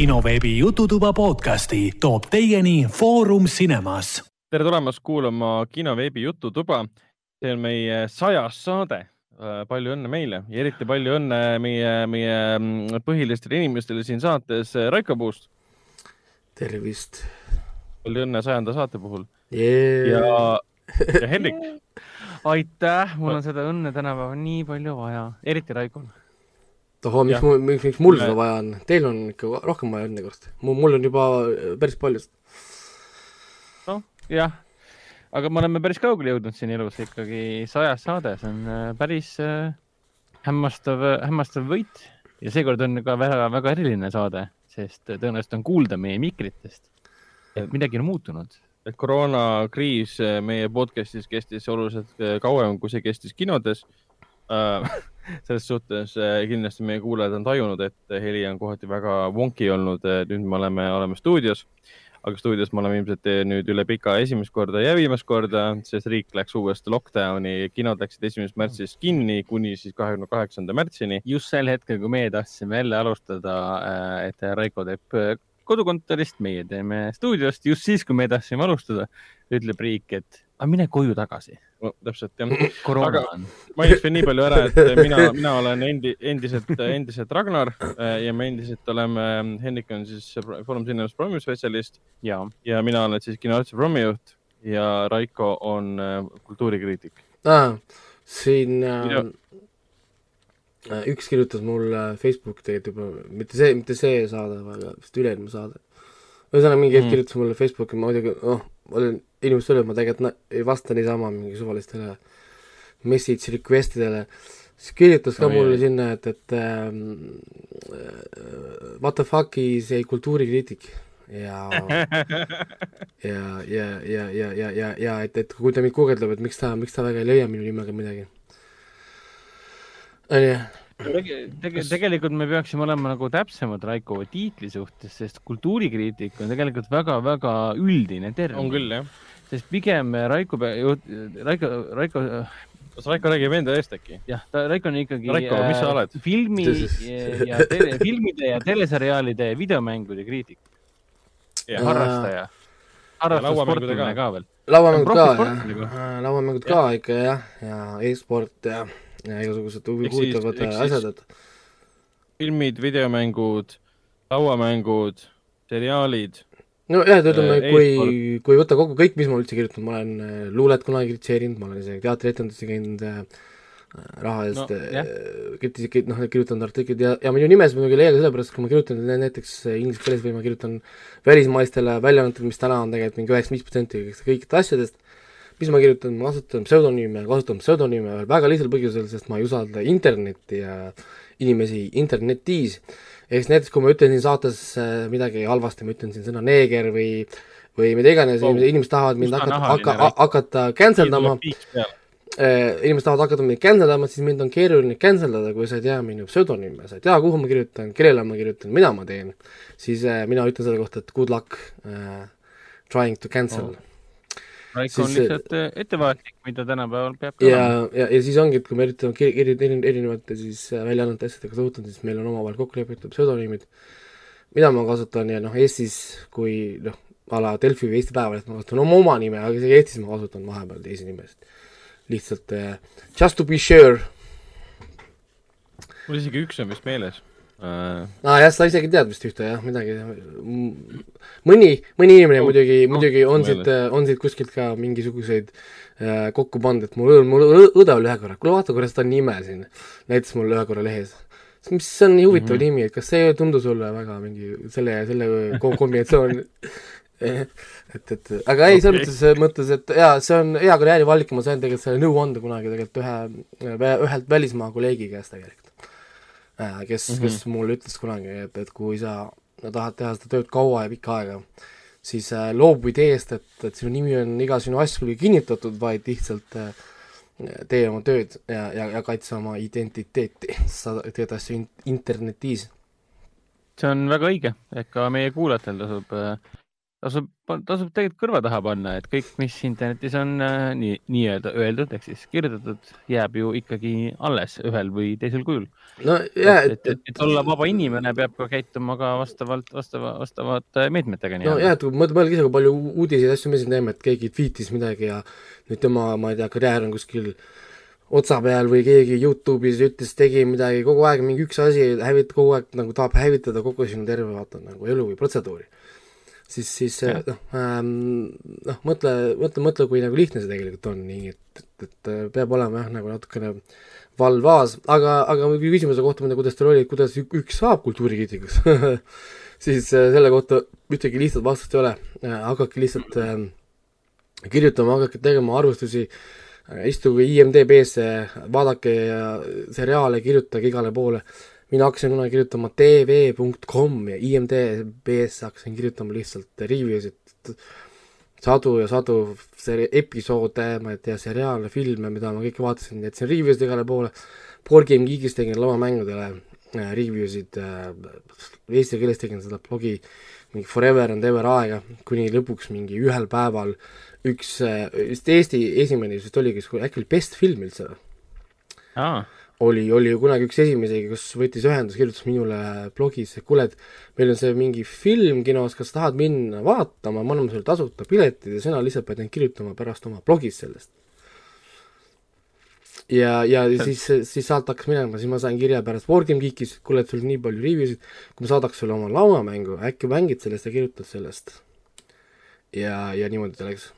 kinoveebi Jututuba podcasti toob teieni Foorum Cinemas. tere tulemast kuulama kinoveebi Jututuba. see on meie sajas saade. palju õnne meile ja eriti palju õnne meie, meie mm, põhilistele inimestele siin saates. Raiko Puust. tervist. palju õnne sajanda saate puhul yeah.. ja, ja Hendrik. aitäh, mul on seda õnne tänapäeval nii palju vaja, eriti Raikol tohoo, miks mul, miks, miks mul seda vaja on, teil on ikka rohkem vaja õnne kord, mul, mul on juba päris palju seda. noh, jah, aga me oleme päris kaugele jõudnud siin elus ikkagi sajas saade, see on äh, päris äh, hämmastav, hämmastav võit. Ja seekord on ka väga-väga eriline saade, sest tõenäoliselt on kuulda meie mikritest, et midagi on muutunud. Et koroonakriis äh, meie podcast'is kestis oluliselt kauem, kui see kestis kinodes selles suhtes äh, kindlasti meie kuulajad on tajunud, et heli on kohati väga wonky olnud. nüüd me oleme, oleme stuudios, aga stuudios me oleme ilmselt nüüd üle pika esimest korda ja viimast korda, sest riik läks uuesti lockdown'i, kinod läksid esimesest märtsist kinni kuni siis kahekümne kaheksanda märtsini. just sel hetkel, kui meie tahtsime jälle alustada, äh, et Raiko teeb äh, kodukontorist, meie teeme stuudiost, just siis, kui me tahtsime alustada, ütleb riik, et aga mine koju tagasi no täpselt jah. aga mainiks veel nii palju ära, et mina, mina olen endi, endiselt, endiselt Ragnar äh, ja me endiselt oleme, Hendrik on siis Foorum Cinemas promi spetsialist ja, ja mina olen siis kinoarsti promi juht ja Raiko on äh, kultuurikriitik ah,. siin äh, üks kirjutas mulle Facebooki tegelikult juba, mitte see, mitte see saade, vaid vist üle-eelmine saade. ühesõnaga mingi hetk mm. kirjutas mulle Facebooki, ma muidugi, noh, olen inimestele, ma tegelikult ei vasta niisama mingi suvalistele message request idele, siis kirjutas ka oh, mulle jah. sinna, et, et äh, what the fuck is a kultuurikriitik ja ja, ja, ja, ja, ja, ja, ja et, et kui ta mind guugeldab, et miks ta, miks ta väga ei leia minu nimega midagi. Onju Tege, tegelikult me peaksime olema nagu täpsemad Raiko tiitli suhtes, sest kultuurikriitik on tegelikult väga-väga üldine termin. on küll, jah sest pigem Raiko, Raiko, Raiko. kas Raiko räägib enda eest äkki? jah, ta, Raiko on ikkagi. Raiko, mis sa oled? filmi ja, ja tele, filmide ja teleseriaalide ja videomängude kriitik. harrastaja. harrastussportlane ka veel. lauamängud ka, jah. lauamängud ka ikka jah, ja e-sport ja, ja igasugused huvitavad asjad, et. filmid, videomängud, lauamängud, seriaalid nojah, et ütleme, äh, kui, kui võtta kokku kõik, mis ma üldse kirjutanud, ma olen äh, luulet kunagi kritiseerinud, ma olen isegi teatrietendusi käinud äh, raha eest no, kritiseerinud, noh, kirjutanud artikleid ja, ja minu nimes muidugi ei leia ka sellepärast, kui ma kirjutan näiteks inglise keeles või ma kirjutan välismaistele väljaannetele, mis täna on tegelikult mingi üheksakümmend viis protsenti kõikidest asjadest, mis ma kirjutan, ma kasutan pseudonüüme, kasutan pseudonüüme veel väga lihtsal põhjusel, sest ma ei usalda internetti ja inimesi internetis. Ehk siis näiteks, kui ma ütlen siin saates äh, midagi halvasti, ma ütlen siin sõna neeger või või mida iganes oh., inimesed tahavad mind hakata, hakka, hakata cancel dama, inimesed tahavad hakata mind cancel dama, siis mind on keeruline cancel dada, kui sa ei tea minu pseudonüüme, sa ei tea, kuhu ma kirjutan, kellele ma kirjutan, mida ma teen, siis äh, mina ütlen selle kohta, et good luck uh, trying to cancel. Oh Raiko on lihtsalt äh, ettevaatlik, mida tänapäeval peab ja, ja, ja siis ongi, et kui me üritame eri, eri, erinevate siis äh, väljaannete asjadega suhtuda, siis meil on omavahel kokku lepitud pseudonüümid, mida ma kasutan ja noh, Eestis kui noh, a la Delfi või Eesti Päevaleht ma kasutan oma, oma nime, aga isegi Eestis ma kasutan vahepeal teisi nimesid. lihtsalt uh, just to be sure. mul isegi üks on vist meeles aa ah, jah, sa isegi tead vist ühte jah, midagi, mõni, mõni inimene oh, muidugi oh,, muidugi on siit, on siit kuskilt ka mingisuguseid äh, kokku pannud, et mul, mul õde oli ühe korra, kuule vaata, kuidas ta nime siin, näitas mulle ühe korra lehes. mis on nii huvitav mm -hmm. nimi, et kas see ei tundu sulle väga mingi selle, selle kombinatsioon et, et aga ei okay., selles mõttes, mõttes, et jaa, see on hea karjäärivalik, ma sain tegelikult selle nõu anda kunagi tegelikult ühe, ühelt välismaa kolleegi käest tegelikult Äh, kes mm, -hmm. kes mulle ütles kunagi, et, et kui sa no, tahad teha seda tööd kaua ja pikka aega, siis äh, loobu ideest, et, et sinu nimi on iga sinu asju kinnitatud, vaid lihtsalt äh, tee oma tööd ja, ja, ja kaitse oma identiteeti, sa teed asju in internetis. see on väga õige, et ka meie kuulajatel tasub äh, tasub, tasub tegelikult kõrva taha panna, et kõik, mis internetis on äh, nii, nii-öelda öeldud ehk siis kirjutatud, jääb ju ikkagi alles ühel või teisel kujul. no ja, et, et, et, et olla vaba inimene, peab ka käituma ka vastavalt, vastava, vastavate meetmetega. no ja, et mõelge ise, kui palju uudiseid, asju me siin teeme, et keegi tweetis midagi ja nüüd tema, ma ei tea, karjäär on kuskil otsa peal või keegi Youtube'is ütles, tegi midagi, kogu aeg mingi üks asi hävit-, kogu aeg nagu tahab hävitada kogu sinu terve vaata nagu elu või protseduuri siis, siis noh ähm,, noh, mõtle, mõtle, mõtle, kui nagu lihtne see tegelikult on, nii et, et, et peab olema jah, nagu natukene valvaas, aga, aga küsimuse kohta, kuidas teil oli, kuidas üks saab kultuurikriitikuks siis äh, selle kohta ühtegi lihtsat vastust ei ole. Äh,, hakake lihtsalt äh, kirjutama, hakake tegema arvustusi äh,, istuge IMDB-sse, vaadake seriaale, kirjutage igale poole. äh,, mina hakkasin kunagi kirjutama tv.com ja IMDB-sse hakkasin kirjutama lihtsalt review sid, sadu ja sadu episoode, ma ei tea, seriaale, filme, mida ma kõike vaatasin, jätsin review sid igale poole, Board Game Geekis tegin lavamängudele äh, review sid äh,, eesti keeles tegin seda blogi mingi forever and ever aega, kuni lõpuks mingi ühel päeval üks äh,, vist Eesti esimene vist oligi, äkki oli Best film üldse või? aa oli, oli kunagi üks esimesi, kes võttis ühendust, kirjutas minule blogis, et kuule, et meil on see mingi film kinos, kas tahad minna vaatama, me anname sulle tasuta piletid ja sina lihtsalt pead ainult kirjutama pärast oma blogis sellest. ja, ja siis, siis sealt hakkas minema, siis ma sain kirja pärast Wargame Geekis, kuule, et sul nii palju review sid, kui ma saadaks sulle oma lauamängu, äkki mängid sellest ja kirjutad sellest. ja, ja niimoodi ta läks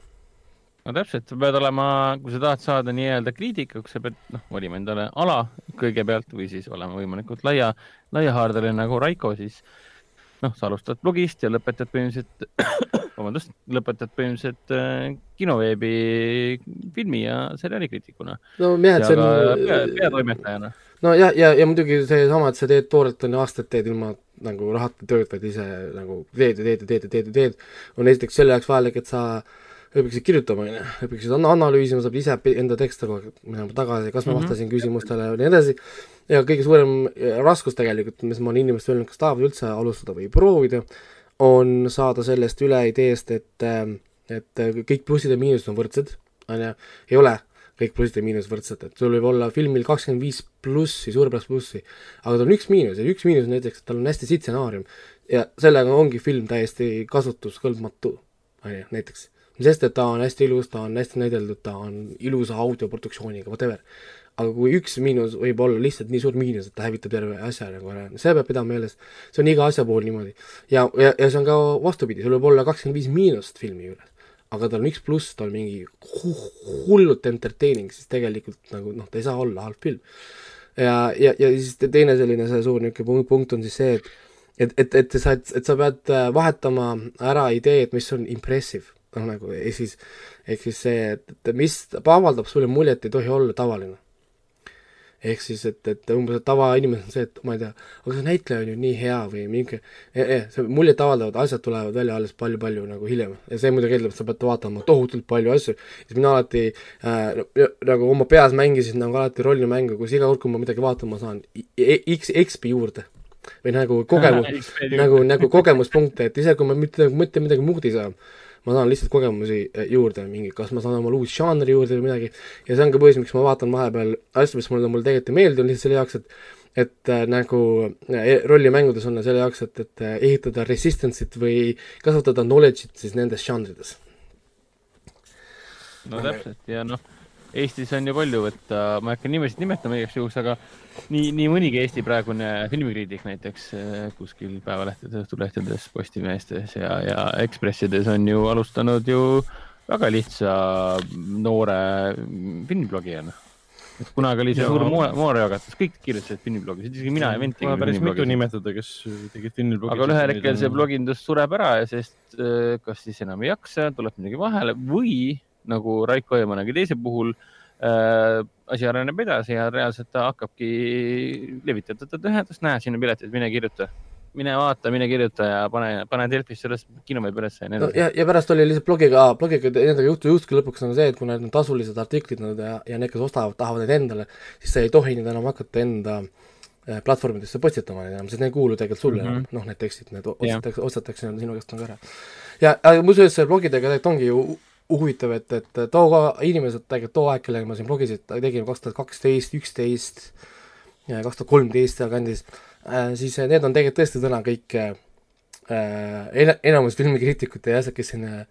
no täpselt, sa pead olema, kui sa tahad saada nii-öelda kriitikuks, sa pead noh, valima endale ala kõigepealt või siis olema võimalikult laia, laiahaardeline nagu Raiko, siis noh, sa alustad blogist ja lõpetad põhimõtteliselt, vabandust, lõpetad põhimõtteliselt äh, kinoveebi filmi ja seriaalikriitikuna. no jah, et see on pea, peatoimetajana. no ja, ja, ja muidugi seesama, et sa teed toorelt on ju aastaid teed ilma nagu rahata tööd, vaid ise nagu teed ja teed ja teed ja teed ja teed, on esiteks selle jaoks vajalik, et sa äh, õpiksid kirjutama, on ju, õpiksid analüüsima, saab ise enda tekste kogu aeg minema tagasi, kas ma mm -hmm. vastasin küsimustele ja nii edasi, ja kõige suurem raskus tegelikult, mis ma olen inimestele öelnud, kas tahavad üldse alustada või proovida, on saada sellest üle ideest, et et kõik plussid ja miinused on võrdsed, on ju, ei ole kõik plussid ja miinused võrdsed, et sul võib olla filmil kakskümmend viis plussi, suurepärast plussi, aga tal on üks miinus ja üks miinus näiteks, et tal on hästi sitt stsenaarium. Ja sellega ongi film täiesti kasutuskõlbmatu, on ju, näiteks sest et ta on hästi ilus, ta on hästi näideldud, ta on ilusa audioproduktsiooniga, whatever. aga kui üks miinus võib olla lihtsalt nii suur miinus, et ta hävitab terve asja nagu ära, seda peab pidama meeles. see on iga asja puhul niimoodi. ja, ja, ja see on ka vastupidi, sul võib olla kakskümmend viis miinust filmi juures, aga tal on üks pluss, ta on mingi hullult entertaining, siis tegelikult nagu noh, ta ei saa olla halb film. ja, ja, ja siis teine selline see suur niisugune punkt on siis see, et et, et, et sa, et sa pead vahetama ära ideed, mis on impressive noh, nagu ehk siis, ehk siis see, et, et mis avaldab sulle muljet, ei tohi olla tavaline. ehk siis, et, et umbes, et tavainimesel on see, et ma ei tea, aga see näitleja on ju nii hea või mingi eh,, eh, see muljet avaldavad asjad tulevad välja alles palju-palju nagu hiljem. ja see muidugi eeldab, et sa pead vaatama tohutult palju asju, siis mina alati äh, nagu oma peas mängisin nagu alati rollimängu, kus iga kord, kui ma midagi vaatama saan, X, XP juurde või nagu kogemus nagu, nagu kogemuspunkte, et isegi kui ma mitte, mitte midagi muud ei saa, ma saan lihtsalt kogemusi eh, juurde, mingi, kas ma saan omale uus žanri juurde või midagi, ja see on ka põhjus, miks ma vaatan vahepeal asju, mis mulle, mulle tegelikult ei meeldi, on lihtsalt selle jaoks, et et äh, nagu äh, rollimängudes on selle jaoks, et, et ehitada resistance'it või kasvatada knowledge'it siis nendes žanrides. no täpselt ja noh Eestis on ju palju võtta, ma ei hakka nimesid nimetama igaks juhuks, aga nii, nii mõnigi Eesti praegune filmikriitik näiteks eh, kuskil päevalehtedes, Õhtulehtedes, Postimeestes ja, ja Ekspressides on ju alustanud ju väga lihtsa noore filmiblogijana. et kunagi oli see suur moorejagatus, kõik kirjutasid filmiblogis, isegi mina ja vend tegime päris mitu nimetada, kes tegid filmiblogis. aga ühel hetkel see blogindus sureb ära ja sest eh, kas siis enam ei jaksa, tuleb midagi vahele või nagu Raiko ja mõnegi teise puhul äh, asi areneb edasi ja reaalselt ta hakkabki levitatud ühendust, näe, siin on piletid, mine kirjuta. Mine vaata, mine kirjuta ja pane, pane Delfis sellest kinoveebi ülesse ja nii edasi. ja, ja pärast oli lihtsalt blogiga, blogiga nendega juhtu, juhtuski lõpuks on see, et kui need on tasulised artiklid nad ja, ja need, kes ostavad, tahavad neid endale, siis sa ei tohi neid enam hakata enda platvormidesse postitama enam, sest need ei kuulu tegelikult sulle enam. Mm -hmm., noh, need tekstid, need ostetakse, ostetakse sinu käest nagu ära. ja, aga muuseas, blogidega tegelikult ongi ju huvitav, et, et too inimesed, tegelikult too aeg, kellega ma siin blogisid tegin, kaks tuhat kaksteist, üksteist, kaks tuhat kolmteist sealkandis äh,, siis need on tegelikult tõesti täna kõik äh, en-, enamus filmikriitikute ja asjad, kes siin äh,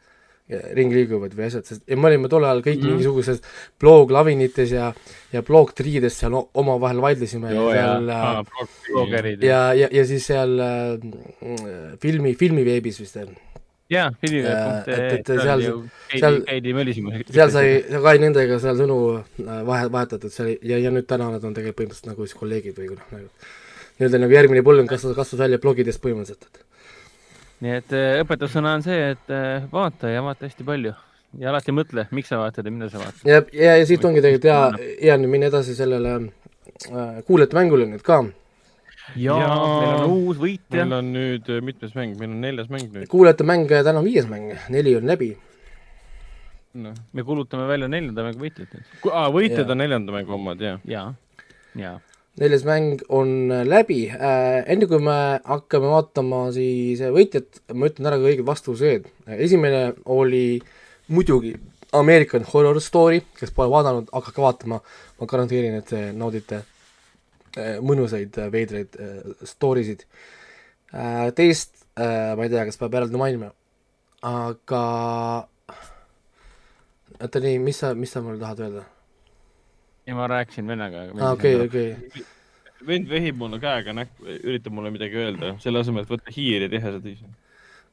ringi liiguvad või asjad, sest ja me olime tol ajal kõik mm mingisuguses bloglavinites ja, ja blogtriides seal omavahel vaidlesime Joo, ja seal ja, äh, ja, ja, ja siis seal äh, filmi, filmiveebis vist veel jaa, filmiveeb.ee, et seal, seal, seal sai, sai nendega seal sõnu äh, vahe, vahetatud seal ja, ja nüüd täna nad on tegelikult põhimõtteliselt nagu siis kolleegid või noh, nagu nii-öelda nagu järgmine põlvkond kasvas, kasvas välja blogidest põhimõtteliselt, nii et äh, õpetussõna on see, et äh, vaata ja vaata hästi palju. Ja alati mõtle, miks sa vaatad ja mida sa vaatad. ja, ja, ja siit ongi tegelikult hea, hea nüüd minna edasi sellele äh, kuulajate mängule nüüd ka ja, ja meil on uus võitja. meil on nüüd äh, mitmes mäng, meil on neljas mäng nüüd. kuulajate mäng, äh, täna on viies mäng, neli on läbi. noh, me kuulutame välja neljanda mängu võitjat nüüd. aa, võitjad ja. on neljanda mängu omad, jah? ja, ja. neljas mäng on äh, läbi äh,. enne kui me hakkame vaatama siis võitjat, ma ütlen ära ka õiged vastused. esimene oli muidugi American Horror Story, kes pole vaadanud, hakake vaatama, ma garanteerin, et te naudite mõnusaid äh, veidraid äh, story sid. teist ma ei tea, kas peab eraldi mainima, aga oota nii, mis sa, mis sa mulle tahad öelda? ei, ma rääkisin vennaga. okei, okei. vend vehib mulle käega näkku, üritab mulle midagi öelda, selle asemel, et võtta hiir ja teha seda ise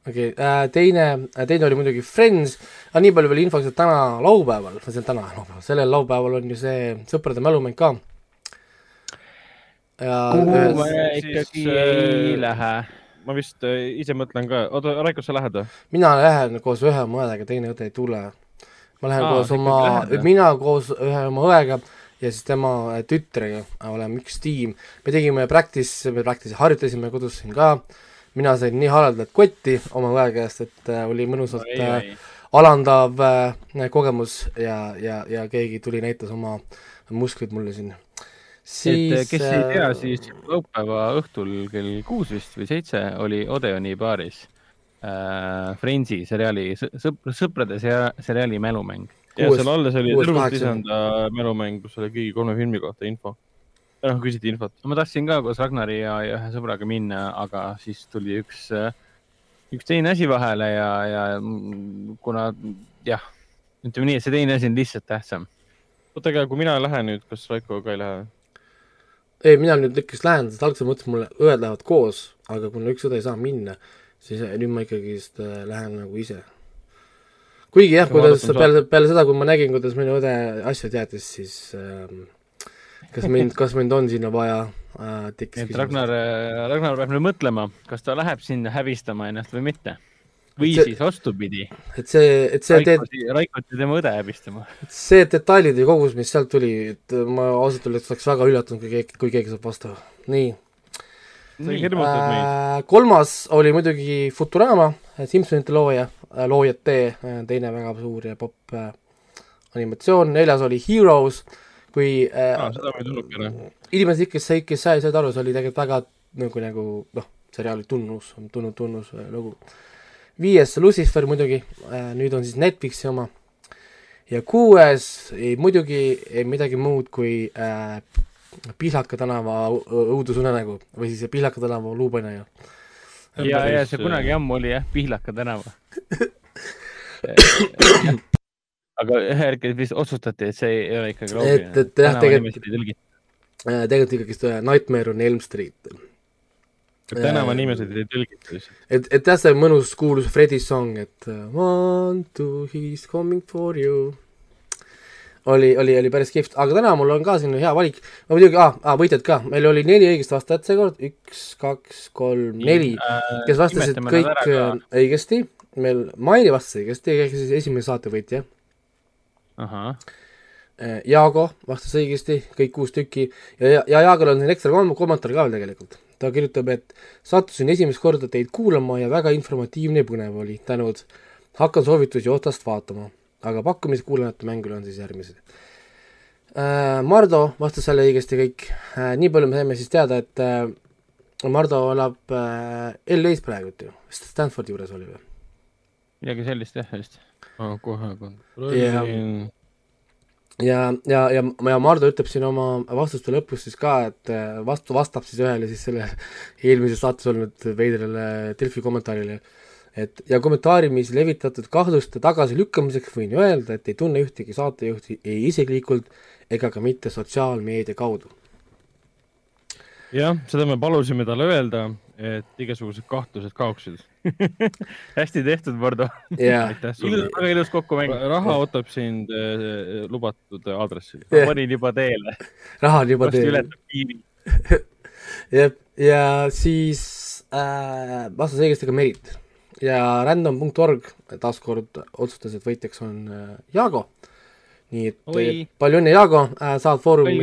okei okay, äh,, teine, teine oli muidugi Friends, aga nii palju veel infoks, et täna laupäeval, see on täna laupäeval, sellel laupäeval on ju see sõprade mälumäng ka kuhu me ikkagi siis, ei äh, lähe? ma vist äh, ise mõtlen ka, oota, Raiko, sa lähed või? mina lähen koos ühe oma õega, teine õde ei tule. ma lähen Aa, koos oma, mina koos ühe oma õega ja siis tema äh, tütrega oleme üks tiim. me tegime practice, me practice harjutasime kodus siin ka, mina sain nii haledalt kotti oma õe käest, et äh, oli mõnusalt äh, alandav äh, kogemus ja, ja, ja keegi tuli, näitas oma musklid mulle siin siis et kes ei tea, äh, siis laupäeva õhtul kell kuus vist või seitse oli Odeoni baaris äh, Friendsi seriaali, sõpr-, sõprade seriaali mälumäng. ja seal alles oli tervelt lisanda mälumäng, kus oli kõigi kolme filmi kohta info. noh, küsiti infot. ma tahtsin ka koos Ragnari ja, ja ühe sõbraga minna, aga siis tuli üks, äh, üks teine asi vahele ja, ja kuna jah, ütleme nii, et see teine asi on lihtsalt tähtsam. oota, aga kui mina lähen nüüd, kas Raiko ka ei lähe? Ei, mina nüüd ikkagist lähen, sest alguses mõtlesin, mulle õed lähevad koos, aga kuna üks õde ei saa minna, siis nüüd ma ikkagist äh, lähen nagu ise. kuigi jah, kuidas peale, peale seda, kui ma nägin, kuidas minu õde asju teadis, siis äh, kas mind, kas mind on sinna vaja äh,, tekkis küsimus. Ragnar, äh, Ragnar peab nüüd mõtlema, kas ta läheb sinna häbistama ennast või mitte või see, siis vastupidi. et see, et see Raikot, Raikot ja tema õde häbistama. see detailide kogus, mis sealt tuli, et ma ausalt öeldes oleks väga üllatunud, kui keegi, kui keegi saab vastu. nii. Äh, kolmas oli muidugi Futurama, Simsonite looja, äh, loojate äh, teine väga suur ja popp äh, animatsioon, neljas oli Heroes, kui äh, ah, inimesed, kes, kes said aru, see oli tegelikult väga nagu, nagu noh, seriaali tunnus, tunnus, tunnus lugu viies Lucifer muidugi, äh, nüüd on siis Netflixi oma, ja kuues ei, muidugi ei midagi muud kui äh, Pihlaka tänava õudusunenägu või siis Pihlaka tänava luupainaja. ja, ja see kunagi ammu oli jah, Pihlaka tänava aga ühel hetkel vist otsustati, et see ei ole ikkagi loogiline. et, et jah, tegelikult, äh, tegelikult ikkagist Nightmare on Elm Street tänavanimesid ei tõlgita lihtsalt. et, et jah, see mõnus kuulus Fredi song, et one, two, he is coming for you. oli, oli, oli päris kihvt, aga täna mul on ka siin hea valik. no muidugi, aa, aa, võitjad ka, meil oli neli õigest vastajat seekord, üks, kaks, kolm, neli, äh, kes vastasid kõik õigesti. meil Mairi vastas õigesti, ehk siis esimene saatevõitja. ahah äh, Jaago vastas õigesti, kõik kuus tükki ja, ja Jaagol on siin ekstra kommentaar ka veel tegelikult ta kirjutab, et sattusin esimest korda teid kuulama ja väga informatiivne ja põnev oli, tänud. hakkan soovitusi otsast vaatama, aga pakkumised kuulamata mängule on siis järgmised äh,. Mardo vastas jälle õigesti kõik äh,, nii palju me saime siis teada, et äh, Mardo elab äh, LA-s praegu ju, Stanfordi juures oli või? midagi sellist jah, vist oh,. kohe kontrollin ja, ja, ja, ja Mardu ütleb siin oma vastuste lõpus siis ka, et äh, vastu vastab siis ühele siis selle eelmises saates olnud veidrale Delfi kommentaarile, et ja kommentaariumis levitatud kahtluste tagasilükkamiseks võin öelda, et ei tunne ühtegi saatejuhti ei isiklikult ega ka mitte sotsiaalmeedia kaudu. jah, seda me palusime talle öelda, et igasugused kahtlused kaoksid hästi tehtud, Vardo. Yeah.. ilus, väga ilus kokkumäng. raha ootab sind äh, lubatud aadressil. Yeah.. panin juba teele. raha on juba teele. jah, ja siis äh, vastas õigesti ka Merit. Ja random.org taaskord otsustas, et võitjaks on äh, Jaago nii et Oi. palju õnne, Jaago äh,, saad Foorumi,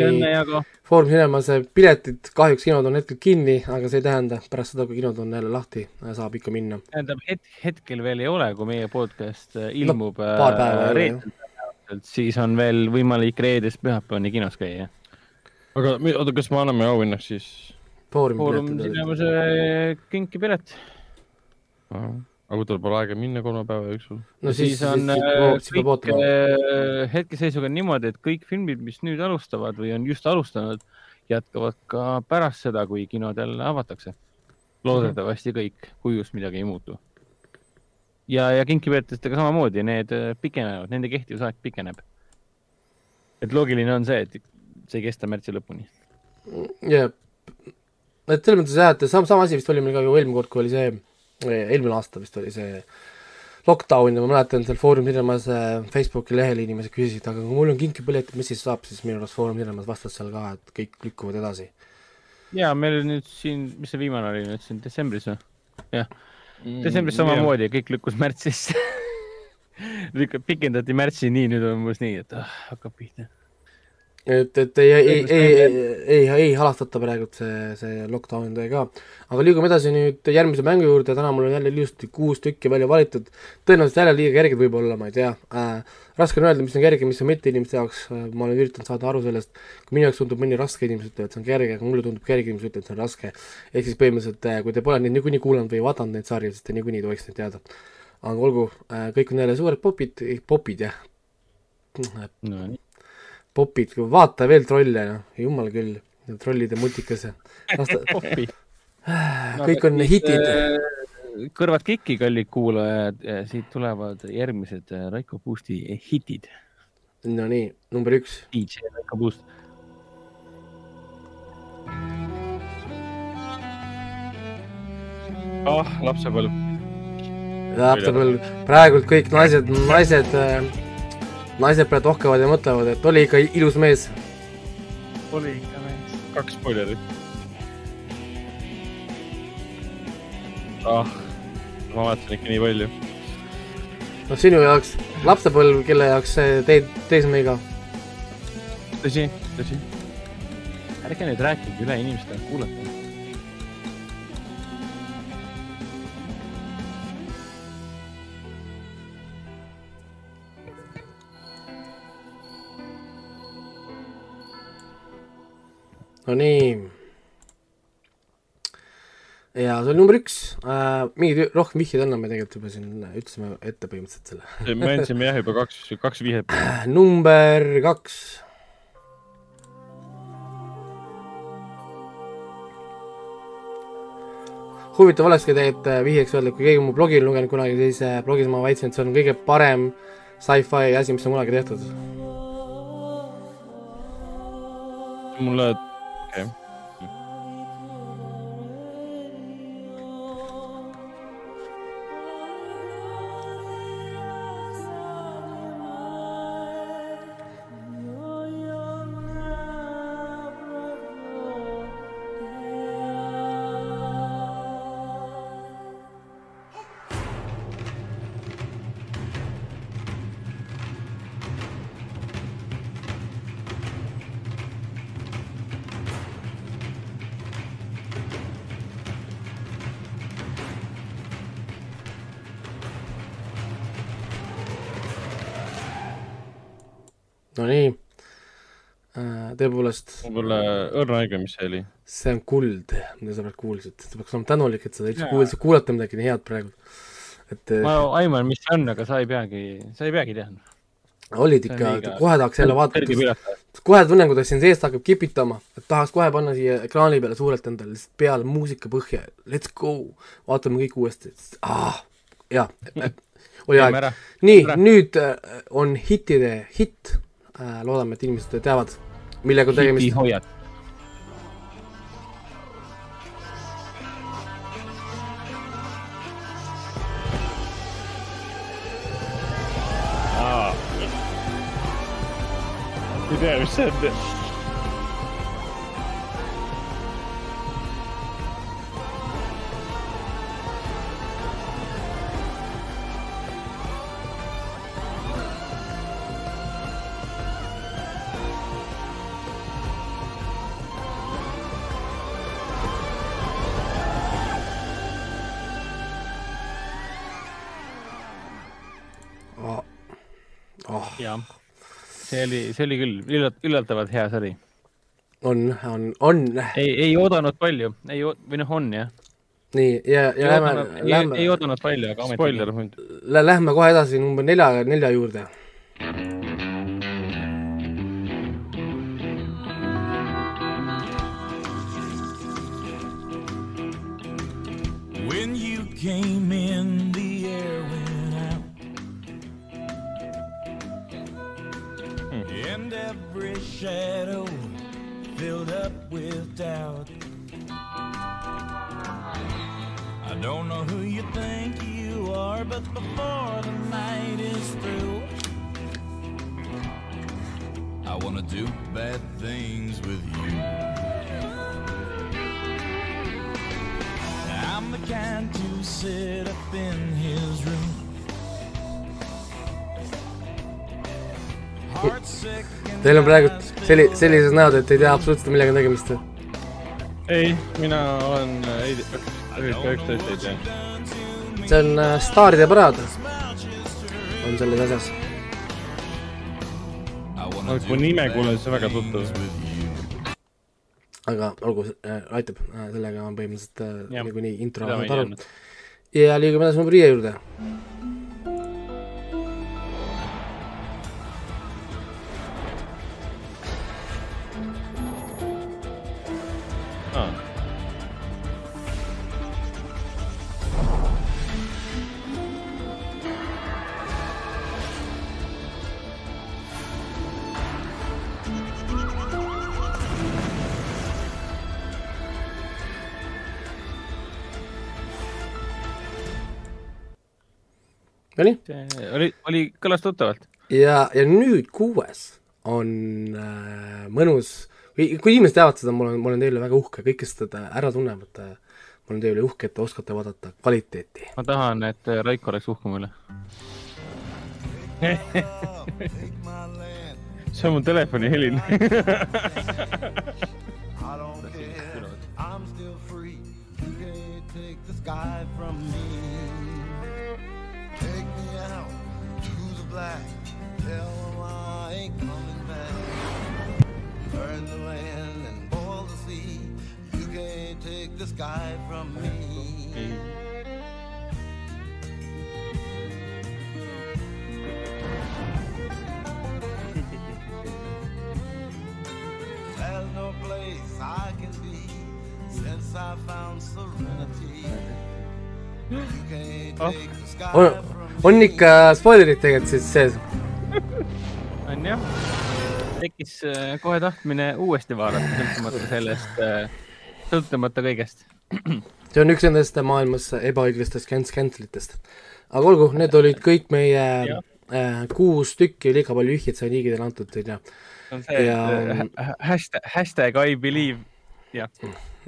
Foorum Cinemas piletid, kahjuks kinod on hetkel kinni, aga see ei tähenda, pärast seda, kui kinod on jälle lahti, äh, saab ikka minna. tähendab, het-, hetkel veel ei ole, kui meie podcast äh, ilmub no, paar päeva äh, reedel, siis on veel võimalik reedest pühapäevani kinos käia. aga oota, kas me anname auhinnaks siis? Foorum, Foorum Cinemase kinkipilet aga kui tal pole aega minna kolme päeva jooksul? no siis, siis on siis äh, kõik äh, hetkeseisuga niimoodi, et kõik filmid, mis nüüd alustavad või on just alustanud, jätkavad ka pärast seda, kui kinod jälle avatakse. loodetavasti kõik, kui just midagi ei muutu. ja, ja kinkipiletitega samamoodi, need äh, pikenevad, nende kehtivusaeg pikeneb. et loogiline on see, et see ei kesta märtsi lõpuni. jah, et selles mõttes jah, et sama, sama asi vist oli meil ka eelmine kord, kui oli see eelmine aasta vist oli see lockdown ja ma mäletan seal Foorum Cinemas äh, Facebooki lehel inimesed küsisid, aga kui mul on kinkipiletid, mis siis saab, siis minu arust Foorum Cinemas vastas seal ka, et kõik lükkuvad edasi. ja meil nüüd siin, mis see viimane oli nüüd siin detsembris või? jah. Mm,, detsembris samamoodi, kõik lükkus märtsisse. Pikendati märtsini, nüüd on umbes nii, et ah, hakkab pihta et, et ei, ei, ei, ei, ei, ei halastata praegult see, see lockdown ka. aga liigume edasi nüüd järgmise mängu juurde, täna mul on jälle ilusti kuus tükki välja valitud, tõenäoliselt jälle liiga kerged võib-olla, ma ei tea äh,, raske on öelda, mis on kerge, mis on mitte inimeste jaoks, ma olen üritanud saada aru sellest, kui minu jaoks tundub mõni raske, inimesed ütlevad, et see on kerge, aga mulle tundub kerge, inimesed ütlevad, et see on raske. ehk siis põhimõtteliselt, äh, kui te pole neid niikuinii kuulanud või vaadanud neid sarju, siis te niikuinii ei tohiks neid teada. aga olgu, äh, kõik on jälle suured popid, popid jah no,. Popid, vaata veel trolle, noh, jumal küll, trollide multikas ja lasta... kõik on hitid. Äh, kõrvad kikki, kallid kuulajad, siit tulevad järgmised äh, Raiko Puusti hitid. Nonii, number üks. DJ Raiko Puust. ah oh,, lapsepõlv. lapsepõlv, praegult kõik naised, naised äh, naised praegu ohkavad ja mõtlevad, et oli ikka ilus mees. oli ikka mees. kaks spoilerit. ah, ma vaatasin ikka nii palju. noh, sinu jaoks lapsepõlv, kelle jaoks see teed, teismeiga? tõsi, tõsi. ärge nüüd rääkige üle, inimesed tahavad Nonii. ja see oli number üks äh,, mingeid rohkem vihjeid anname tegelikult juba siin, ütlesime ette põhimõtteliselt selle. me andsime jah juba kaks, kaks vihjet. number kaks. huvitav olekski tegelikult vihjeks öelda, kui keegi mu blogi on lugenud kunagi, siis äh, blogis ma väitsin, et see on kõige parem sci-fi asi, mis on kunagi tehtud. mulle okei Nonii äh,, tõepoolest. võib-olla õrna õige, mis see oli? see on kuld, mida sa praegu kuulsid, sa peaks olema tänulik, et sa täitsa kuulsid, kuulata midagi nii head praegu, et. Äh, ma aiman, mis see on, aga sa ei peagi, sa ei peagi teadma. olid ikka, kohe tahaks jälle vaadata, kohe tunnen, kuidas siin seest hakkab kipitama, et tahaks kohe panna siia ekraani peale suurelt endale lihtsalt peale muusika põhja, let's go, vaatame kõik uuesti, ah, jaa. Oli aeg. nii, nüüd äh, on hittide hitt loodame, et inimesed teavad, millega on tegemist. hitihoiat ei tea, mis see on. See oli, see oli küll üllat-, üllatavalt hea sari. on, on, on. ei, ei oodanud palju, ei, või noh, on jah. nii, ja, ja lähme, lähme. ei oodanud palju, aga spoiler hunt. Lähme kohe edasi number nelja, nelja juurde. When you came in every shadow filled up with doubt. I don't know who you think you are, but before the night is through, I wanna do bad things with you. I'm the kind to sit up in his room Teil on praegu selli-, sellises näod, et ei tea absoluutselt millega tegemist või? ei, mina olen ei, üksteist ei tea. see on äh, Staaride paraad, on selles asjas. no kui nime kuulen, siis on väga tuttav. aga olgu äh,, aitab äh,, sellega on põhimõtteliselt äh, niikuinii intro saanud aru. ja liigume edasi number viie juurde Nonii. Oli, oli, kõlas tuttavalt. ja, ja nüüd kuues on äh, mõnus, kui inimesed teavad seda, mul on, ma olen teile väga uhke, kõik, kes seda ära tunnevad äh,, ma olen teile uhke, et te oskate vaadata kvaliteeti. ma tahan, et äh, Raiko oleks uhke mu üle see on mu telefoni helin I'm still free, you can't take the sky from me black. Tell them I ain't coming back. Burn the land and boil the sea. You can't take the sky from me. There's no place I can be since I found serenity. Oh. on, on ikka spoilerid tegelikult siis sees? on jah. tekkis äh, kohe tahtmine uuesti vaadata, sõltumata sellest, äh, sõltumata kõigest. see on üks nendest maailmas ebaõiglastest cancel-itest. aga olgu, need olid kõik meie äh, kuus tükki, liiga palju vihjeid sai liigidele antud, onju. on see ja... Äh, hashtag, hashtag I believe, jah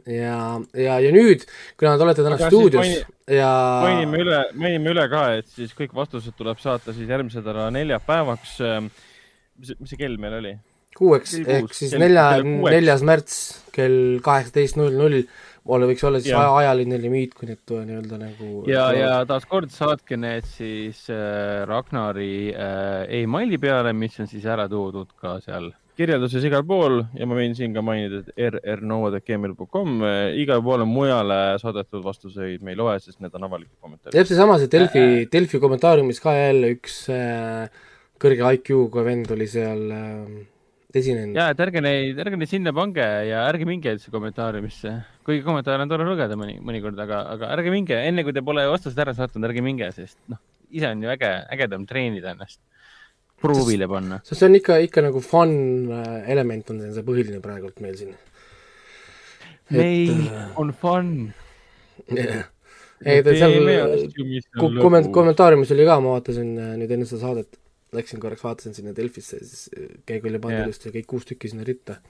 ja, ja, ja nüüd, kuna te olete täna stuudios maini, ja. mainime üle, mainime üle ka, et siis kõik vastused tuleb saata siis järgmise nädala neljapäevaks. Ähm, mis, mis see kell meil oli? kuueks ehk siis kell, nelja, neljas märts kell kaheksateist null null ole, võiks olla siis aja, ajaline limiit, kui need nii-öelda nagu. ja, ja taaskord saatke need siis äh, Ragnari äh, emaili peale, mis on siis ära toodud ka seal kirjelduses igal pool ja ma võin siin ka mainida, et rrnovad.gmail.com, igale poole mujale saadetud vastuseid me ei loe, sest need on avalikud kommentaarid. täpselt sama, see Delfi äh,, Delfi kommentaariumis ka jälle üks äh, kõrge IQ-ga vend oli seal äh, esinenud. ja, et ärge neid, ärge neid sinna pange ja ärge minge üldse kommentaariumisse, kuigi kommentaare on tore lugeda mõni, mõnikord, aga, aga ärge minge, enne kui te pole vastused ära saatnud, ärge minge, sest noh, ise on ju äge, ägedam treenida ennast proovile panna. sest see on ikka, ikka nagu fun äh, element on see põhiline praegult meil siin. meil äh, on fun yeah.. ei, ta seal komment-, kommentaariumis oli ka, ma vaatasin äh, nüüd enne seda saadet, läksin korraks, vaatasin sinna Delfisse, siis keegi oli pannud yeah. ilusti kõik kuus tükki sinna ritta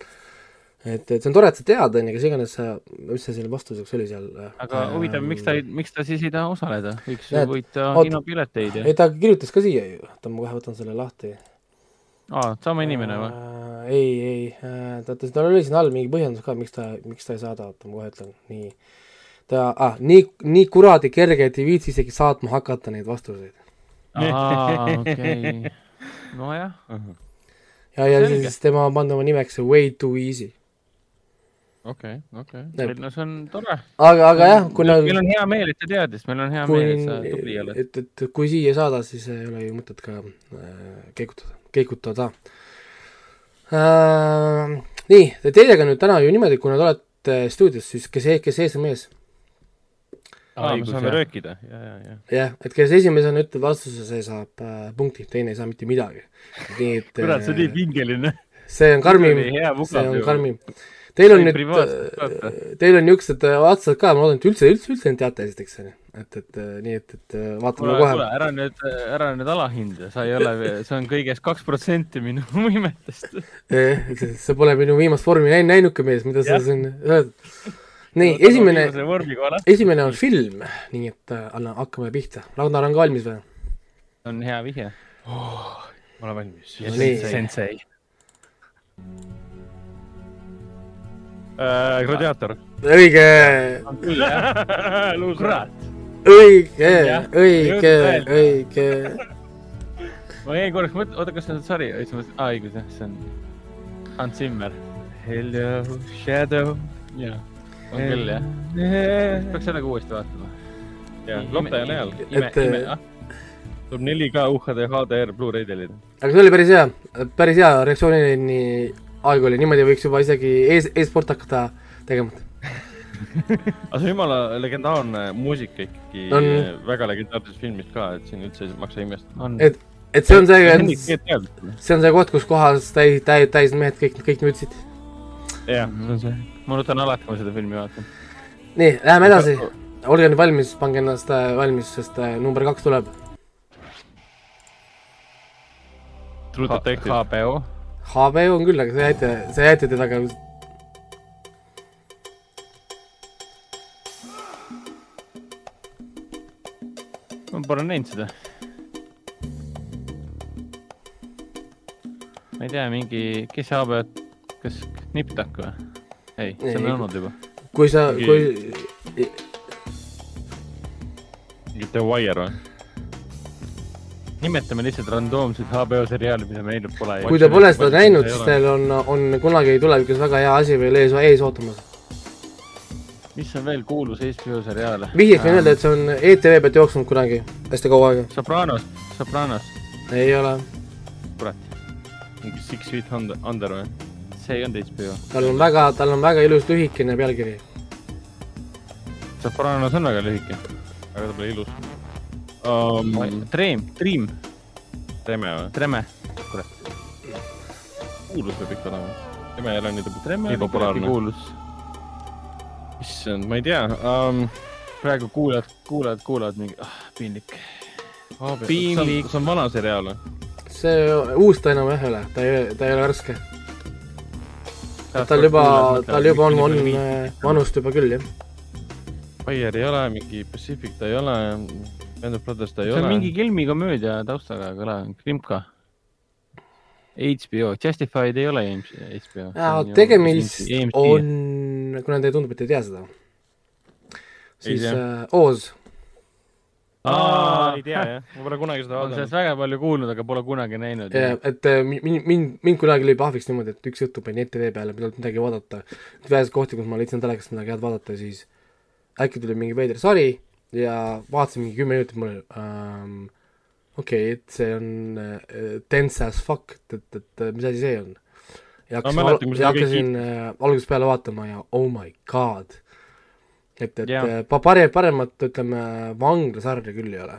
et, et see on tore, et sa tead, onju, kes iganes sa, mis see selle vastuseks oli seal. aga ähm, huvitav, miks ta, miks ta siis ei taha osaleda, võiks ju võita kinopileteid ja. ei, ta kirjutas ka siia ju, oota, ma kohe võtan selle lahti. aa, sama inimene või äh,? ei, ei äh,, ta, ta, tal oli siin all mingi põhjendus ka, miks ta, miks ta ei saada, oota, ma kohe ütlen, nii. ta ah,, nii, nii kuradi kerge, et ei viitsi isegi saatma hakata neid vastuseid. aa, okei, nojah uh. -huh. ja, ja siis tema on pannud oma nimeks way too easy okei okei no see on tore. aga, aga jah, kuna meil on hea meel, et ta teadis, meil on hea kui, meel, et sa tubli oled. et, et kui siia saada, siis ei ole ju mõtet ka äh, keikutada, keikutada äh,. nii, teiega nüüd täna ju niimoodi, kuna te olete stuudios, siis kes, e-, kes ees on mees? aa, me saame röökida, ja, ja, ja. jah, et kes esimesena ütleb vastuse, see saab äh, punkti, teine ei saa mitte midagi. nii et kurat, see on nii pingeline. see on karmim, see on karmim Teil on nüüd, teil on niisugused otsad ka, ma loodan, et üldse, üldse, üldse teate esiteks, on ju. et, et nii, et, et vaatame kohe. ära nüüd, ära nüüd alahinda, sa ei ole, see on kõigest kaks protsenti minu võimetest. sa pole minu viimast vormi näinud, näinudki mees, mida sa siin oled. nii, esimene, esimene on film, nii et äh, anna, hakkame pihta. Ragnar on ka valmis või? on hea vihje oh,. ma olen valmis. Sensei äh,. gladiaator. õige. kurat. õige, õige, õige. ma jäin korraks mõtlema, oota, kas see on sari, siis ma mõtlesin, aa õigus jah, see on Hans Zimmer. Hello, shadow. jah, on küll jah. peaks selle ka uuesti vaatama. jah, Lotte on heal. ime, ime, ah tuleb 4K UHD HDR Blu-ray tellida. aga see oli päris hea, päris hea reaktsioonini aeg oli, niimoodi võiks juba isegi ees, e-sport hakata tegema aga see on jumala legendaarne muusika ikkagi on... väga legendaarses filmis ka, et siin üldse ei maksa imestada. et, et see on see, see on see koht, kus kohas täis, täis, täis mehed kõik, kõik nutsid. jah, see on see. ma nutan alati, kui ma seda filmi vaatan. nii, läheme edasi. olge nüüd valmis, pange ennast äh, valmis, sest äh, number kaks tuleb. True Detective. HBO HBO on küll, aga sa jäite, sa jäite teda ka ma pole näinud seda. ma ei tea, mingi, kes saab, kas Niptak või? ei, see on olnud juba. kui sa, kui. mingi The Wire või? Nimetame lihtsalt randoomseid HBO seriaale, mida me näinud pole. kui te pole seda näinud, siis teil on, on kunagi tulevikus väga hea asi veel ees, ees ootamas. mis on veel kuulus HBO seriaale? vihjeks võin öelda, et see on ETV pealt jooksnud kunagi hästi kaua aega. Sopranos, Sopranos. ei ole. kurat, mingi Six Feet Under või? see ei olnud HBO. tal on väga, tal on väga ilus lühikene pealkiri. Sopranos on väga lühike, aga ta pole ilus um,. Dream, Dream. Treme või? Treme. kurat. kuulus peab ikka olema. Treme ei ole nii, nii populaarne. kuulus. issand, ma ei tea um,. praegu kuulad, kuulad, kuulad mingi ah,, piinlik. piinlik. see on vana seriaal või? see uus ta enam jah ei ole, ta ei, ta ei ole värske. tal juba, tal juba on, on vanust juba küll, jah. Fire ei ole, mingi Pacific ta ei ole Band of Brothers ta ei see ole. see on mingi filmikomöödia taustaga kõlav, Krimka. HBO, Justified ei ole HBO. tegemist on, kuna teile tundub, et ei tea seda, siis äh, Oz. ei tea jah, ma pole kunagi seda vaadanud. sellest väga palju kuulnud, aga pole kunagi näinud. et mind, mind, mind kunagi lõi pahviks niimoodi, et üks õhtu panin ETV peale, ei pidanud midagi vaadata. väheseid kohti, kus ma leidsin telekast midagi head vaadata, siis äkki tuli mingi veider sari ja vaatasin mingi kümme minutit, mul um, okei okay,, et see on uh, dense as fuck, et, et, et mis asi see on. ja hakkasin, no, mäletan, ja hakkasin uh, algusest peale vaatama ja oh my god et, et yeah. pare-, paremat, ütleme, vanglasarja küll ei ole.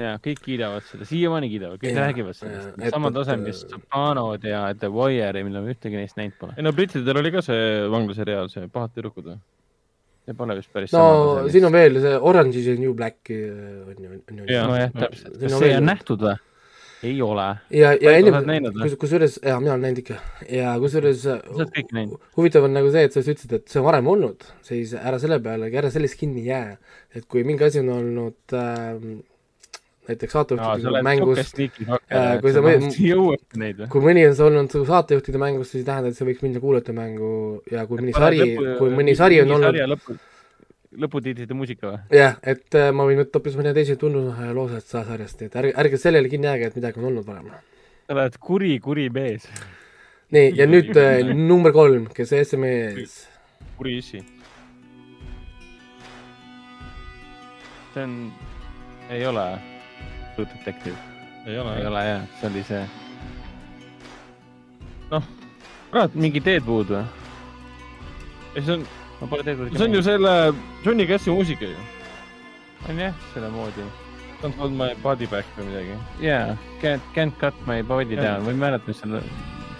ja kõik kiidavad seda, siiamaani kiidavad, kõik ja, räägivad sellest, sama tase, mis Sopraanod ja The Wire'i, mille ma ühtegi neist näinud pole. ei no brittidel oli ka see vanglaseriaal, see Pahad tüdrukud või? See pole vist päris no siin on veel see Orange is the new black äh, on ju, on ju. nojah, täpselt, kas see on nähtud või? ei ole. ja, ja ennem, kus, kusjuures, jaa, mina olen näinud ikka. ja kusjuures huvitav on nagu see, et sa just ütlesid, et see on varem olnud, siis ära selle peale, ära sellest kinni jää. et kui mingi asi on olnud äh, näiteks saatejuhtide mängus, äh, kui sa või, kui mõni on olnud su saatejuhtide mängus, siis ei tähenda, et see võiks minna kuulajate mängu ja kui mõni sari, kui mõni sari on olnud lõputiitrite muusika või? jah, et äh, ma võin võtta hoopis mõne teise tunnusloosed sarjast, nii et ärge, ärge sellele kinni jääge, et midagi on olnud varem. sa oled kuri, kuri mees. nii, ja nüüd äh, number kolm, kes SMS. kuri issi. see on, ei ole True Detective. ei ole, ei ole jah, see oli see. noh, kurat, mingi Deadwood või? ei, see on ma pole tegelikult. see on ju selle Johnny Cassi muusika ju. on jah, selle moodi. Don't hold my body back või midagi. jaa, Can't, can't cut my body down, ma ei mäleta, mis selle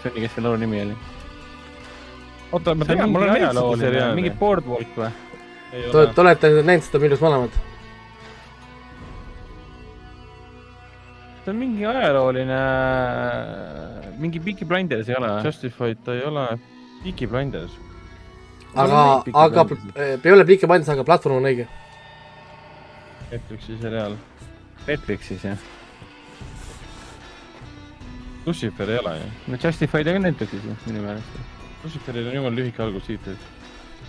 Johnny Cassi laulu nimi oli. oota, ma tean, näinud seda seriaali. mingi Boardwalk või? Te, te olete näinud seda arust mõlemad? See on mingi ajalooline, mingi Peaky Blinders ei ole? Justified ta ei ole, Peaky Blinders aga, aga ei ole Peaky Blinders, aga platvorm on õige. Netflixi seriaal. Netflixis, jah. Lucifer ei ole ju. no Justified on ka Netflixis ju, minu meelest. Luciferil on jumala lühike algustiitel.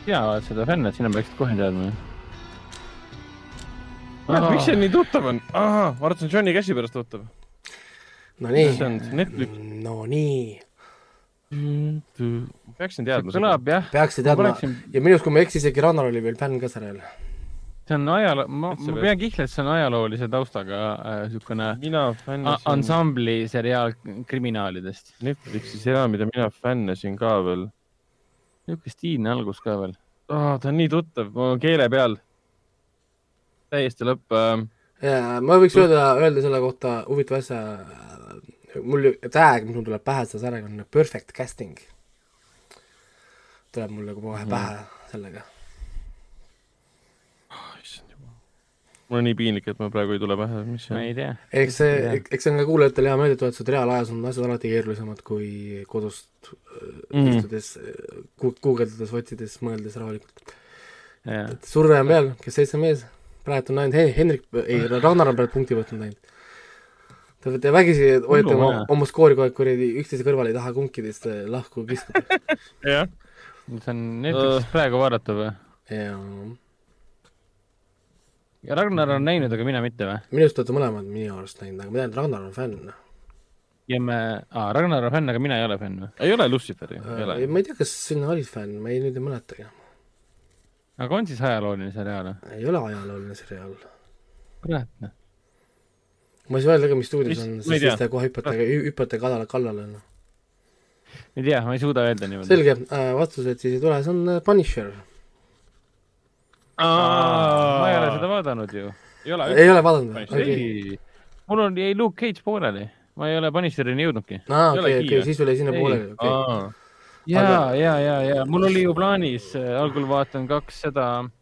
sina oled seda fänn, et sina peaksid kohe teadma ju. Miks see nii tuttav on? ahah, ma arvasin Johnny Cashi pärast tuttav. Nonii. see on Netflix. Nonii peaksin teadma kõlab jah. peaksid teadma oleksin... ja minu arust, kui ma ei eksi, isegi Rannar oli veel fänn ka sellel. see on ajaloo, ma, ma pean kihla, et see on ajaloolise taustaga äh, ansambli seriaal kriminaalidest. Netflixi seriaal, mida mina fännasin ka veel. niisugune stiilne algus ka veel oh,. ta on nii tuttav, keele peal. Täiesti lõpp äh.... ja ma võiks öelda, öelda selle kohta huvitava asja mul tag, mis mul tuleb pähe selle sarjaga, on perfect casting. tuleb mulle kohe mm. pähe sellega oh,. issand jumal. mul on nii piinlik, et mul praegu ei tule pähe, mis see on. ma ei tea. eks see, eks see on ka kuulajatele hea meeldetuletus, et reaalajas on asjad alati keerulisemad kui kodust mm. istudes, guugeldades, otsides, mõeldes rahulikult. et surve on peal, kes seitse mees, praegu on ainult Henrik, ei, Ragnar on praegu punkti võtnud ainult Te peate vägisi hoiate oma, oma skoori kogu aeg kuradi üksteise kõrval, ei taha kumbki teist äh, lahku kiskuda. jah. see on Netflixis uh. praegu vaadatav või? jaa. ja Ragnar on näinud, aga mina mitte või? minu arust olete mõlemad minu arust näinud, aga ma tean, et Ragnar on fänn. ja me, aa, Ragnar on fänn, aga mina ei ole fänn või? ei ole Luciferi ei ole? ma ei tea, kas sina olid fänn, ma ei, nüüd ei mäletagi. Aga on siis ajalooline seriaal või? ei ole ajalooline seriaal. kurat, noh ma ei saa öelda ka, mis stuudios on, sest siis te kohe hüppate, hüppate kallale, kallale, noh. ei tea, ma ei suuda öelda niimoodi. selge äh,, vastused siis ei tule, see on äh, Punisher. ma ei ole seda vaadanud ju. ei ole, ei ole vaadanud või? Okay. mul on, jäi Luke Cage pooleli, ma ei ole Punisherini jõudnudki. aa, okei, okei, siis veel jäi sinna pooleli, okei. Ja Aga..., ja, ja, ja mul oli ju plaanis äh,, algul vaatan kaks seda äh,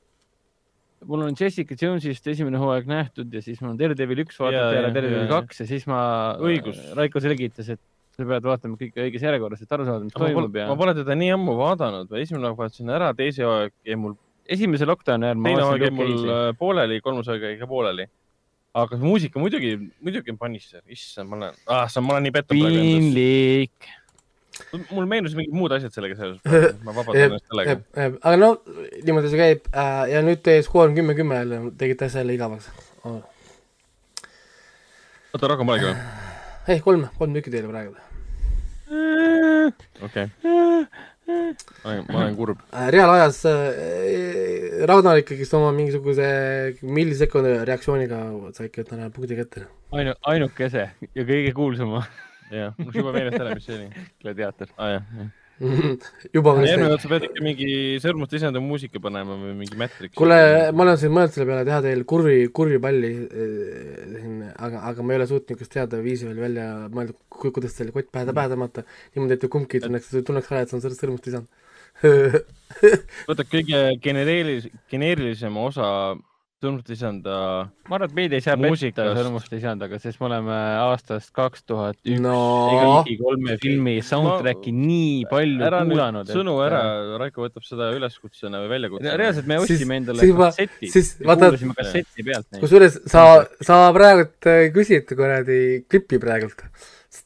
mul on Jessica Jones'ist esimene hooaeg nähtud ja siis mul on Daredevil üks vaadata ja Daredevil kaks ja siis ma, õigus, Raiko selgitas, et sa pead vaatama kõike õiges järjekorras, et aru saada, mis ma toimub ja. ma pole teda nii ammu vaadanud, esimene hooaeg vaatasin ära, teise hooaeg jäi mul. esimese lockdown'i ajal teine hooaeg jäi mul äh, pooleli, kolmas hooaeg jäi ka pooleli. aga muusika muidugi, muidugi on Punisher, issand, ma olen ah,, ma olen nii pettunud. piinlik mul meenus mingid muud asjad sellega seoses, ma vabandan ennast sellega. aga no niimoodi see käib äh, ja nüüd teie skoor on kümme-kümme jälle, tegite asja jälle igavaks. oota, rohkem polegi või? ei, kolm, kolm tükki teile praegu. okei okay. ma olen, ma olen kurb. Äh, reaalajas äh, Ragnar ikkagist oma mingisuguse millisekundi reaktsiooniga sai ikka täna punkti kätte. ainu-, ainukese ja kõige kuulsama. jah, mul juba meelest ära, mis see oli. gladiaator. aa ah, jah, jah juba järgmine kord sa pead ikka mingi sõrmuste isanda muusika panema või mingi Matrix. kuule, ma olen siin mõelnud selle peale teha teil kurvi, kurvipalli siin, aga, aga ma ei ole suutnud niisugust head viisi veel välja mõelda, kuidas teile kott pähe, pähe tõmmata. niimoodi, et kumbki tunneks, tunneks ära, et see on sellest sõrmust isand vaata, kõige genereerilis-, geneerilisem osa sõnumit lisanda. ma arvan, et meid ei saa petta sõnumit lisandaga, sest me oleme aastast kaks tuhat üks no. ligi kolme filmi soundtrack'i ma... nii palju ära kuulanud. sõnu et... ära, Raiko võtab seda üleskutsena või väljakutsena. reaalselt me ostsime endale kasseti. siis vaata, kuulasime kasseti pealt. kusjuures sa, sa praegult küsid kuradi klippi praegult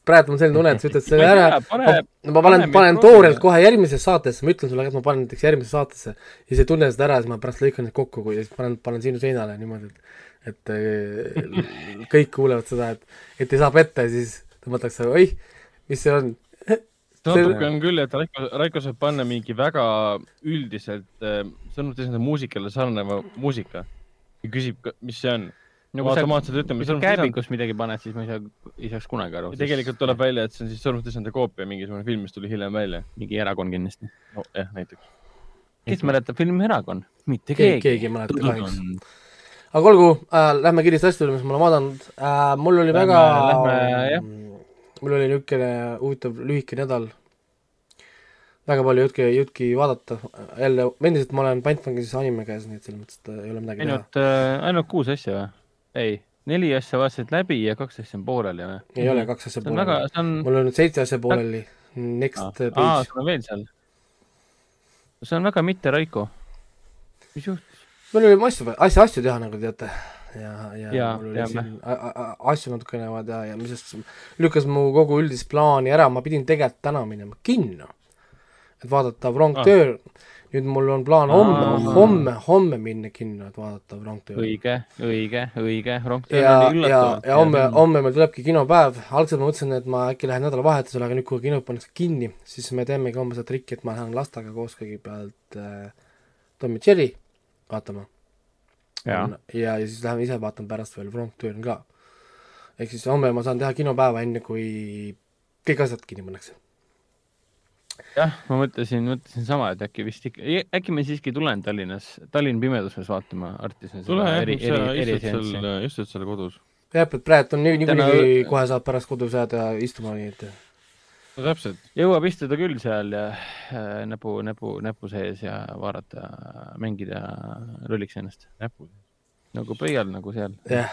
praegu on selline tunne, et sa ütled selle ära, ma, ma panen, panen toorelt kohe järgmisesse saatesse, ma ütlen sulle, et ma panen näiteks järgmisesse saatesse. Ja sa ei tunne seda ära, siis ma pärast lõikan need kokku, kui siis panen, panen sinu seinale niimoodi, et et äh, kõik kuulevad seda, et, et ei saa petta ja siis tõmmatakse, oih, mis see on? Natuke on küll, et Raiko, Raiko saab panna mingi väga üldiselt äh, sõnumit esindava muusikale sarnaneva muusika ja küsib, mis see on no kui automaatselt ütleme. kui sa käepikus midagi paned, siis ma ei saa, ei saaks kunagi aru. tegelikult tuleb välja, et see on siis Sõrmustisande koopia mingisugune film, mis tuli hiljem välja. mingi erakond kindlasti. nojah, näiteks. kes mäletab filmi Erakond? mitte keegi. keegi ei mäleta kahjuks. aga olgu äh,, lähme kiiresti asjade juurde, mis ma olen vaadanud äh,. mul oli lähme, väga, mul oli niisugune huvitav lühike nädal. väga palju jutki, jutki vaadata. jälle, endiselt ma olen pantvangi anime käes, nii et selles mõttes, et ei ole midagi ainult, teha. äh, ainult kuus asja või? Ei, neli asja vaatasid läbi ja kaks asja on pooleli või? ei ole kaks asja pooleli. On... mul on seitse asja pooleli. Next ah, page. aa, sul on veel seal? see on väga mitte Raiko. mis juhtus? meil oli asju, asju, asju teha, nagu teate. ja, ja, ja mul oli siin asju natukene vaja teha ja mis sest lükkas mu kogu üldist plaani ära, ma pidin tegelikult täna minema kinno. et vaadata Wrong ah. Turn nüüd mul on plaan homme, homme, homme minna kinno, et vaadata Wrongtööri. õige, õige, õige, Wrongtöör oli üllatav. ja homme, homme meil tulebki kinopäev, algselt ma mõtlesin, et ma äkki lähen nädalavahetusele, aga nüüd, kui kinod pannakse kinni, siis me teemegi homme seda trikki, et ma lähen lastega koos kõigepealt äh, Tom ja Jerry vaatama. ja, ja, ja siis läheme ise vaatame pärast veel Wrongtööri ka. ehk siis homme ma saan teha kinopäeva, enne kui kõik asjad kinni pannakse jah, ma mõtlesin, mõtlesin sama, et äkki vist ikka, äkki ma siiski tulen Tallinnas, Tallinna pimeduses vaatama Artisan. tule jah, sa istud seal, istud seal kodus. jah, et praegu on nii, niikuinii kohe saab pärast kodus jääda istuma, nii et no täpselt. jõuab istuda küll seal ja äh, näpu, näpu, näpu sees ja vaadata, mängida lolliks ennast. näpu sees? nagu pöial nagu seal. jah,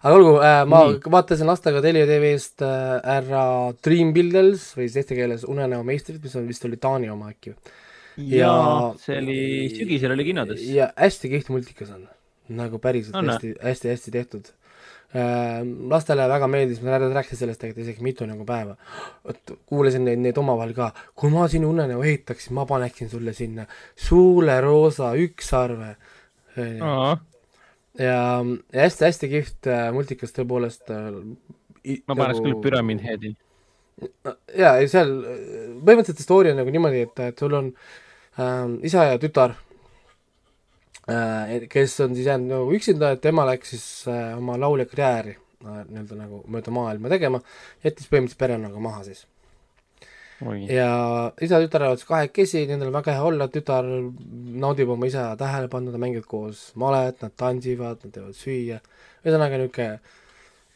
aga olgu äh,, ma Nii. vaatasin lastega Telia tv-st äh, ära Dream Builders või siis eesti keeles Unenäo meistrid, mis on vist oli Taani oma äkki. ja see oli, sügisel oli kinodes. ja hästi kihvt multikas on, nagu päriselt no, hästi, hästi, hästi tehtud äh,. lastele väga meeldis, ma rääkisin sellest tegelikult isegi mitu nagu päeva. vot kuulasin neid, neid omavahel ka, kui ma sinu unenäo ehitaksin, ma paneksin sulle sinna suuleroosa ükssarve ja, ja hästi-hästi kihvt äh, multikas tõepoolest äh,. ma paneks nagu... küll Pyramid Headi. jaa, ei seal, põhimõtteliselt story on nagu niimoodi, et, et sul on äh, isa ja tütar äh,, kes on siis jäänud nagu üksinda, et ema läks siis äh, oma laulja karjääri äh, nii-öelda nagu mööda maailma tegema, jättis põhimõtteliselt pere nagu maha siis ja isa-tütar elavad kahekesi, nendel on väga hea olla, tütar naudib oma isa tähelepanu, nad mängivad koos malet, nad tantsivad, nad teevad süüa, ühesõnaga niisugune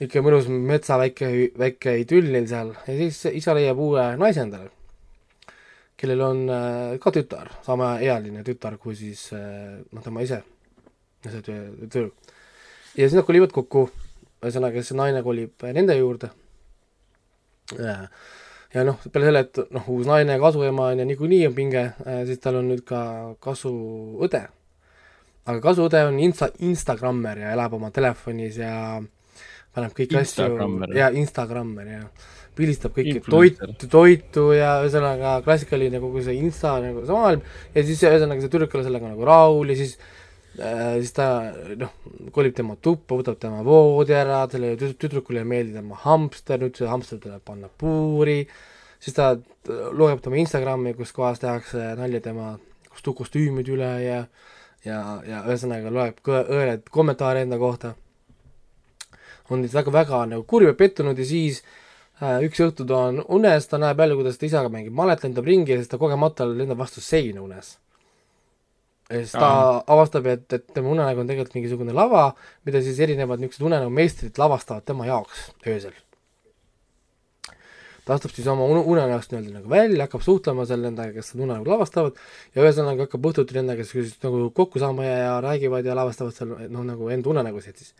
niisugune mõnus metsa väike, väike idüll neil seal. Ja siis isa leiab uue naise endale, kellel on äh, ka tütar, samaealine tütar kui siis äh, noh, tema ise, see töö. ja siis nad kolivad kokku, ühesõnaga see naine kolib nende juurde. Äh, ja noh, peale selle, et noh, uus naine, kasuema on ja niikuinii on pinge, äh, siis tal on nüüd ka kasuõde. aga kasuõde on insta, Instagrammer ja elab oma telefonis ja paneb kõiki asju ja Instagrammer ja pildistab kõiki toitu, toitu ja ühesõnaga klassikaline kogu see insta nagu see maailm. Ja siis ühesõnaga see tüdruk ei ole sellega nagu rahul ja siis äh, siis ta noh, kolib tema tuppa, võtab tema voodi ära, sellele tüdrukule ei meeldi tema hamster, nüüd see hamster tuleb panna puuri, siis ta loeb tema Instagrami, kus kohas tehakse nalja tema kostüümide üle ja ja, ja ühesõnaga loeb õeled kommentaare enda kohta. on nüüd väga-väga nagu kurb ja pettunud ja siis äh, üks õhtu ta on unes, ta näeb jälle, kuidas ta isaga mängib malet, lendab ringi ja siis ta kogemata lendab vastu seina unes ja siis ta Aha. avastab, et, et tema unenägu on tegelikult mingisugune lava, mida siis erinevad niisugused unenäomeistrid lavastavad tema jaoks öösel. ta astub siis oma unenäost nii-öelda nagu välja, hakkab suhtlema seal nendega, kes seda unenägu lavastavad, ja ühesõnaga hakkab õhtuti nendega siis nagu kokku saama ja, ja räägivad ja lavastavad seal noh, nagu enda unenägusid siis.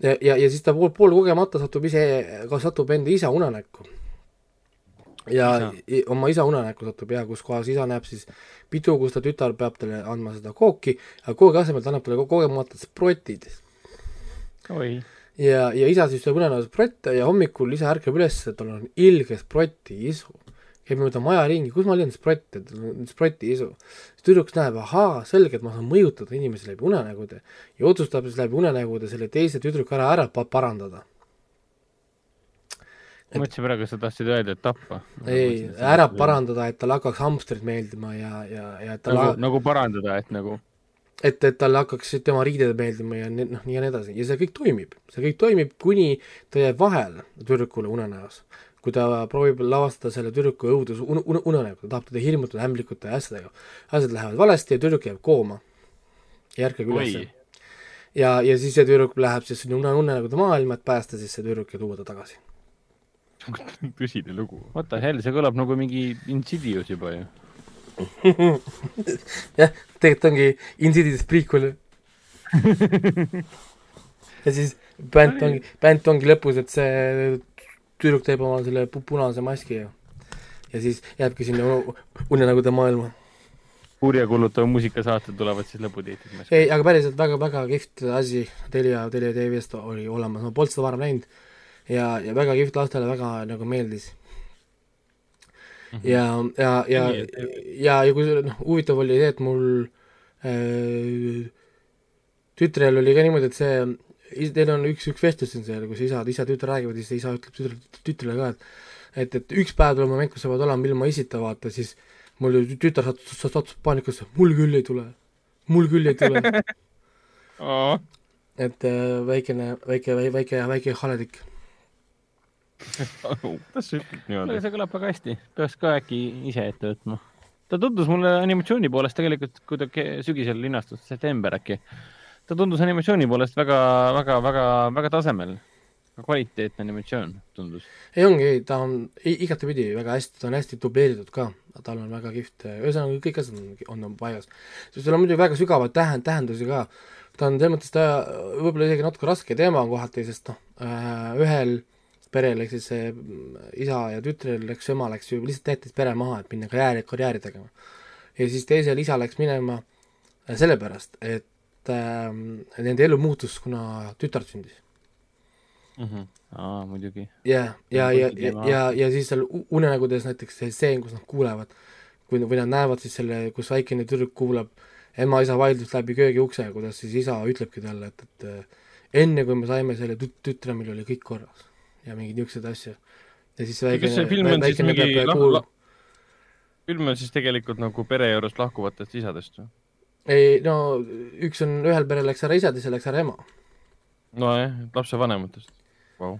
ja, ja, ja siis ta pool, pool kogemata satub ise, satub enda isa unenäkku ja isa. oma isa unenäkku satub ja kus kohas isa näeb siis pidu, kus ta tütar peab talle andma seda kooki, aga koogi asemel ta annab talle kogemata sprotid. ja, ja isa siis sööb unenäos sprotte ja hommikul isa ärkab üles, tal on ilge sproti isu. käib mööda maja ringi, kus ma leian sprotte, tal on sproti isu. siis tüdruk näeb, ahaa, selge, et ma saan mõjutada inimesi läbi unenägude ja otsustab siis läbi unenägude selle teise tüdruku ära, ära parandada ma mõtlesin praegu, sa tahtsid öelda, et tappa. ei, ära parandada, et talle hakkaks hamstrid meeldima ja, ja, ja et talle nagu, nagu parandada, et nagu et, et talle hakkaksid tema riided meeldima ja noh, nii ja nii edasi ja see kõik toimib, see kõik toimib, kuni ta jääb vahele tüdrukule unenäos. kui ta proovib lavastada selle tüdruku õudus un, un, unenägu, ta tahab teda hirmutada ämblikute ja asjadega. asjad lähevad valesti ja tüdruk jääb kooma ja ärkage üles. ja, ja siis see tüdruk läheb siis sinna une, unenägude maailma, et päästa siis see tüdruk ja tuua ta tagasi tõsine lugu. What the hell, see kõlab nagu mingi Insidious juba ju jah, tegelikult ongi Insidious prequel ja siis bänd ongi, bänd ongi lõpus, et see tüdruk teeb oma selle punase maski ja ja siis jääbki sinna unenägude maailma. kurjakuulutava muusikasaated tulevad siis lõputiitrid. ei, aga päriselt väga-väga kihvt asi Telia, Telia tv-st oli olemas, ma polnud seda varem näinud ja, ja väga kihvt lastele väga nagu meeldis mm. -hmm. ja, ja, ja, ja, ja kui noh, huvitav oli see, et mul äh, tütrel oli ka niimoodi, et see, teil on üks, üks vestlus siin seal, kus isad, isa, tütar räägivad ja siis isa ütleb tütre, tütrele ka, et et, et üks päev tuleb moment, kus sa pead olema ilma isita, vaata, siis mul ju tütar sattus, sattus paanikasse, mul küll ei tule, mul küll ei tule oh.. et äh, väikene, väike, väike, väike, väike haledik kuidas sa ütled niimoodi? see kõlab väga hästi, peaks ka äkki ise ette võtma. ta tundus mulle animatsiooni poolest tegelikult, kui ta sügisel linastus, september äkki, ta tundus animatsiooni poolest väga, väga, väga, väga tasemel. kvaliteetne animatsioon tundus. ei ongi, ta on igatepidi väga hästi, ta on hästi dubleeritud ka, tal on väga kihvt, ühesõnaga kõik asjad on, on, on paigas. sest tal on muidugi väga sügavaid tähend-, tähendusi ka. ta on selles mõttes, ta võib-olla isegi natuke raske teema on kohati, sest noh, äh, ühel perel, ehk siis see isa ja tütrel läks, ema läks ju lihtsalt jättis pere maha, et minna karjääri, karjääri tegema. ja siis teisel isa läks minema äh, sellepärast, et äh, nende elu muutus, kuna tütar sündis mm. -hmm. aa, muidugi. ja, ja, ja, ja, ja, ja siis seal unenägudes näiteks see stseen, kus nad kuulevad, kui, või nad näevad siis selle, kus väikene tüdruk kuulab ema-isa vaidlust läbi köögiukse, kuidas siis isa ütlebki talle, et, et enne kui me saime selle tüt-, tütre, meil oli kõik korras ja mingeid niisuguseid asju. ja siis väike, kas see film on siis mingi lah-, lah-, film on siis tegelikult nagu pere juurest lahkuvatest isadest või? ei no üks on, ühel perel läks ära isa, teisel läks ära ema. nojah, lapsevanematest wow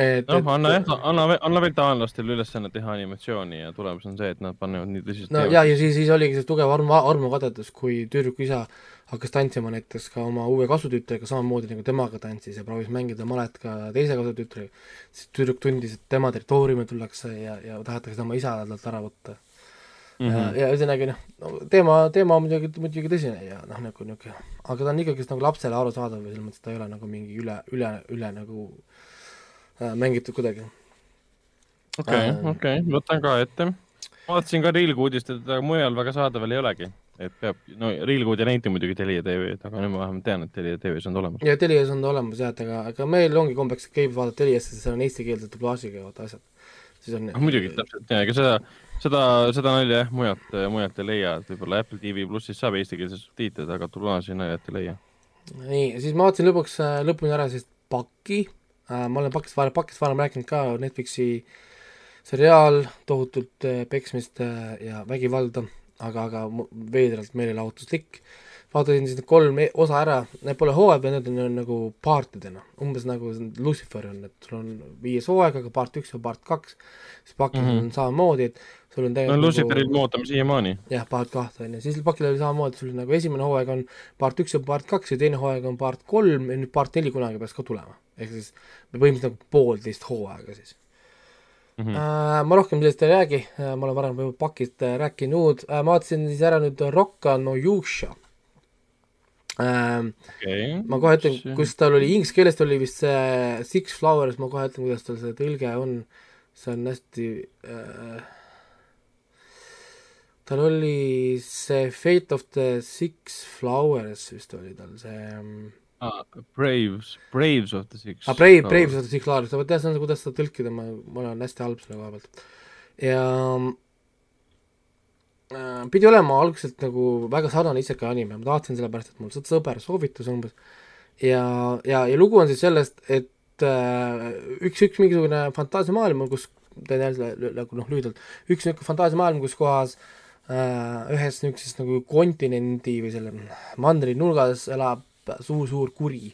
et noh, anna jah, anna, anna veel taanlastele ülesanne teha animatsiooni ja tulemus on see, et nad panevad nii tõsiselt no teevad. ja, ja siis, siis oligi see tugev armu, armukadedus, kui tüdruku isa hakkas tantsima näiteks ka oma uue kasutütrega samamoodi nagu temaga tantsis ja proovis mängida malet ka teise kasutütrega, siis tüdruk tundis, et tema territooriumile tullakse ja, ja tahetakse tema isa talt ära võtta mm. -hmm. ja, ja ühesõnaga noh, no teema, teema on muidugi, muidugi tõsine ja noh, nagu niisugune, aga ta on ikkagist nagu lapsele arusaadav ja selles mõttes ta ei ole nagu mingi üle, üle, üle nagu mängitud kuidagi. okei äh,, okei võtan ka ette. vaatasin ka Riigikogu uudist, et mujal väga saadaval ei olegi et peab, no Reelgood ei näita muidugi Telia TV-d, aga nüüd ma vähemalt tean, et Telia TV-s on ta olemas. ja Telias on ta olemas jah, et aga, aga meil ongi kombeks, et käib vaadata Teliasse, seal on eestikeelse dublaažiga vaata asjad. siis on. muidugi, täpselt ja ega seda, seda, seda nalja jah, mujalt, mujalt ei leia, et võib-olla Apple TV plussis saab eestikeelse subtiitrid, aga Tulasi naljat ei leia. nii, siis ma vaatasin lõpuks lõpuni ära siis Paki äh,, ma olen Pakist varem, Pakist varem rääkinud ka, Netflixi seriaal, tohutult peksmist ja vägivalda, aga, aga veidralt meelelahutuslik vaatasin siis need kolm e-, osa ära, need pole hooaja, need on, on nagu partidena, umbes nagu Lucifer on, et sul on viies hooaeg, aga part üks ja part kaks, siis pakil mm -hmm. on samamoodi, et sul on tegelikult no Luciferit nagu, me ootame siiamaani. jah, part kahte on ju, siis pakil oli samamoodi, sul nagu esimene hooaeg on part üks ja part kaks ja teine hooaeg on part kolm ja nüüd part neli kunagi peaks ka tulema. ehk siis põhimõtteliselt nagu poolteist hooaega siis Mm -hmm. Uh, ma rohkem sellest ei räägi uh,, ma olen varem juba pakist uh, rääkinud uh,, ma vaatasin siis ära nüüd Rocca no Yusha ähm, okay. ma kohe ütlen, kus tal oli, inglise keeles oli vist see Six Flowers, ma kohe ütlen, kuidas tal see tõlge on, see on hästi äh, tal oli see Fate of the Six Flowers vist oli tal see ah, Braves, Braves of the Six ah, Brave, Braves of the Six Flowers, vot jah, see on, kuidas seda tõlkida, ma, ma olen hästi halb selle koha pealt. ja Äh, pidi olema algselt nagu väga sarnane isekai anime, ma tahtsin sellepärast, et mul sõber soovitas umbes, ja, ja, ja lugu on siis sellest, et äh, üks, üks mingisugune fantaasiamaailm, kus, teen jälle nagu noh, lühidalt, üks niisugune fantaasiamaailm, kus kohas äh, ühes niisuguses nagu kontinendi või selle mandri nurgas elab suur-suur kuri,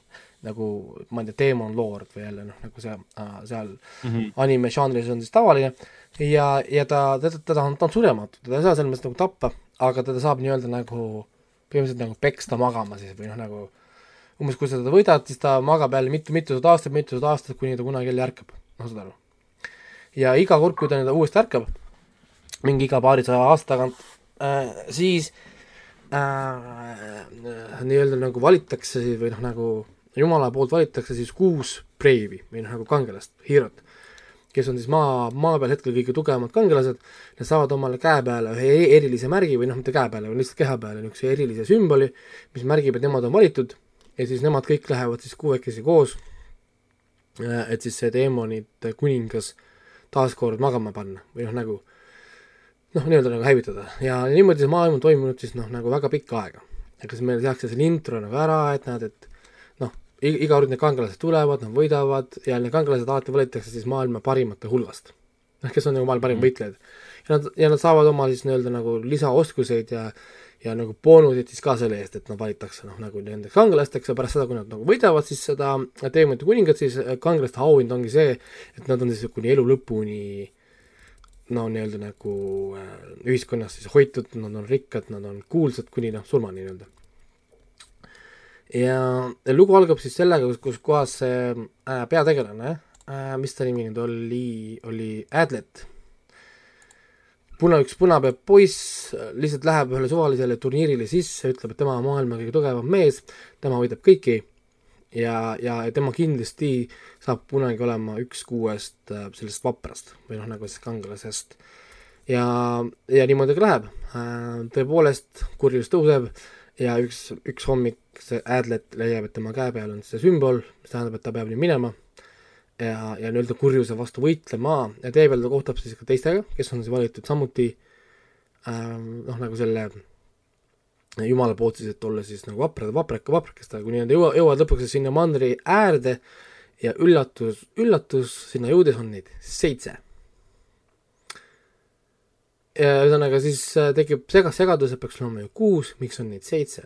nagu ma ei tea, Demon Lord või jälle noh, nagu see äh, seal mm -hmm. anime žanris on siis tavaline äh,, ja, ja ta, teda, teda on, ta on surematu, teda ei saa selles mõttes nagu tappa, aga teda saab nii-öelda nagu põhimõtteliselt nagu peksta magama siis või noh, nagu umbes kui sa teda võidad, siis ta magab jälle mitu, mitusada aastat, mitusada aastat, kuni ta kunagi jälle ärkab, noh saad aru. ja iga kord, kui ta nii-öelda uuesti ärkab, mingi iga paarisaja aasta tagant äh,, siis äh, nii-öelda nagu valitakse või noh, nagu jumala poolt valitakse siis kuus Brave'i või noh, nagu kangelast, hiirot kes on siis maa, maa peal hetkel kõige tugevamad kangelased, nad saavad omale käe peale ühe e-, erilise märgi või noh, mitte käe peale, vaid lihtsalt keha peale niisuguse erilise sümboli, mis märgib, et nemad on valitud. Ja siis nemad kõik lähevad siis kuuekesi koos, äh, et siis see teemonite kuningas taaskord magama panna või noh, nagu noh, nii-öelda nagu hävitada ja niimoodi see maailm on toimunud siis noh, nagu väga pikka aega. ega siis meile tehakse selle intro nagu ära, et näed, et iga kord need kangelased tulevad, nad võidavad ja need kangelased alati valitakse siis maailma parimate hulgast. noh, kes on nagu maailma parimad mm. võitlejad. ja nad, ja nad saavad oma siis nii-öelda nagu lisaoskuseid ja ja nagu boonuseid siis ka selle eest, et nad valitakse noh, nagu nendeks kangelasteks ja pärast seda, kui nad nagu võidavad siis seda teemante kuningat, siis kangelaste auhind ongi see, et nad on siis kuni elu lõpuni no nii-öelda nagu äh, ühiskonnas siis hoitud, nad on rikkad, nad on kuulsad kuni noh, surmani nii-öelda ja lugu algab siis sellega, kus, kus kohas see äh, peategelane äh,, mis ta nimi nüüd oli, oli Adlet. puna, üks punapeab poiss lihtsalt läheb ühele suvalisele turniirile sisse, ütleb, et tema on maailma kõige tugevam mees, tema võidab kõiki ja, ja tema kindlasti saab kunagi olema üks kuuest äh, sellest vaprast või noh, nagu siis kangelasest. ja, ja niimoodi ka läheb äh,. tõepoolest, kurjus tõuseb ja üks, üks hommik see Adlet leiab, et tema käe peal on see sümbol, mis tähendab, et ta peab nüüd minema ja, ja nii-öelda kurjuse vastu võitlema ja tee peal ta kohtab siis ka teistega, kes on siis valitud samuti ähm, noh, nagu selle jumala poolt siis, et olla siis nagu vaprad, vapraka, vaprakestega, kuni nad jõua, jõuavad lõpuks sinna mandri äärde ja üllatus, üllatus, sinna jõudes on neid seitse. ja ühesõnaga siis äh, tekib segas segadus, et peaks olema ju kuus, miks on neid seitse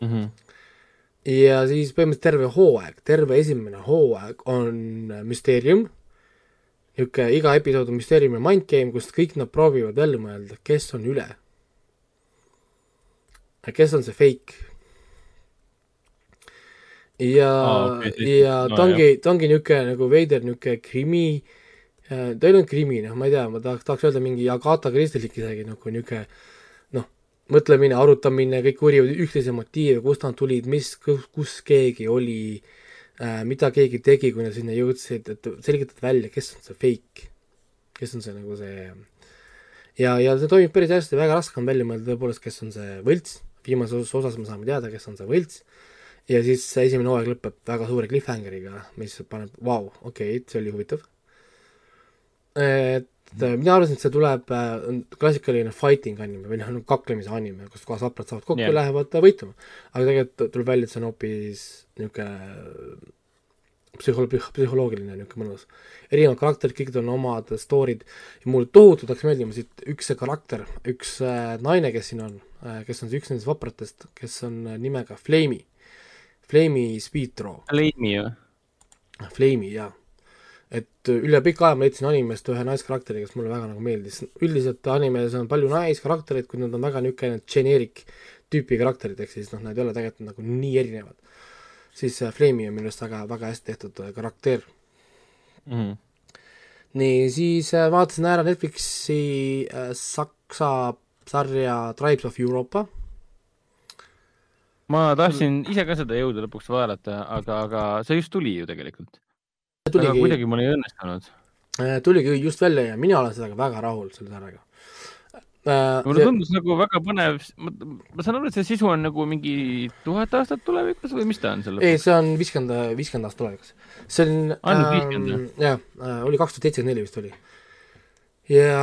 mm. -hmm. ja siis põhimõtteliselt terve hooaeg, terve esimene hooaeg on müsteerium, niisugune iga episood on müsteerium ja mind game, kus kõik nad proovivad välja mõelda, kes on üle. Kes on see fake? Ja ah,, okay, ja no, ta ongi, ta ongi niisugune nagu veider niisugune krimi. Äh,, ta ei olnud krimi, noh, ma ei tea, ma tahaks, tahaks öelda mingi Agatha Christie'lik isegi nagu niisugune mõtlemine, arutamine, kõik uurivad üksteise motiive, kust nad tulid, mis, kus keegi oli äh,, mida keegi tegi, kui nad sinna jõudsid, et selgitada välja, kes on see fake, kes on see nagu see ja, ja see toimib päris hästi, väga raske on välja mõelda tõepoolest, kes on see võlts, viimases osas me saame teada, kes on see võlts, ja siis esimene hooaeg lõpeb väga suure cliffhangeriga, mis paneb, vau, okei see oli huvitav et äh, mina arvasin, et see tuleb äh, klassikaline fighting anime või noh, nagu kaklemise anime, kus kohas vaprad saavad kokku ja yeah. lähevad võitlema. aga tegelikult tuleb välja, et see on hoopis niisugune psühholo-, psühholoogiline niisugune mõnus. erinevad karakterid, kõigil on omad story'd ja mulle tohutult hakkas meeldima siit üks see karakter, üks äh, naine, kes siin on äh,, kes on üks nendest vapratest, kes on äh, nimega Flamey, Flamey Speedthrow. Flamey või? Flamey, jaa. et üle pika aja ma leidsin animest ühe naiskarakteri, kes mulle väga nagu meeldis, üldiselt animes on palju naiskaraktereid, kuid nad on väga niisugune generic tüüpi karakterid, ehk siis noh, nad ei ole tegelikult nagu nii erinevad siis Flame'i on minu arust väga, väga hästi tehtud äh, karakter mm. -hmm. nii, siis äh, vaatasin ära Netflixi äh, saksa sarja Tribes of Europa. ma tahtsin ise ka seda jõuda lõpuks vaadata, aga, aga see just tuli ju tegelikult. aga kuidagi mul ei õnnestunud. tuligi just välja ja mina olen sellega väga rahul, selle sarjaga äh,. mulle tundus nagu väga põnev, ma saan aru, et see sisu on nagu mingi tuhat aastat tulevikus või mis ta on seal? ei, see on viiskümmend, viiskümmend aastat tulevikus. see on ainult viiskümmend ähm,? jah äh,, oli kaks tuhat seitsekümmend neli vist oli. ja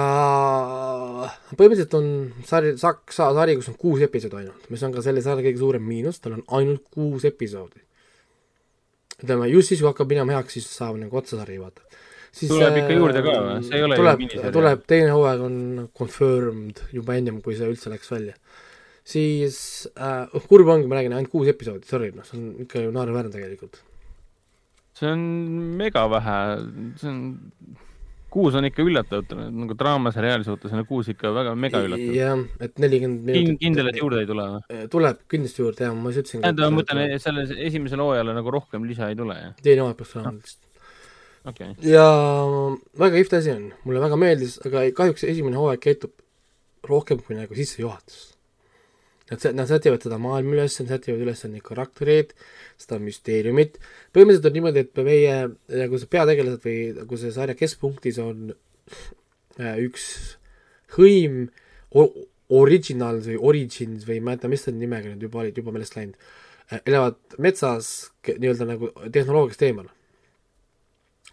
põhimõtteliselt on sari, saksa sari, kus on kuus episoodi ainult, mis on ka selle sarja kõige suurem miinus, tal on ainult kuus episoodi. ütleme, just siis, kui hakkab minema heaks, siis saab nagu otsasari vaata siis tuleb ikka juurde ka või? see ei ole tuleb, tuleb, teine hooaeg on confirmed juba ennem, kui see üldse läks välja. siis äh, kurb ongi, ma räägin, ainult kuus episoodi, sorry, noh, see on ikka ju naeruväärne tegelikult. see on mega vähe, see on kuus on ikka üllatav, nagu draamaseriaali suhtes on kuus ikka väga mega üllatav. jah, et nelikümmend minutit kindel, et juurde ei tule või? Äh, tuleb kindlasti juurde, jah, ma just ütlesin. tähendab, ma mõtlen, selles esimesel hooajal nagu rohkem lisa ei tule, jah? teine hooaeg peaks olema lihtsalt okay.. ja väga kihvt asi on, mulle väga meeldis, aga kahjuks esimene hooaeg käitub rohkem kui nagu sissejuhatus. Nad, nad sätivad seda maailma üles, nad sätivad üles neid karaktereid, seda müsteeriumit, põhimõtteliselt on niimoodi, et meie nagu see peategelased või nagu see sarja keskpunktis on äh, üks hõim, Originals või Origins või ma ei mäleta, mis selle nimega nüüd juba olid, juba meelest läinud, äh, elavad metsas nii-öelda nagu tehnoloogiast eemal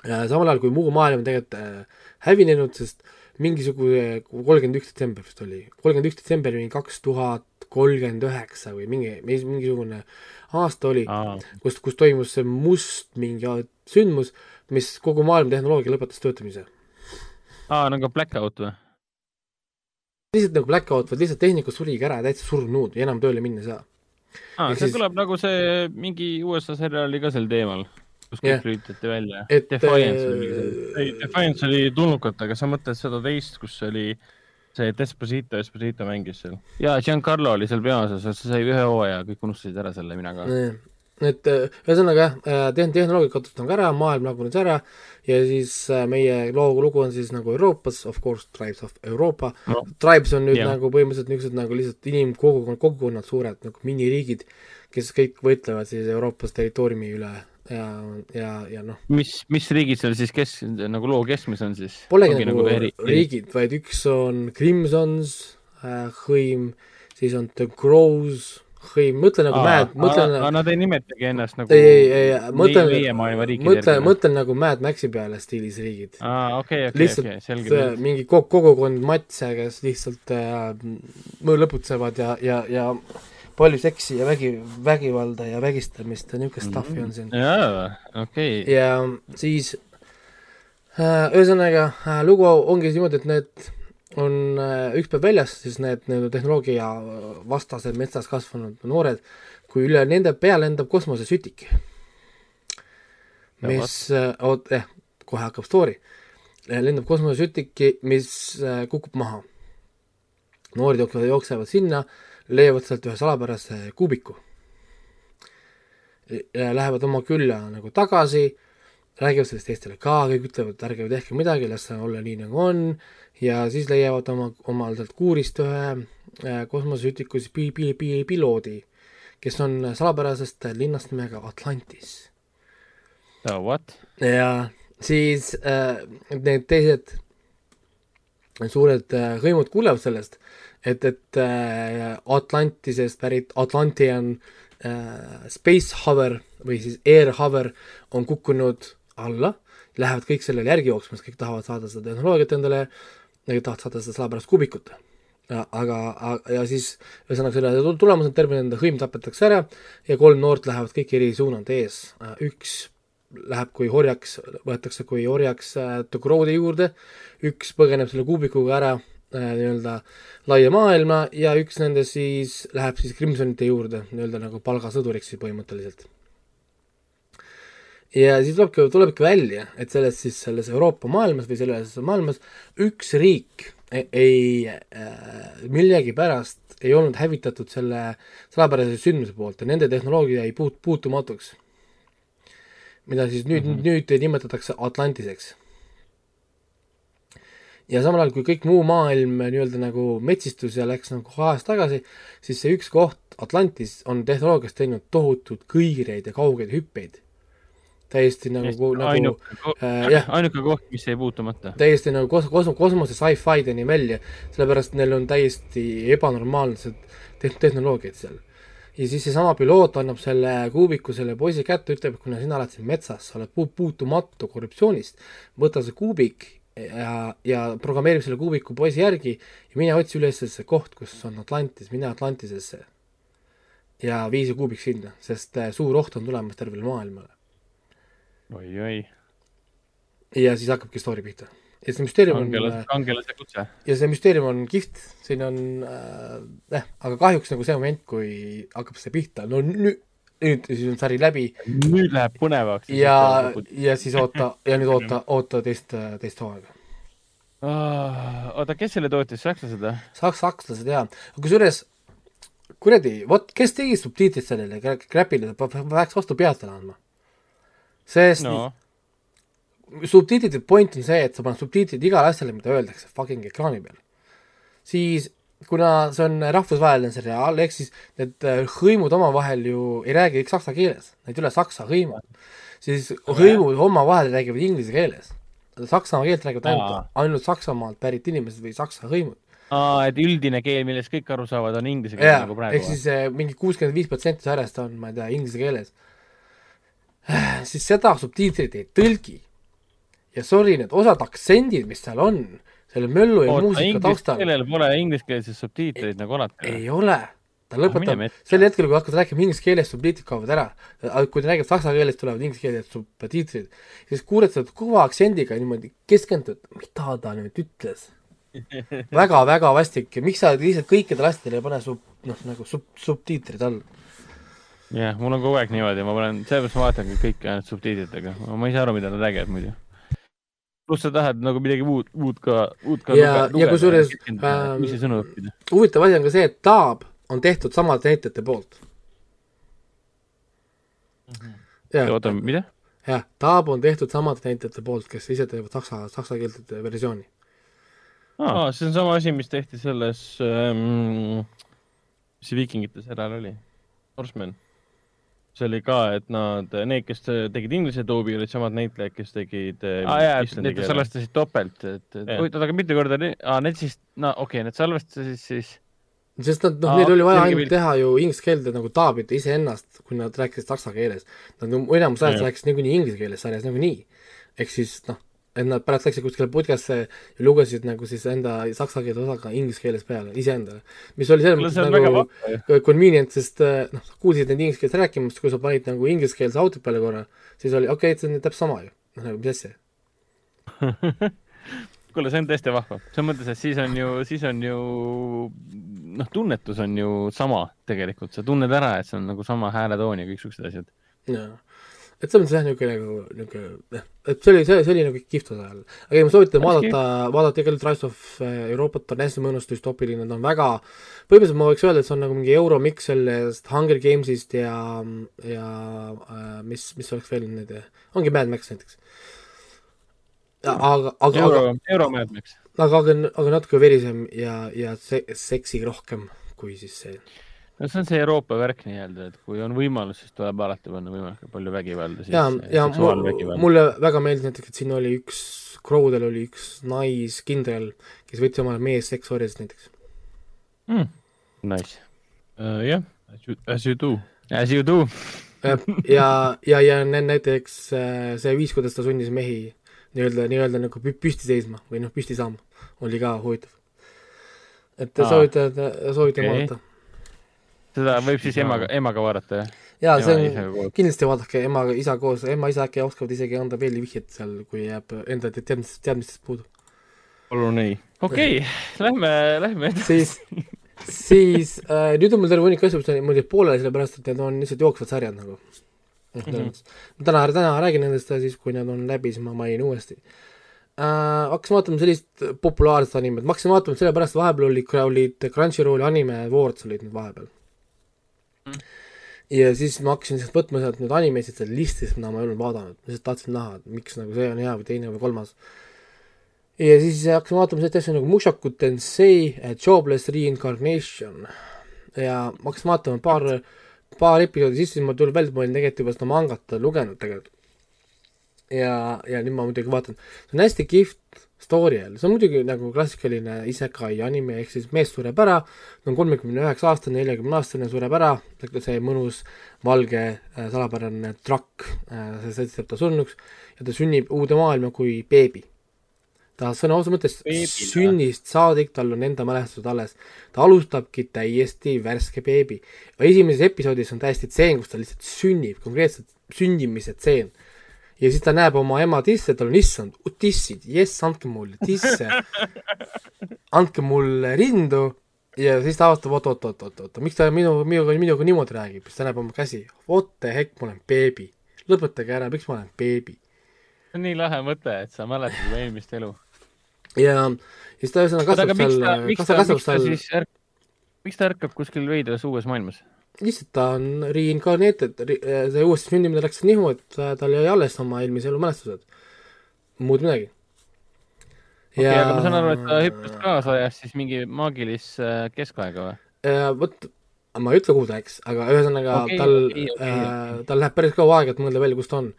samal ajal kui muu maailm on tegelikult äh, hävinenud, sest mingisugune kolmkümmend üks detsember vist oli, kolmkümmend üks detsember mingi kaks tuhat kolmkümmend üheksa või mingi, mingisugune aasta oli, kus, kus toimus see must mingi sündmus, mis kogu maailma tehnoloogia lõpetas töötamise. aa, nagu blackout või? lihtsalt nagu blackout, vaid lihtsalt tehnikud surigi ära ja täitsa surnud ja enam tööle minna ei saa. aa, see siis... tuleb nagu see mingi USA seriaal oli ka sel teemal kus kõik yeah. lülitati välja. Defiance oli äh, ei, Defiance oli tulnukat, aga sa mõtled seda teist, kus oli see Desposito, Esposito mängis seal. ja Giancarlo oli seal peaosas, see sai ühe hooaja, kõik unustasid ära selle, mina ka yeah.. et äh, ühesõnaga jah, äh, tehnoloogia kaotatud ka ära, maailm lagunes ära ja siis meie loo lugu on siis nagu Euroopas, of course, Tribes of Euroopa no.. Tribes on nüüd yeah. nagu põhimõtteliselt niisugused nagu lihtsalt inimkogukonnad, kogukonnad, suured nagu miniriigid, kes kõik võitlevad siis Euroopas territooriumi üle ja, ja, ja noh. mis, mis riigid seal siis kes, nagu loo keskmes on siis? Polegi nagu, nagu eri, riigid, vaid üks on Crimsons äh, hõim, siis on The Crows hõim, mõtle nagu Mad, mõtle aga nad ei nimetagi ennast nagu ei, ei, ei, mõtle, mõtle, mõtle nagu Mad Maxi peale stiilis riigid. aa, okei, okei, okei, selge. mingi kogukond matse, kes lihtsalt äh, lõputsevad ja, ja, ja palju seksi ja vägi, vägivalda ja vägistamist ja niisugust mm -hmm. stuff'i on siin. jaa, okei okay.. ja siis äh, ühesõnaga äh, lugu ongi niimoodi, et need on äh, üks päev väljas, siis need nii-öelda tehnoloogia vastased metsas kasvanud noored, kui üle nende pea lendab kosmosesütik, mis, oot, jah, kohe hakkab story, lendab kosmosesütik, mis kukub maha. noored jooksevad, jooksevad sinna äh, leiavad sealt ühe salapärase kuubiku. Lähevad oma külla nagu tagasi, räägivad sellest teistele ka, kõik ütlevad, ärge tehke midagi, las see olla nii, nagu on, ja siis leiavad oma, omal sealt kuurist ühe äh, kosmosesütiku siis pi-, pi-, pi-, piloodi, kes on salapärasest linnast nimega Atlantis. no what? ja siis äh, need teised suured äh, hõimud kuulevad sellest et, et äh, Atlantisest pärit Atlantean äh, Space Hover või siis Air Hover on kukkunud alla. Lähevad kõik sellele järgi jooksma, sest kõik tahavad saada seda tehnoloogiat endale, kõik tahavad saada seda salapärast kuubikut. aga, ja siis ühesõnaga selle tulemusena terve nende hõim tapetakse ära ja kolm noort lähevad kõik eri suunade ees, üks läheb kui orjaks, võetakse kui orjaks Tokroodi juurde, üks põgeneb selle kuubikuga ära äh, nii-öelda laia maailma ja üks nendest siis läheb siis Crimsonite juurde nii-öelda nagu palgasõduriks siis põhimõtteliselt. ja siis tulebki, tulebki välja, et selles siis, selles Euroopa maailmas või selles maailmas üks riik ei, ei äh, millegipärast ei olnud hävitatud selle salapärase sündmuse poolt ja nende tehnoloogia jäi puut-, puutumatuks mida siis nüüd mm, -hmm. nüüd nimetatakse Atlantiseks. Ja samal ajal, kui kõik muu maailm nii-öelda nagu metsistus ja läks nagu ajas tagasi, siis see üks koht, Atlantis, on tehnoloogias teinud tohutud kõireid ja kaugeid hüppeid. täiesti nagu, nagu ainuke, äh, jah, ainuke koht, mis jäi puutumata. täiesti nagu kos-, kos-, kosmose sci-fi'deni välja, sellepärast neil on täiesti ebanormaalsed te-, tehnoloogiad seal ja siis seesama piloot annab selle kuubiku selle poisi kätte, ütleb, et kuna sina oled siin metsas, sa oled puutumatu korruptsioonist, võta see kuubik ja, ja programmeerib selle kuubiku poisi järgi ja mine otsi üles see koht, kus on Atlantis, mine Atlantisesse. ja vii see kuubik sinna, sest äh, suur oht on tulemas tervele maailmale oi,. oi-oi. ja siis hakkabki story pihta ja see müsteerium on kangelase, kangelase kutse. ja see müsteerium on kihvt, siin on äh, eh, aga kahjuks nagu see moment, kui hakkab see pihta, no nüüd, nüüd siis on sari läbi. nüüd läheb põnevaks. ja, ja siis oota, ja nüüd oota, oota teist, teist hooaega oh,. oota, kes selle tootis, sakslased või? Saks-, sakslased jaa, kusjuures kuradi, vot kes tegi subtiitrid sellele crap'ile, peaks vastu pead talle andma. sest no subtiitrite point on see, et sa paned subtiitrid igale asjale, mida öeldakse fucking ekraani peal. siis kuna see on rahvusvaheline seriaal, ehk siis need äh, hõimud omavahel ju ei räägi kõik saksa keeles, need ei ole saksa hõimud, siis hõimud omavahel räägivad inglise keeles. Saksamaa keelt räägivad ainult, ainult Saksamaalt pärit inimesed või saksa hõimud. aa, et üldine keel, millest kõik aru saavad, on inglise keel nagu praegu? ehk siis äh, mingi kuuskümmend viis protsenti sarjast on, ma ei tea, inglise keeles. siis seda subtiitrid ei tõlgi ja sorry, need osad aktsendid, mis seal on, selle möllu ja Oota, muusika taustal. kellel pole ingliskeelseid subtiitreid nagu alati? ei ole, ta lõpetab sel hetkel, kui hakkad rääkima inglise keeles, subtiitrid kaovad ära. kui ta räägib saksa keeles, tulevad inglise keeles subtiitrid. siis kuuled seda kõva aktsendiga niimoodi keskendunud, mida ta nüüd ütles väga-väga vastik miks sa lihtsalt kõikidele asjadele ei pane sub-, noh, nagu sub-, subtiitrid all jah yeah,, mul on kogu aeg niimoodi, ma panen, sellepärast ma vaatangi kõike ainult subtiitritega, ma ei saa aru, mida nad räägivad muidu pluss sa tahad nagu midagi uut, uut ka, uut ka ja, ja kusjuures ähm, uusi sõnu õppida. huvitav asi on ka see, et Taab on tehtud samade näitlejate poolt mm. -hmm. oota, mida? jah, Taab on tehtud samade näitlejate poolt, kes ise teevad saksa, saksa keelt versiooni. aa, see on sama asi, mis tehti selles ähm,, mis see Viikingite seriaal oli? Norseman see oli ka, et nad, need, kes tegid inglise duubi, olid samad näitlejad, kes tegid aa ah, jaa, et need salvestasid topelt, et, et oota, aga mitu korda, aa, need siis, no okei okay,, need salvestasid siis sest nad, noh, neil oli vaja ainult teha ju inglise keelde nagu taabida iseennast, kui nad rääkisid saksa keeles. Nad enamus ajast rääkisid niikuinii inglise keeles sarjas niikuinii. ehk siis noh, et nad pärast läksid kuskile podcasse ja lugesid nagu siis enda saksa keele osaga inglise keeles peale, iseendale. mis oli selles mõttes nagu convenient, sest eh, noh, kuulsid neid inglise keeles rääkimast, kui sa panid nagu ingliskeelse auto peale korra, siis oli okei okay,, see on täpselt sama ju. noh, nagu mis asja kuule, see on tõesti vahva, selles mõttes, et siis on ju, siis on ju noh, tunnetus on ju sama tegelikult, sa tunned ära, et see on nagu sama hääletoon ja kõik siuksed asjad. jaa et selles mõttes jah, niisugune nagu, niisugune et see oli, see, see oli nagu kihvt osa ajal. aga ei, ma soovitan vaadata, vaadata tegelikult Rise of äh, Euroopat, on hästi mõnus düstoopiline, ta on väga, põhimõtteliselt ma võiks öelda, et see on nagu mingi euromix sellest Hunger Games'ist ja, ja äh, mis, mis oleks veel need, ongi Mad Max näiteks. aga, aga Euro, Euro Mad Max. aga, aga, aga natuke verisem ja, ja se-, seksi rohkem kui siis see no see on see Euroopa värk nii-öelda, et kui on võimalus, siis tuleb alati panna võimalikult palju vägivalda. ja, ja mulle väga meeldis näiteks, et siin oli üks, Crowdel oli üks naiskindral, kes võttis omale mees seksorjast näiteks mm.. Nice uh,. jah yeah., as you do. As you do ja, ja, ja näiteks äh, see viis, kuidas ta sundis mehi nii-öelda, nii-öelda nagu püsti seisma või noh, püsti saama, oli ka huvitav. et soovitan, soovitan okay. vaadata. Seda võib siis emaga, emaga vaadata, jah? jaa, see on, kindlasti vaadake emaga, isa koos, ema, isa äkki oskavad isegi anda veel vihjet seal, kui jääb enda teadmistest, teadmistest puudu. palun ei. okei okay,, lähme, lähme edasi. siis, siis äh, nüüd on mul terve hunnik asju, mis on mul jäid pooleli, sellepärast et need on lihtsalt jooksvad sarjad nagu mm. -hmm. täna, täna räägin nendest ja siis, kui nad on läbi, siis ma mainin uuesti äh,. hakkasin vaatama sellist populaarset animet, ma hakkasin vaatama sellepärast, vahepeal olid, olid Crunchyrolli anime awards olid nüüd vahepeal. Ja siis ma hakkasin lihtsalt võtma sealt nüüd animesid sealt listist, mida ma ei olnud vaadanud, lihtsalt tahtsin näha, et miks nagu see on hea või teine või kolmas. ja siis hakkasin vaatama sellist asja nagu Mushoku Tensei Jobless Reincarnation ja ma hakkasin vaatama paar mm paar episoodi sisse, siis mul tuleb välja, et ma olin tegelikult juba seda mangat lugenud tegelikult. ja, ja nüüd ma muidugi vaatan, see on hästi kihvt story jälle, see on muidugi nagu klassikaline isekai anime, ehk siis mees sureb ära, ta on kolmekümne üheksa aastane, neljakümne aastane, sureb ära, see mõnus valge äh, salapärane trakk äh,, see sätitab ta surnuks ja ta sünnib uude maailma kui beebi ta sõna otseses mõttes sünnist saadik, tal on enda mälestused alles. ta alustabki täiesti värske beebi. esimeses episoodis on täiesti tseen, kus ta lihtsalt sünnib, konkreetselt sündimise tseen. Ja siis ta näeb oma ema tisse, tal on issand, tissid, jess, andke mulle tisse. andke mulle rindu ja siis ta avastab, oot, oot, oot, oot, oot, miks ta minu, minuga, minuga niimoodi räägib, siis ta näeb oma käsi, what the heck, ma olen beebi. lõpetage ära, miks ma olen beebi see on nii lahe mõte, et sa mäletad oma eelmist elu ja siis ta ühesõnaga kasvab seal, kasvab, kasvab seal. miks ta ärkab kuskil veidras uues maailmas? Lihtsalt ta on reincarnated, see uuesti sündimine läks nihu, et tal jäi alles oma eelmise elu mälestused. muud midagi. okei okay,, aga ma saan aru, et ta hüppas kaasajas siis mingi maagilisse äh, keskaega või? vot, ma ei ütle, kuhu ta läks, aga ühesõnaga okay, tal okay,, okay, äh, tal läheb päris kaua aega, et mõelda välja, kus ta on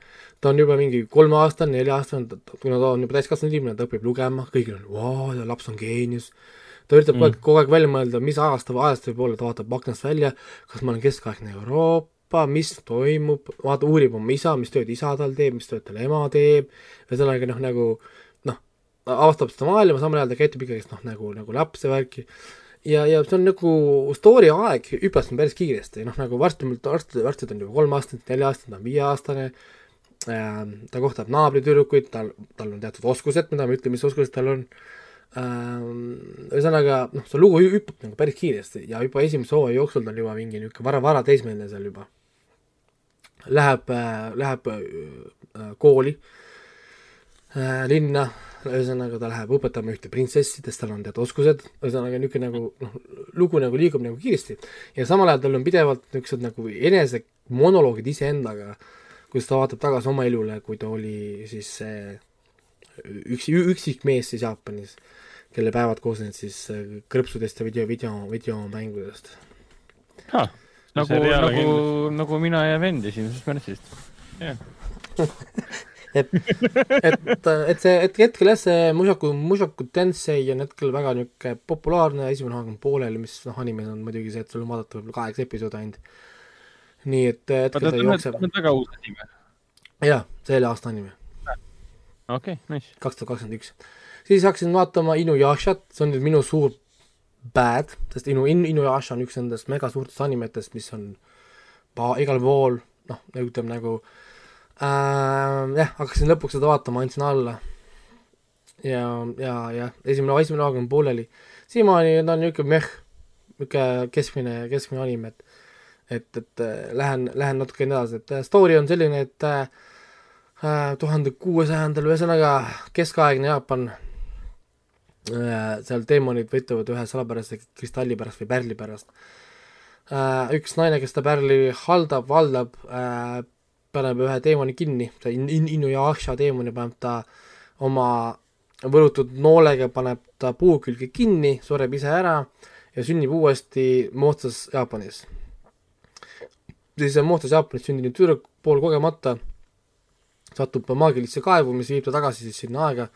ta on juba mingi kolmeaastane, nelja-aastane, kuna ta on juba täiskasvanud inimene, ta õpib lugema, kõigil on, vau, laps on geenius. Ta üritab mm. kogu aeg välja mõelda, mis ajast ta, ajast võib olla, ta vaatab aknast välja, kas ma olen keskaegne Euroopa, mis toimub, vaata, uurib oma isa, mis tööd isa tal teeb, mis tööd tal ema teeb, ühesõnaga noh, nagu noh, avastab seda maailma, samal ajal ta käitub ikkagist noh, nagu, nagu laps ja värki ja, ja see on nagu story aeg hüppas päris kiiresti, noh nagu varsti, varsti, varsti ta on juba kolm aastat, neli aastat, ta on viieaastane, Ähm, ta kohtab naabritüdrukuid, tal, tal on teatud oskused, mida me ütleme, mis oskused tal on. Ähm, ühesõnaga, noh, see lugu hüppab nagu päris kiiresti ja juba esimese hooaja jooksul ta on juba mingi niisugune vara, varateismeline seal juba. Läheb äh,, läheb äh, kooli äh, linna, ühesõnaga ta läheb õpetama ühte printsessi, sest tal on teatud oskused, ühesõnaga niisugune nagu noh, lugu nagu liigub nagu kiiresti. Ja samal ajal tal on pidevalt niisugused nagu enesemonoloogid iseendaga äh, kuidas ta vaatab tagasi oma elule, kui ta oli siis see üks, üksik mees siis Jaapanis, kelle päevad koosnesid siis äh, krõpsudest ja video, video, videomängudest. nagu, nagu, nagu mina ja vend esimesest märtsist, jah et, et, et see, et hetkel jah, see Mushoku, Mushoku Tensei on hetkel väga niisugune populaarne, esimene hooaeg on pooleli, mis noh, animes on muidugi see, et sul on vaadata võib-olla kaheksa episoodi ainult nii et äh, hetkel ta jookseb. ta on väga uus anime. jah, selle aasta anime. okei okay,, nice. kaks tuhat kakskümmend üks. Siis hakkasin vaatama Inuyashat, see on nüüd minu suur bad, sest Inu, Inuyasha on üks nendest mega suurtest animetest, mis on pa-, igal pool, noh, ütleme nagu äh, jah, hakkasin lõpuks seda vaatama, andsin alla. ja, ja, jah, esimene, esimene hooaeg on pooleli. siiamaani ta on niisugune meh, niisugune keskmine, keskmine anime, et et, et äh, lähen, lähen natukene edasi, et äh, story on selline, et äh, tuhande kuuesajandal, ühesõnaga keskaegne Jaapan, seal teemonid võitlevad ühe salapärase kristalli pärast või pärli pärast. üks naine, kes seda pärli haldab, valdab, paneb ühe teemoni kinni, see in-, in-, Inuyasha teemoni paneb ta oma võlutud noolega, paneb ta puu külge kinni, sureb ise ära ja sünnib uuesti moodsas Jaapanis. Siis moodsas Jaapanis sündinud tüdruk poolkogemata satub maagilisse kaevu, mis viib ta tagasi siis sinna aega,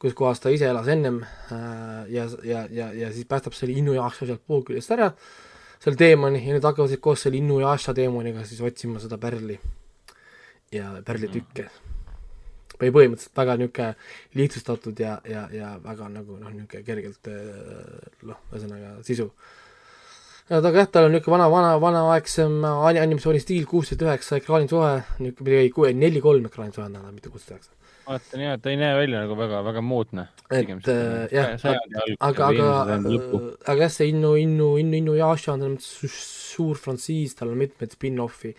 kus kohas ta ise elas ennem äh, ja, ja, ja, ja siis päästab selle Inuyasha sealt puu küljest ära, selle teemani, ja nüüd hakkavad siis koos selle Inuyasha teemoniga siis otsima seda pärli ja pärlitükke. või põhimõtteliselt väga niisugune lihtsustatud ja, ja, ja väga nagu noh, niisugune kergelt noh, ühesõnaga sisu. aga jah, tal on niisugune vana, vana, vanaaegsem animatsiooni stiil, kuusteist üheksa ekraanisuhe, niisugune, ei, neli kolm ekraanisuhe on tal, mitte kuusteist üheksa vaatan jah, ta ei näe välja nagu väga, väga moodne. et äh, jah, aga, aga, aga jah, see Innu, Innu, Innu, Innu Yasha on selles mõttes suur frantsiis, tal on mitmeid spin-off'i,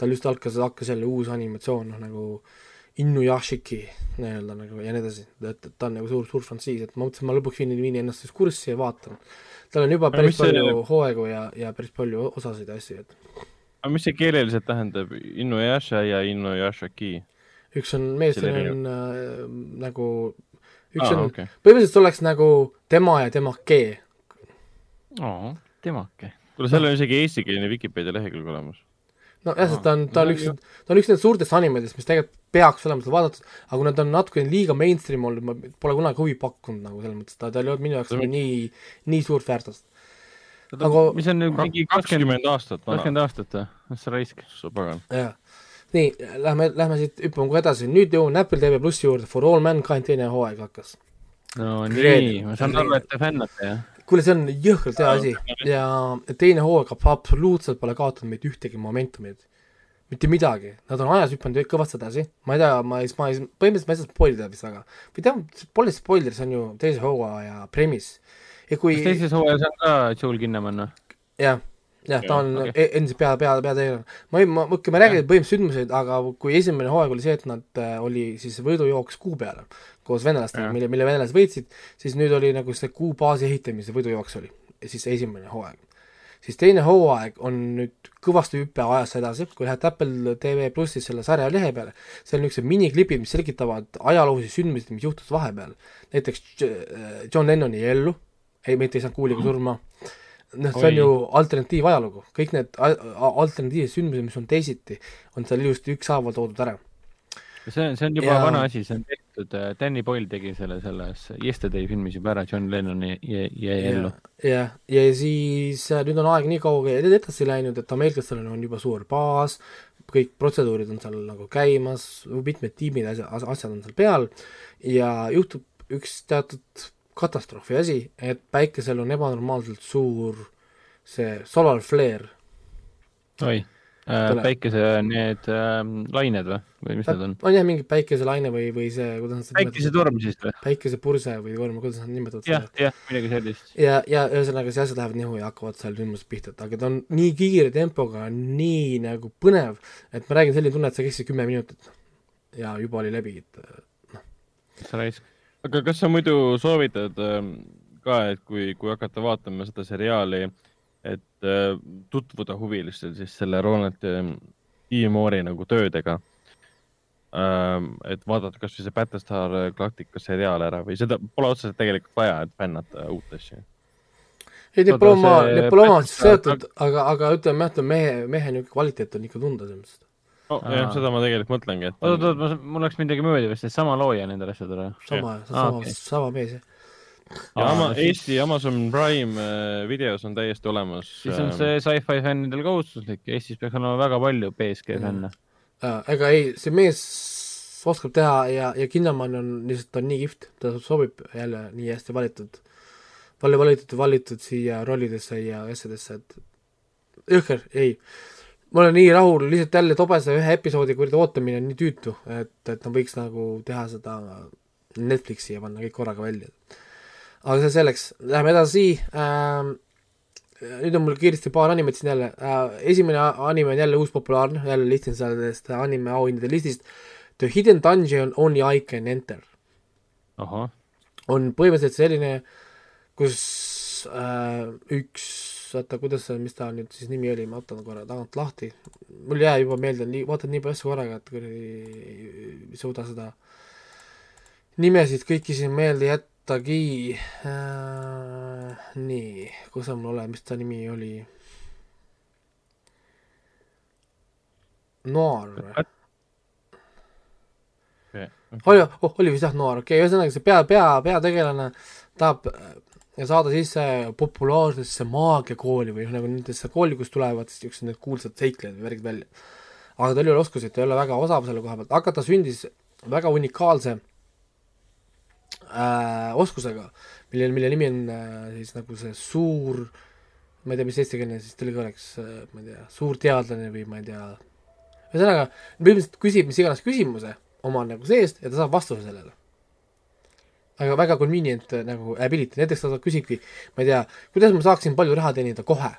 tal just hakkas, hakkas jälle uus animatsioon, noh nagu Innuyashiki nii-öelda nagu ja nii edasi, et, et ta on nagu suur, suur frantsiis, et ma mõtlesin, ma lõpuks viin, viin ennast siis kurssi ja vaatan. tal on juba päris palju see... hooaegu ja, ja päris palju osasid ja asju, et aga mis see keeleliselt tähendab, Innuyasha ja Innuyashaki? Üks on mees, teine on äh, nagu, üks ah, on okay., põhimõtteliselt oleks nagu tema ja temake oh,. temake. kuule, seal on isegi eestikeelne Vikipeedia lehekülg olemas. nojah, sest ta on, ta on no, üks, ta on üks nendest suurtest animedest, mis tegelikult peaks olema seda vaadatud, aga kui nad on natuke liiga mainstream olnud, ma pole kunagi huvi pakkunud nagu selles mõttes, ta, ta ei olnud minu jaoks nii, nii suurt väärtust. aga mis on nüüd mingi kakskümmend aastat vana? kakskümmend aastat või? mis raisk? pagan. jah nii, lähme, lähme siit, hüppame kohe edasi, nüüd jõuan Apple TV plussi juurde, For All Mankind teine hooaeg hakkas. no nii, ma saan aru, et te fännate, jah? kuule, see on jõhkralt hea asi ja teine hooaeg absoluutselt pole kaotanud mitte ühtegi momentumit. mitte midagi, nad on ajas hüpanud kõvasti edasi, ma ei tea, ma ei, ma ei, põhimõtteliselt ma ei saa spoilida vist väga. või tead, pole spoiler, see on ju teise hooaja premise. ja kui kas teises hooajas on ka Joel Kinnamann või? jah jah, ta on okay. E-, endiselt pea, pea, peategelane. ma ei, ma, okei, ma räägin põhimõtteliselt sündmuseid, aga kui esimene hooaeg oli see, et nad äh, oli siis võidujooks kuu peale koos venelastega, mille, mille venelased võitsid, siis nüüd oli nagu see kuu baasi ehitamise võidujooks oli, siis esimene hooaeg. siis teine hooaeg on nüüd kõvasti hüppe ajas edasi, kui lähed Apple TV plussis selle sarja lehe peale, seal on niisugused miniklipid, mis selgitavad ajaloolisi sündmusi, mis juhtus vahepeal. näiteks John Lennoni ellu, ei, mitte ei saanud kuuliga surma mm, noh, see on ju alternatiivajalugu, kõik need alternatiivsed sündmused, mis on teisiti, on seal ilusti ükshaaval toodud ära. see on, see on juba ja... vana asi, see on tehtud, äh, Danny Boyle tegi selle selles Yesterday filmis juba ära, John Lennoni jäi ellu. jah, ja siis äh, nüüd on aeg nii kaugele edasi läinud, et ameeriklastel on juba suur baas, kõik protseduurid on seal nagu käimas, mitmed tiimid, asja, asjad on seal peal ja juhtub üks teatud katastroofi asi, et päikesel on ebanormaalselt suur see solar flare. oi äh,, päikese need äh, lained või, või mis need on? on jah, mingi päikeselaine või, või see, kuidas nad päikesetorm siis või? päikesepurse või torm, kuidas nad nimetavad seda? jah, midagi sellist. ja, ja ühesõnaga see asjad lähevad nihu ja hakkavad seal sündmused pihta, aga ta on nii kiire tempoga, nii nagu põnev, et ma räägin, selline tunne, et see kestis kümme minutit ja juba oli läbi, et noh. sa raisk aga kas sa muidu soovitad ähm, ka, et kui, kui hakata vaatama seda seriaali, et äh, tutvuda huvilistel siis selle Ronald ähm, D. Moore'i nagu töödega ähm,. et vaadata kasvõi see Battlestar Galactica seriaal ära või seda pole otseselt tegelikult vaja, et fännata uut asja? ei, need pole oma, need pole omavaheliselt seotud, aga, aga ütleme jah, et mehe, mehe niisugune kvaliteet on ikka tunda selles mõttes oh,. jah, seda ma tegelikult mõtlengi, et. oot, oot, oot, mul läks midagi mööda vist, et sama looja nendel asjadel. sama, sama ah,, okay. sama mees jah. ja Ama, Eesti Amazon Prime äh, videos on täiesti olemas. siis on see sci-fi fännidel kohustuslik, Eestis peaks olema väga palju BSG fänne mm.. ega ei, see mees oskab teha ja, ja Kinnamann on lihtsalt, ta on nii kihvt, ta sobib jälle nii hästi valitud, palju valitud ja valitud siia rollidesse ja asjadesse, et jõhker, ei ma olen nii rahul, lihtsalt jälle tobese ühe episoodi kuradi ootamine on nii tüütu, et, et nad võiks nagu teha seda Netflixi ja panna kõik korraga välja. aga see selleks, läheme edasi ähm,, nüüd on mul kiiresti paar animet siin jälle äh,, esimene anime on jälle uus populaarne, jälle lihtsalt sellest anime auhindade listist, The Hidden Dungeon Only I Can Enter. on põhimõtteliselt selline, kus äh, üks oota, kuidas see, mis ta nüüd siis nimi oli, ma võtan korra tagant lahti, mul ei jää juba meelde, nii, vaatan nii palju asju korraga, et kuradi ei suuda seda nimesid kõiki siin meelde jättagi äh,. nii, kus on mul olemas, mis ta nimi oli? Noir või? Okay, oli, oh, oli vist jah, Noir, okei okay,, ühesõnaga see pea, pea, peategelane tahab ja saada sisse populaarsesse maagiakooli või nagu nendesse kooli, kust tulevad siis niisugused need kuulsad seiklejad või värgid välja. aga tal ei ole oskusi, ta ei ole väga osav selle koha pealt, aga ta sündis väga unikaalse äh, oskusega, mille, mille nimi on äh, siis nagu see suur, ma ei tea, mis eestikeelne siis tõlge oleks äh,, ma ei tea, suur teadlane või ma ei tea, ühesõnaga, põhimõtteliselt küsib mis iganes küsimuse oma nagu seest ja ta saab vastuse sellele. Aga väga convenient äh, nagu ability, näiteks ta küsibki, ma ei tea, kuidas ma saaksin palju raha teenida kohe,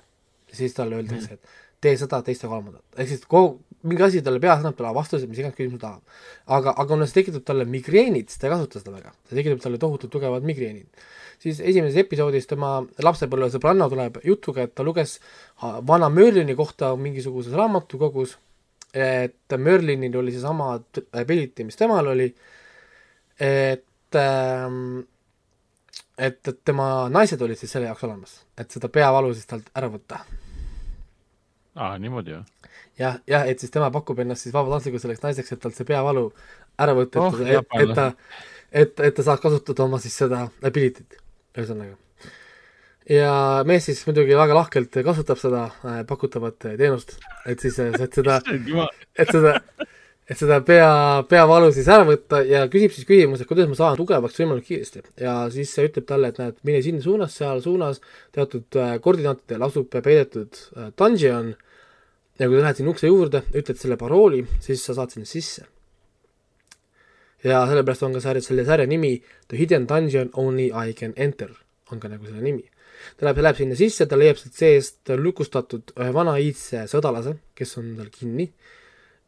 siis talle öeldakse, et tee seda, teist ja kolmandat, ehk siis kogu, mingi asi talle peas annab talle vastuse, mis iganes küsimuse tahab. aga, aga kuna see tekitab talle migreenid, siis ta ei kasuta seda väga, see tekitab talle tohutult tugevad migreenid. siis esimeses episoodis tema lapsepõlvesõbranna tuleb jutuga, et ta luges vana Merlini kohta mingisuguses raamatukogus, et Merlinil oli seesama ability, mis temal oli, et ähm, et, et tema naised olid siis selle jaoks olemas, et seda peavalu siis talt ära võtta. aa, niimoodi või? jah, jah, et siis tema pakub ennast siis vabatahtlikult selleks naiseks, et talt see peavalu ära võtta oh,, et, et, et ta, et, et ta saaks kasutada oma siis seda ability't, ühesõnaga. ja mees siis muidugi väga lahkelt kasutab seda äh, pakutavat teenust, et siis, et seda, et seda, et seda pea, peavalu siis ära võtta ja küsib siis küsimuse, kuidas ma saan tugevaks võimalikult kiiresti. ja siis see ütleb talle, et näed, mine sinna suunas, seal suunas teatud äh, koordinaatidel asub peidetud äh, dungeon ja kui sa lähed sinna ukse juurde, ütled selle parooli, siis sa saad sinna sisse. ja sellepärast on ka sarja, selle sarja nimi The Hidden Dungeon Only I Can Enter, on ka nagu selle nimi. ta läheb, läheb sinna sisse, ta leiab sealt seest lukustatud ühe vana iidse sõdalase, kes on tal kinni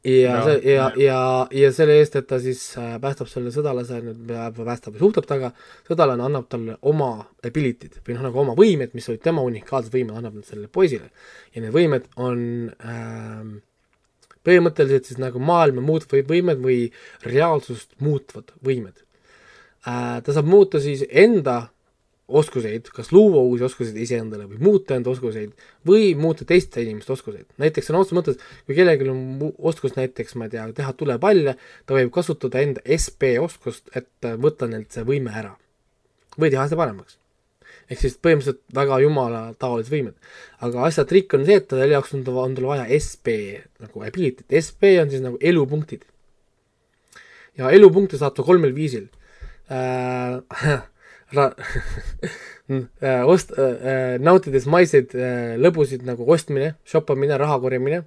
ja see ja, ja, ja selle eest, et ta siis äh, päästab selle sõdalase, päästab ja suhtleb temaga, sõdalane annab talle oma ability'd või noh, nagu oma võimed, mis olid tema unikaalsed võimed, annab need sellele poisile. ja need võimed on ähm, põhimõtteliselt siis nagu maailma muutvad võimed või reaalsust muutvad võimed äh,. ta saab muuta siis enda oskuseid, kas luua uusi oskuseid iseendale või muuta enda oskuseid või muuta teiste inimeste oskuseid. näiteks sõna otseses mõttes, kui kellelgi on oskus näiteks, ma ei tea, teha tulepalle, ta võib kasutada enda SP oskust, et võtta neilt see võime ära. või teha seda paremaks. ehk siis põhimõtteliselt väga jumala taolised võimed. aga asja trikk on see, et selle jaoks on, on tal vaja SP nagu ability't, SP on siis nagu elupunktid. ja elupunkte saab ta kolmel viisil äh, ra- äh, ost- äh,, nautides maiseid äh, lõbusid nagu ostmine, shoppamine, raha korjamine,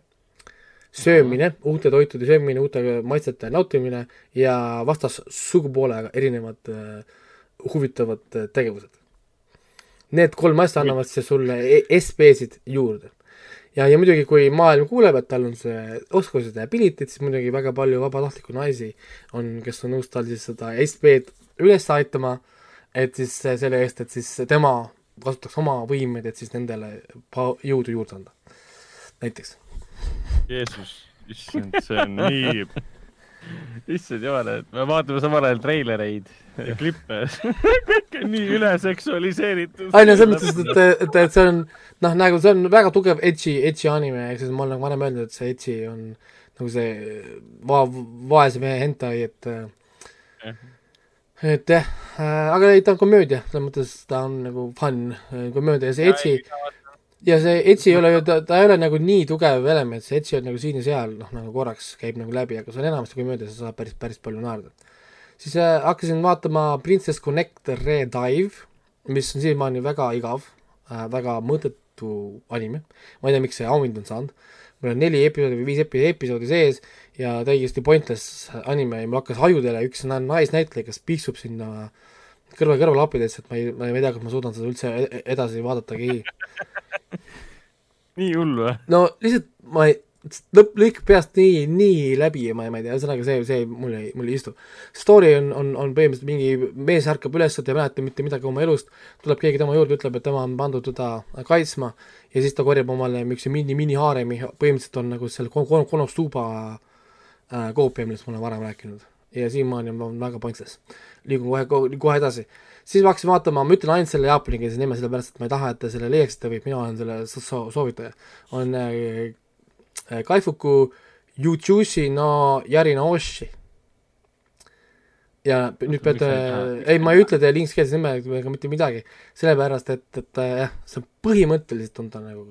söömine, uute toitude söömine, uute maitsete nautimine ja vastas sugupoolega erinevad äh, huvitavad äh, tegevused. Need kolm asja annavad siis sulle e-, SB-sid juurde. ja, ja muidugi, kui maailm kuuleb, et tal on see oskused ja ability'd, siis muidugi väga palju vabatahtlikku naisi on, kes on nõus tal siis seda SB-d üles aitama äh, et siis selle eest, et siis tema kasutaks oma võimeid, et siis nendele jõudu juurde anda. näiteks. Jeesus, issand, see on nii, issand jumal, et me vaatame samal ajal treilereid ja klippe kõik on nii üle seksualiseeritud. ei no selles mõttes, et, et, et see on noh, nagu see on väga tugev edgy, edgy anime, ehk siis ma olen nagu varem öelnud, et see edgy on nagu see va-, vaese mehe hentai, et et jah äh,, aga ei, ta on komöödia, selles mõttes ta on nagu fun äh, komöödia. Ja see Etsi ja see Etsi ei ole ju, ta, ta ei ole nagu nii tugev element, see Etsi on nagu siin ja seal, noh, nagu korraks käib nagu läbi, aga see on enamasti komöödia, sa saad päris, päris palju naerda. siis äh, hakkasin vaatama Princess Connect Redive, mis on siiamaani väga igav äh,, väga mõõdetu anime, ma ei tea, miks see auhind on saanud, mul on neli episoodi või viis epi-, episoodi sees ja täiesti pointless anime ja mul hakkas ajudele üks naisnäitleja, kes piiksub sinna kõrva kõrvalappidesse, et ma ei, ma ei tea, kas ma suudan seda üldse e-, edasi vaadatagi nii hull või? no lihtsalt ma ei, lõpp, lõikab peast nii, nii läbi ja ma, ma ei tea, ühesõnaga see, see mul ei, mul ei istu. Story on, on, on põhimõtteliselt mingi mees ärkab üles, ta ei mäleta mitte midagi oma elust, tuleb keegi tema juurde, ütleb, et tema on pandud teda kaitsma ja siis ta korjab omale niisuguse mini, mini-haaremi, põhimõtteliselt on nagu selle Konosuba äh, koopia, millest ma olen varem rääkinud. ja siiamaani on väga pointless. liigun kohe, kohe, kohe edasi. siis ma hakkasin vaatama, ma ütlen ainult selle jaapanikeelse nime, sellepärast et ma ei taha, et te selle leiaksite või mina olen selle so soovitaja, on äh, äh, Kaifuku Yujushi no Yarinaoshi ja nüüd peate, ei, ma ei ütle teile ingliskeelse nimega mitte midagi, sellepärast et, et jah, see põhimõtteliselt on ta nagu,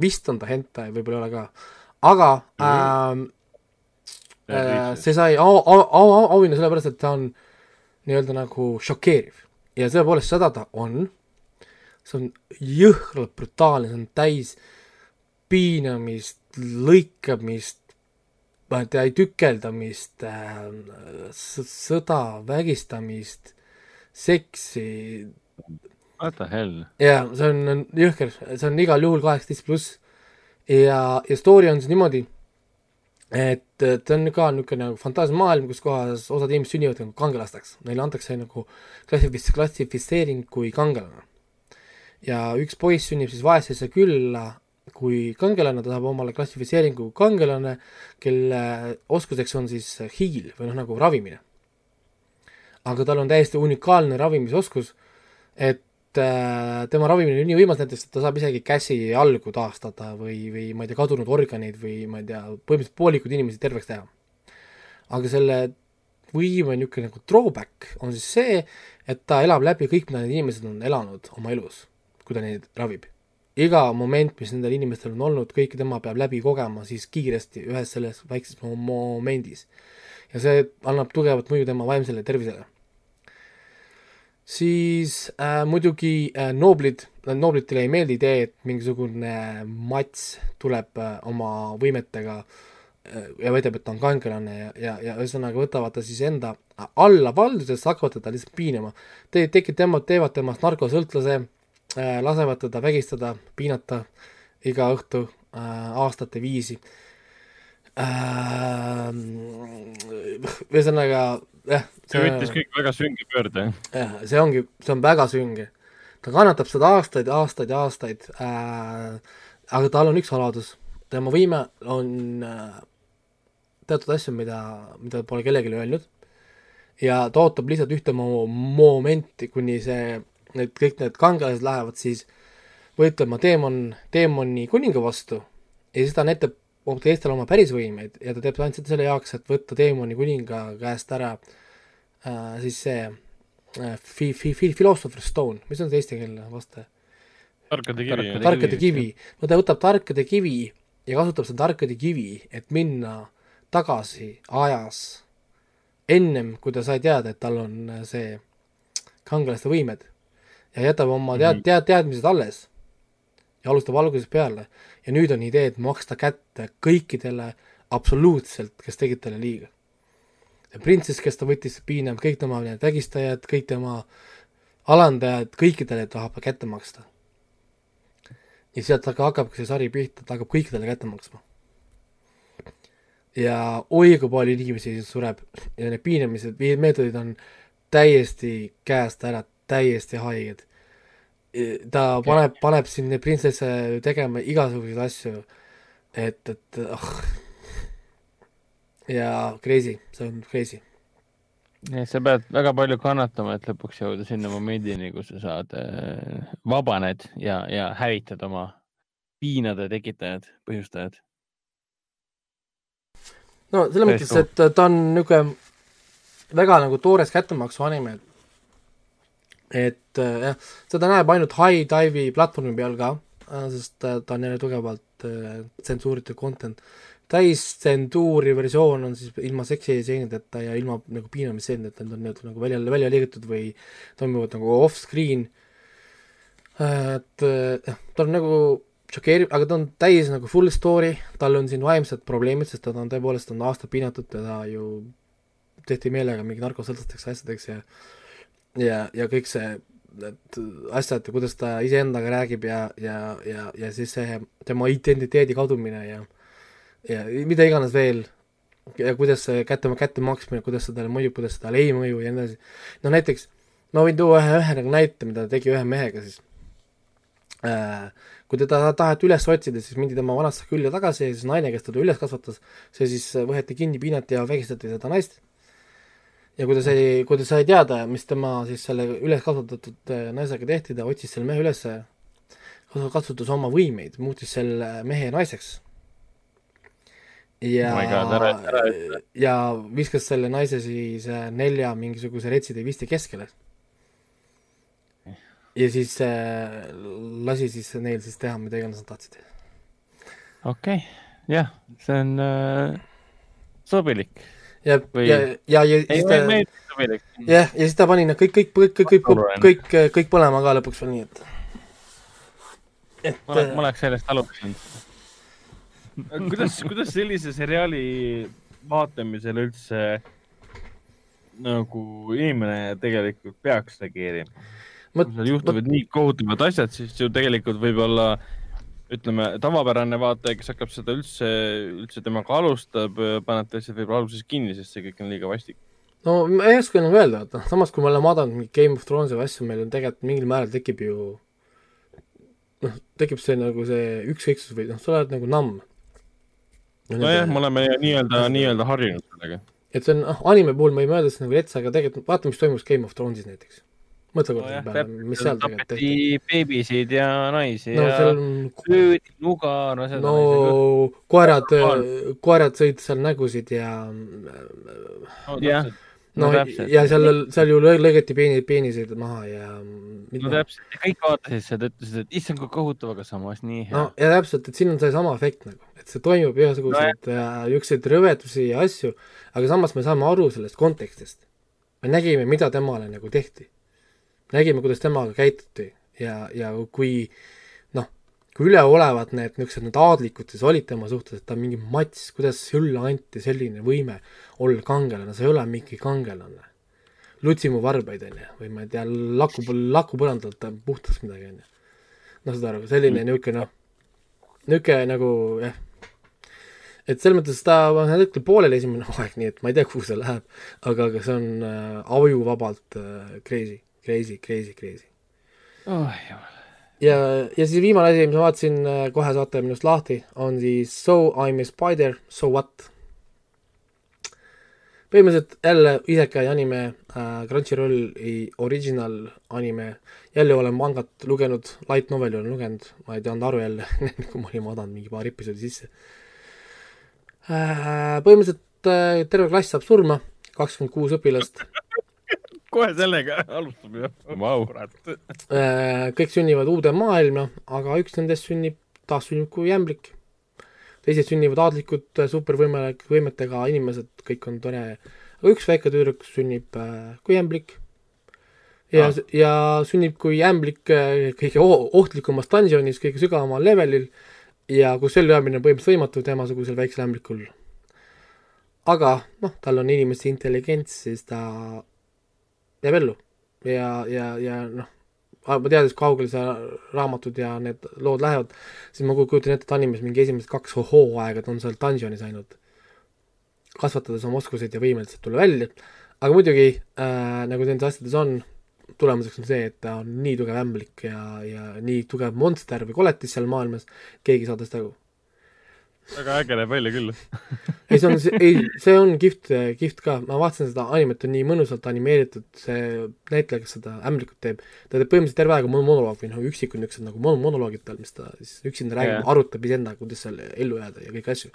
vist on ta hentai, võib-olla ei ole ka, aga mm -hmm. äh, see sai au, au, au, auhinna sellepärast, et ta on nii-öelda nagu šokeeriv ja tõepoolest seda ta on, see on jõhkralt brutaalne, see on täis piinamist, lõikamist, ma ei tea, tükeldamist äh,, sõda, vägistamist, seksi. What the hell? jaa, see on jõhker, see on igal juhul kaheksateist pluss ja, ja story on siis niimoodi, et ta on ka niisugune nagu fantaasiamaailm, kus kohas osad inimesed sünnivad nagu kangelasteks, neile antakse nagu klassifis-, klassifitseering kui kangelane. ja üks poiss sünnib siis vaesesse külla kui kangelane, ta saab omale klassifitseeringu kangelane, kelle oskuseks on siis hiil või noh, nagu ravimine. aga tal on täiesti unikaalne ravimisoskus, et äh, tema ravimine on nii võimas näiteks, ta saab isegi käsi ja jalgu taastada või, või ma ei tea, kadunud organid või ma ei tea, põhimõtteliselt poolikud inimesed terveks teha. aga selle võim on niisugune nagu drawback, on siis see, et ta elab läbi kõik, mida need inimesed on elanud oma elus, kui ta neid ravib. iga moment, mis nendel inimestel on olnud, kõike tema peab läbi kogema siis kiiresti ühes selles väikses momendis. ja see annab tugevat mõju tema vaimsele tervisele siis äh, muidugi äh, nooblid, nooblitele ei meeldi idee, et mingisugune mats tuleb äh, oma võimetega äh, ja väidab, et ta on kangelane ja, ja, ja ühesõnaga võtavad ta siis enda alla valdusesse, hakkavad teda lihtsalt piinama Te,. tekib tema, teevad temast narkosõltlase äh,, lasevad teda vägistada, piinata iga õhtu äh, aastate viisi äh,. ühesõnaga jah. see võttis kõik väga sünge pöörde. jah, see ongi, see on väga sünge. ta kannatab seda aastaid, aastaid ja aastaid äh,, aga tal on üks saladus, tema võime on äh, teatud asju, mida, mida pole kellelegi öelnud ja ta ootab lihtsalt ühte mo momenti, kuni see, need kõik need kangelased lähevad siis võitlema teemon, teemoni kuninga vastu ja siis ta näitab hoopis Eestil oma päris võimeid ja ta teeb ainult seda selle jaoks, et võtta teemoni kuninga käest ära äh, siis see äh, fi-, fi-, fi-, Philosopher Stone, mis on see eestikeelne vaste? tarkade kivi. tarkade kivi, no ta võtab tarkade kivi ja kasutab seda tarkade kivi, et minna tagasi ajas ennem, kui ta sai teada, et tal on äh, see kangelaste võimed ja jätab oma tead-, mhm. tead-, teadmised alles ja alustab algusest peale ja nüüd on idee, et maksta kätte kõikidele absoluutselt, kes tegid talle liiga. printsess, kes ta võttis, piinab kõik tema need vägistajad, kõik tema alandajad, kõikidele tahab kätte maksta. ja sealt aga hakkabki see sari pihta, ta hakkab kõikidele kätte maksma. ja oi kui palju inimesi sureb ja need piinamised, meetodid on täiesti käest ära, täiesti haiged ta paneb, paneb siin printsesse tegema igasuguseid asju, et, et ah oh.. ja crazy, see on crazy. sa pead väga palju kannatama, et lõpuks jõuda sinna momendini, kus sa saad äh,, vabaned ja, ja hävitad oma piinade tekitajad, põhjustajad. no selles mõttes, et ta on niisugune väga nagu toores kättemaksu anime, et äh, jah, seda näeb ainult High Dive'i platvormi peal ka, äh, sest äh, ta on jälle tugevalt tsensuuritud content. täistsensuuri versioon on siis ilma seksistseenideta ja ilma nagu piinamisstseenideta, need on need nagu välja, välja liigitud või toimuvad nagu off-screen, et jah, ta on nagu šokeeriv, aga ta on täis nagu full story, tal on siin vaimsed probleemid, sest ta on tõepoolest, on aastaid piinatud, teda ju tehti meelega mingi narkosõltlasteks asjadeks ja ja, ja kõik see, need asjad ja kuidas ta iseendaga räägib ja, ja, ja, ja siis see tema identiteedi kadumine ja ja mida iganes veel, ja kuidas see kätte, kätte maksmine, kuidas see talle mõjub, kuidas see talle ei mõju ja nii edasi. no näiteks, ma võin tuua ühe, ühe nagu näite, mida ta tegi ühe mehega siis äh,. kui teda taheti üles otsida, siis mindi tema vanasse külje tagasi ja siis naine, kes teda üles kasvatas, see siis võeti kinni, piinati ja vägistati seda naist ja kui ta sai, kui ta sai teada, mis tema siis selle üles kasvatatud äh, naisega tehti, ta otsis selle mehe üles, kasutas oma võimeid, muutis selle mehe naiseks. ja oh, ja viskas selle naise siis äh, nelja mingisuguse retside visti keskele. ja siis äh, lasi siis neil siis teha, mida iganes nad tahtsid. okei okay., jah, see on äh sobilik. Ja, ja, ja, ja siis ta, jah, ja siis ta pani need kõik, kõik, kõik, kõik, kõik, kõik, kõik, põlema ka lõpuks veel nii, et. et. ma oleks, ma oleks sellest alustanud. kuidas, kuidas sellise seriaali vaatamisel üldse nagu inimene tegelikult peaks reageerima? kui seal juhtuvad nii kohutavad asjad, siis ju tegelikult võib-olla ütleme, tavapärane vaataja, kes hakkab seda üldse, üldse temaga alustab, paneb ta lihtsalt võib-olla alguses kinni, sest see kõik on liiga vastik. no ma ei oska nagu öelda, et noh, samas kui me oleme vaadanud mingit Game of Thronesi või asju, meil on tegelikult mingil määral tekib ju noh, tekib see nagu see ükskõiksus või noh, sa oled nagu namm. nojah, me oleme nii-öelda, nii-öelda harjunud sellega. et see on, noh, anime puhul ma ei mõelda seda nagu rets, aga tegelikult vaata, mis toimus Game of Thronesis näiteks mõtle korra selle peale, mis seal tegelikult tehti. beebisid ja naisi no, ja seal... öödi, nuga, no seda no koerad, koerad sõid seal nägusid ja no, jah no, no ja seal, seal ju lõigati peeni, peeniseid maha ja no täpselt, kõik vaatasid seda, ütlesid, et issand, kui kohutav, aga samas nii hea. no ja täpselt, et siin on seesama efekt nagu, et see toimub igasuguseid no, niisuguseid rõvedusi ja asju, aga samas me saame aru sellest kontekstist. me nägime, mida temale nagu tehti nägime, kuidas temaga käituti ja, ja kui noh, kui üleolevad need niisugused need aadlikud siis olid tema suhtes, et ta on mingi mats, kuidas sulle anti selline võime olla kangelane, sa ei ole mingi kangelane. lutsi mu varbaid, on ju, või ma ei tea, laku, laku põrandalt puhtaks midagi, on ju. noh, saad aru, selline mm. niisugune noh, niisugune nagu jah, et selles mõttes ta on hetkel pooleli esimene hooaeg, nii et ma ei tea, kuhu see läheb, aga, aga see on äh, ajuvabalt äh, crazy Crazy, crazy, crazy oh,. ja, ja siis viimane asi, mis ma vaatasin, äh, kohe saate minust lahti, on siis So I m a spider, so what? põhimõtteliselt jälle isekai anime äh,, Crunchyrolli original anime, jälle olen mangat lugenud, light noveli olen lugenud, ma ei teadnud aru jälle kui ma olin vaadanud mingi paar episoodi sisse äh,. põhimõtteliselt äh, terve klass saab surma, kakskümmend kuus õpilast kohe sellega alustab ju. Vau. Äh, kõik sünnivad uude maailma, aga üks nendest sünnib, taassünnib kui ämblik. teised sünnivad aadlikud supervõime, võimetega inimesed, kõik on tore. aga üks väike tüdruk sünnib äh, kui ämblik. ja ah., ja sünnib kui ämblik äh, kõige ohtlikumas dungeonis, kõige sügavamal levelil ja kus ellu jäämine on põhimõtteliselt võimatu temasugusel väiksel ämblikul. aga noh, tal on inimese intelligents, siis ta jääb ellu. ja, ja, ja noh, ma teades, kaugele see raamatud ja need lood lähevad, siis ma kujutan ette, et animes mingi esimesed kaks hooaega ta on seal dungeonis ainult, kasvatades oma oskuseid ja võimeid sealt tulla välja, aga muidugi äh, nagu nendes asjades on, tulemuseks on see, et ta on nii tugev ämblik ja, ja nii tugev monster või koletis seal maailmas, keegi ei saa tast aru väga äge näeb välja küll ei, see on, ei, see on kihvt, kihvt ka, ma vaatasin seda animet, on nii mõnusalt animeeritud, see näitleja, kes seda ämblikut teeb, ta teeb põhimõtteliselt terve aega monoloog või noh, üksikud niisugused nagu mon-, monoloogid tal, mis ta siis üksinda räägib yeah., arutab iseendaga, kuidas seal ellu jääda ja kõiki asju.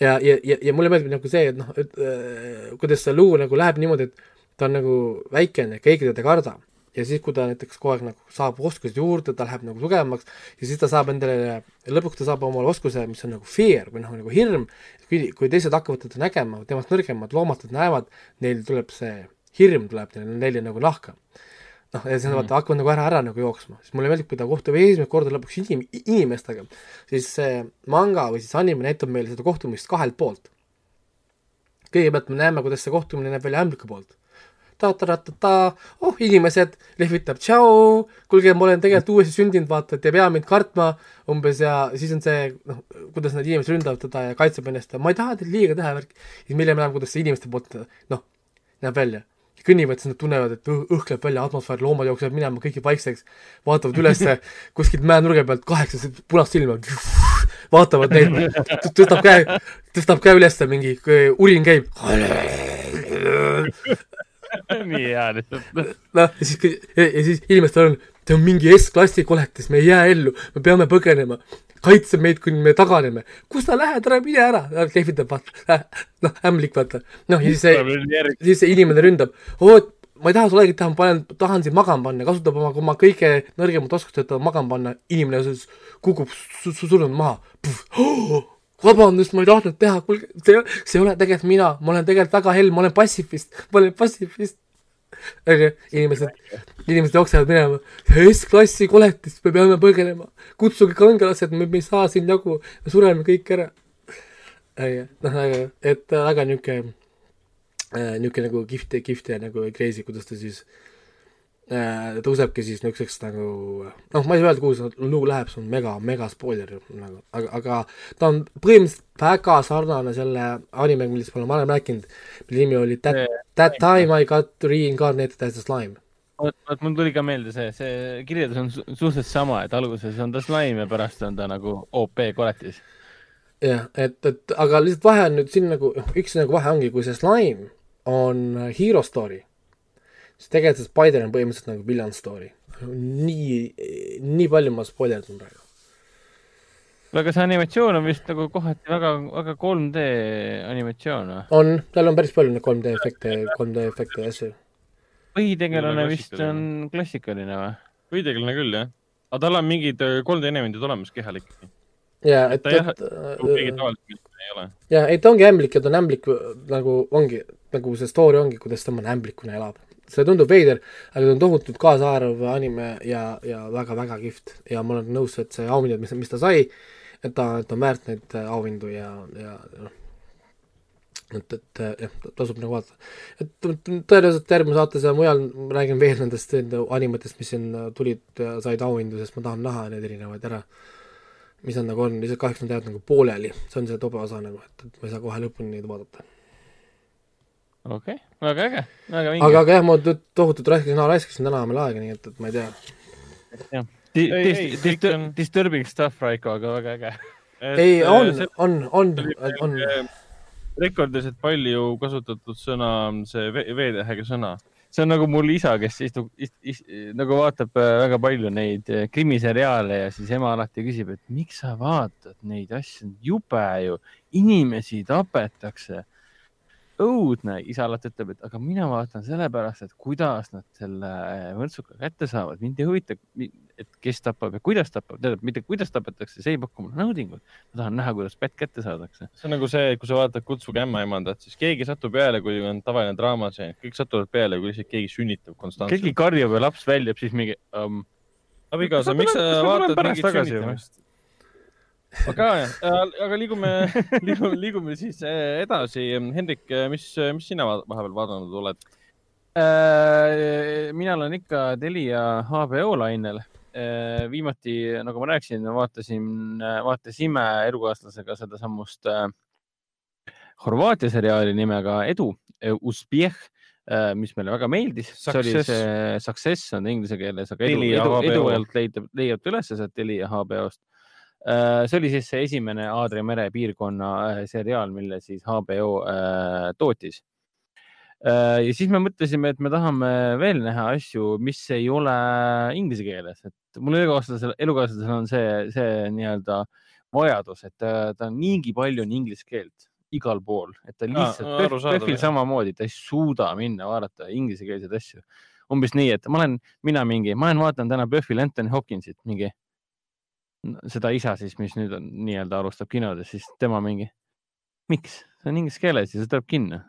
ja, ja, ja, ja mulle meeldib nagu see, et noh, et äh, kuidas see lugu nagu läheb niimoodi, et ta on nagu väikene, keegi teda ei karda ja siis, kui ta näiteks kogu aeg nagu saab oskusi juurde, ta läheb nagu tugevamaks ja siis ta saab endale, lõpuks ta saab omale oskuse, mis on nagu fear või noh, nagu hirm, kui, kui teised hakkavad teda nägema, temast nõrgemad loomad teda näevad, neil tuleb see hirm tuleb neile, neile nagu nahka. noh, ja siis nad mm. vaata hakkavad nagu ära, ära nagu jooksma, siis mulle meeldib, kui ta kohtub esimest korda lõpuks inim-, inimestega, siis see manga või siis anime näitab meile seda kohtumist kahelt poolt. kõigepealt me näeme, kuidas see kohtumine näeb välja ämbliku poolt ta-ta-ta-ta, oh inimesed, lehvitab tšau, kuulge, ma olen tegelikult uuesti sündinud, vaata, et ei pea mind kartma umbes ja siis on see, noh, kuidas need inimesed ründavad teda ja kaitseb ennast ja ma ei taha teil liiga teha, värk. siis me hiljem näeme, kuidas see inimeste poolt, noh, näeb välja. kõnnivad, siis nad tunnevad, et õhk läheb välja, atmosfäär, loomad jooksevad minema, kõik jääb vaikseks, vaatavad ülesse kuskilt mäenurga pealt kaheksa punast silma, vaatavad neid, tõstab käe, tõstab käe ülesse, mingi urin käib nii hea lihtsalt. noh, ja siis, ja siis inimestel on, see on mingi S-klassi koletis, me ei jää ellu, me peame põgenema. kaitse meid, kuni me taganeme. kus sa lähed, ära mine ära, lehvitab vaata, noh, ämblik vaata. noh, ja siis see, siis see inimene ründab, oot, ma ei taha sulegi teha, ma panen, tahan sind magama panna, kasutab oma, oma kõige nõrgemat oskust, et magama panna, inimene kukub su, su, surnud maha. Vabandust, ma ei tahtnud teha, kuulge, see, see ei ole tegelikult mina, ma olen tegelikult väga hell, ma olen patsifist, ma olen patsifist. onju, inimesed, inimesed jooksevad minema, S-klassi koletis, me peame põgenema, kutsuge kangelased, me ei saa siin jagu, me sureme kõik ära. noh, et väga niuke, niuke nagu kihvt, kihvt ja nagu crazy, kuidas ta siis äh, Äh, tõusebki siis niisuguseks nagu noh, ma ei saa öelda, kuhu see lugu läheb, see on mega, mega spoiler nagu, aga, aga ta on põhimõtteliselt väga sarnane selle animega, millest ma olen varem rääkinud, mille nimi oli That, that time I got reincarnated as a slime. vot, vot mul tuli ka meelde see, see kirjeldus on su suhteliselt sama, et alguses on ta slime ja pärast on ta nagu OP koletis. jah, et, et aga lihtsalt vahe on nüüd siin nagu, üks nagu vahe ongi, kui see slime on hero story siis tegelikult see Spider on põhimõtteliselt nagu villain story. nii, nii palju ma spoilerdan praegu. aga see animatsioon on vist nagu kohati väga, väga 3D animatsioon või? on, tal on päris palju neid 3D efekte, 3D efekte ja asju. põhitegelane vist on klassikaline või? põhitegelane küll, jah. aga tal on mingid 3D äh, elemendid olemas kehal ikkagi. jaa, et, et, et keegi tavaliselt ei ole. jaa, ei ta ongi ämblik ja ta on ämblik nagu ongi, nagu see story ongi, kuidas tema ämblikuna elab see tundub veider, aga ta on tohutult kaasaarv anime ja, ja väga-väga kihvt ja ma olen nõus, et see auhinnad, mis, mis ta sai, et ta, et ta on väärt neid auhindu ja, ja noh, et, et jah, tasub nagu vaadata. et tõenäoliselt järgmises saates ja mujal räägin veel nendest animetest, mis siin tulid said auhindu, sest ma tahan näha neid erinevaid ära. mis nad nagu on, lihtsalt kahjuks nad jäävad nagu pooleli, see on see tobe osa nagu, et, et ma ei saa kohe lõpuni neid vaadata okei okay., väga äge, väga vinge. aga, aga jah, ma tohutult raiskasin, raiskasin täna veel aega, nii et, et ma ei tea. jah, disturbing stuff, Raiko, aga väga äge. ei, äh, on, on, on, on. rekordiliselt palju kasutatud sõna, see V-tähega sõna see on nagu mul isa, kes istub ist,, ist, nagu vaatab äh, väga palju neid äh, krimiseriaale ja siis ema alati küsib, et miks sa vaatad neid asju, jube ju, inimesi tapetakse õudne, isa alati ütleb, et aga mina vaatan sellepärast, et kuidas nad selle mõrtsuka kätte saavad, mind ei huvita, et kes tapab ja kuidas tapab, tähendab mitte kuidas tapetakse, see ei paku mulle naudingut. ma tahan näha, kuidas pätt kätte saadakse. see on nagu see, kui sa vaatad Kutsuge ämmaemandat, siis keegi satub peale, kui on tavaline draama, see kõik satuvad peale, kui lihtsalt keegi sünnitab konstantselt. keegi karjub ja laps väljub, siis mingi um.... abikaasa, miks sa vaatad mingit sünnitamist? Aga, aga liigume, liigume, liigume siis eh, edasi. Hendrik, eh, mis, mis sina vahepeal vaadanud oled? Äh, mina olen ikka Telia HBO lainel. Äh, viimati, nagu ma rääkisin, vaatasin, vaatasime elukaaslasega sedasamust äh, Horvaatia seriaali nimega Edu, Uspjeh mis meile väga meeldis. see oli see Success on inglise keeles, aga edu, edu, edu alt leiab, leiab üles sealt Telia HBO-st Äh, see oli siis see esimene Aadria mere piirkonna äh, seriaal, mille siis HBO äh, tootis. ja siis me mõtlesime, et me tahame veel näha asju, mis ei ole inglise keeles, et mul elukaaslasel, elukaaslasel on see, see nii-öelda vajadus, et ta, ta on niigi palju on inglise keelt igal pool, et ta lihtsalt PÖFFil samamoodi, ta ei suuda minna vaadata inglisekeelseid asju. umbes nii, et ma olen, mina mingi, ma olen vaadanud täna PÖFFil Anthony Hopkinsit mingi seda isa siis, mis nüüd on nii-öelda alustab kinodes, siis tema mingi, miks, see on inglise keeles ja see tuleb kinno.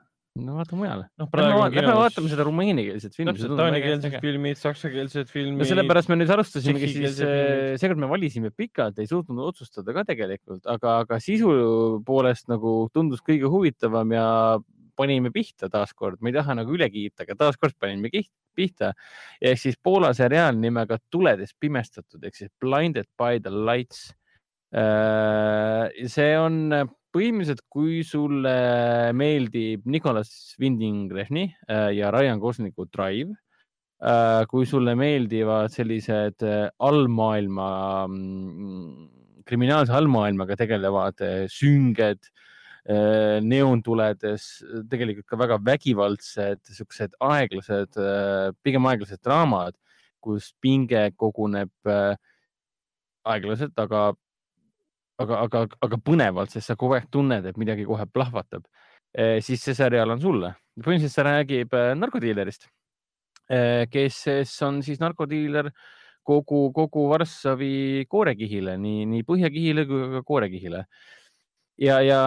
no vaata mujale. noh, praegu lähme, kinos... vaatame seda rumeeniakeelset filmi. täpselt, taaniekeelsed filmid, saksakeelsed filmid. no sellepärast me nüüd alustasimegi siis, äh, seekord me valisime pikalt, ei suutnud otsustada ka tegelikult, aga, aga sisu poolest nagu tundus kõige huvitavam ja panime pihta taaskord, ma ei taha nagu üle kiita, aga taaskord panime pihta. ehk siis Poola seriaal nimega Tuledes pimestatud ehk siis Blinded by the lights. Äh, see on põhimõtteliselt, kui sulle meeldib Nicolas Winding Refni äh, ja Ryan Goslingu Drive, äh, kui sulle meeldivad sellised allmaailma, mm, kriminaalse allmaailmaga tegelevad sünged Äh, neoontuledes tegelikult ka väga vägivaldsed, siuksed aeglased, äh, pigem aeglased draamad, kus pinge koguneb äh, aeglaselt, aga, aga, aga, aga põnevalt, sest sa kogu aeg tunned, et midagi kohe plahvatab. siis see seriaal on sulle. põhimõtteliselt see räägib narkodiilerist, kes on siis narkodiiler kogu, kogu Varssavi koorekihile, nii, nii põhjakihile kui ka koorekihile ja, ja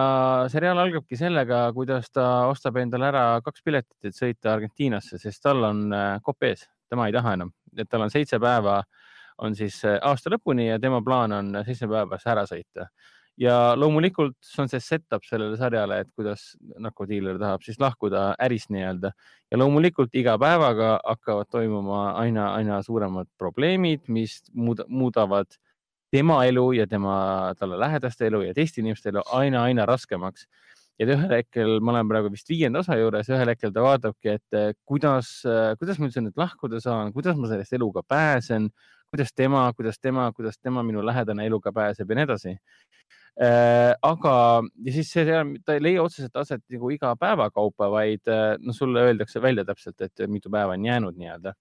seriaal algabki sellega, kuidas ta ostab endale ära kaks piletit, et sõita Argentiinasse, sest tal on äh, kopp ees, tema ei taha enam, et tal on seitse päeva, on siis äh, aasta lõpuni ja tema plaan on seitse päeva ära sõita. Ja loomulikult see on see set-up sellele sarjale, et kuidas narkodiiler tahab siis lahkuda ärist nii-öelda. Ja loomulikult iga päevaga hakkavad toimuma aina, aina suuremad probleemid, mis muudavad tema elu ja tema, talle lähedaste elu ja teiste inimeste elu aina, aina raskemaks. ja ühel hetkel, ma olen praegu vist viienda osa juures, ühel hetkel ta vaatabki, et eh, kuidas, eh, kuidas ma üldse nüüd lahkuda saan, kuidas ma sellest eluga pääsen, kuidas tema, kuidas tema, kuidas tema minu lähedane eluga pääseb ja nii edasi äh,. aga, ja siis see, ta ei leia otseselt aset nagu iga päeva kaupa, vaid noh, sulle öeldakse välja täpselt, et mitu päeva on jäänud nii-öelda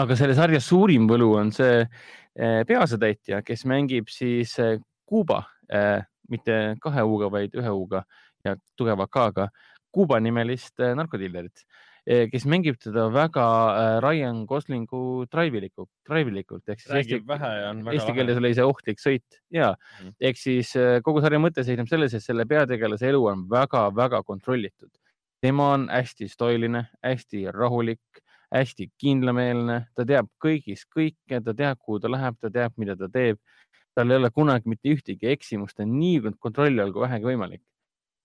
aga selle sarja suurim võlu on see eh, peaosatäitja, kes mängib siis eh, Kuuba, eh, mitte kahe U-ga, vaid ühe U-ga ja tugeva K-ga, Kuuba nimelist narkodiilerit, kes mängib teda väga Ryan Goslingu drive'ilikult, drive'ilikult ehk siis Räägib eesti, vähe ja on väga eesti keeles oli see ohtlik sõit ja mm. ehk siis kogu sarja mõte seisneb selles, et selle peategelase elu on väga-väga kontrollitud. tema on hästi stoiline, hästi rahulik hästi kindlameelne, ta teab kõigist kõike, ta teab, kuhu ta läheb, ta teab, mida ta teeb. tal ei ole kunagi mitte ühtegi eksimust, ta on nii kontrolli all kui vähegi võimalik.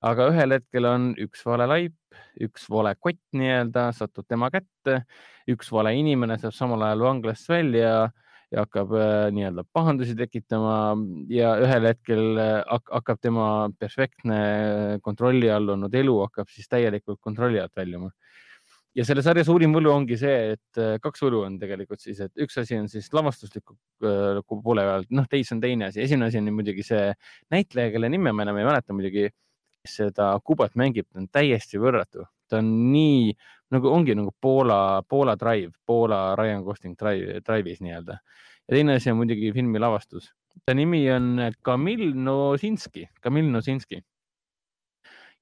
aga ühel hetkel on üks vale laip, üks vale kott nii-öelda satub tema kätte, üks vale inimene saab samal ajal vanglast välja ja hakkab äh, nii-öelda pahandusi tekitama ja ühel hetkel äh, hakkab tema perfektne kontrolli all olnud elu hakkab siis täielikult kontrolli alt väljuma ja selle sarja suurim võlu ongi see, et äh, kaks võlu on tegelikult siis, et üks asi on siis lavastusliku äh, poole pealt, noh, teis on teine asi. esimene asi on muidugi see näitleja, kelle nime ma enam ei mäleta muidugi, seda Kubat mängib, ta on täiesti võrratu, ta on nii nagu ongi nagu Poola, Poola Drive, Poola Ryan Gosling Drive, Drive'is nii-öelda. ja teine asi on muidugi filmi lavastus. ta nimi on Kamil Nosinski, Kamil Nosinski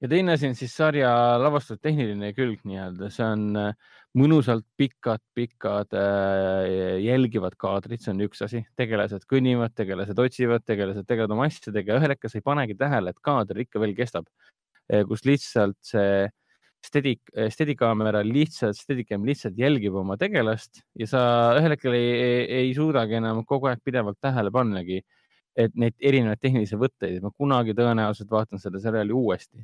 ja teine asi on siis sarja lavastatud tehniline külg nii-öelda, see on äh, mõnusalt pikad-pikad äh, jälgivad kaadrid, see on üks asi, tegelased kõnnivad, tegelased otsivad, tegelased tegelevad oma asjadega ja ühel hetkel sa ei panegi tähele, et kaader ikka veel kestab, äh, kus lihtsalt see steady, steady kaamera lihtsalt, steadicam lihtsalt jälgib oma tegelast ja sa ühel hetkel ei, ei, ei suudagi enam kogu aeg pidevalt tähele pannagi, et neid erinevaid tehnilisi võtteid, ma kunagi tõenäoliselt vaatan seda seriaali uuesti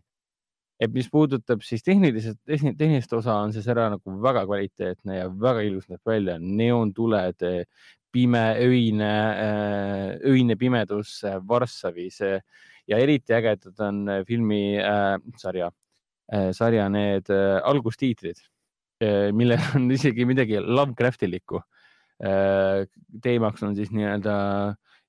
et mis puudutab siis tehniliselt, tehnilist osa, on see sära nagu väga kvaliteetne ja väga ilus näeb välja, neoontuled, pime, öine, äh, öine pimedus Varssavis. Ja eriti ägedad on filmi äh, sarja äh,, sarja need äh, algustiitrid äh,, millel on isegi midagi Lovecraftilikku. Äh,. teemaks on siis nii-öelda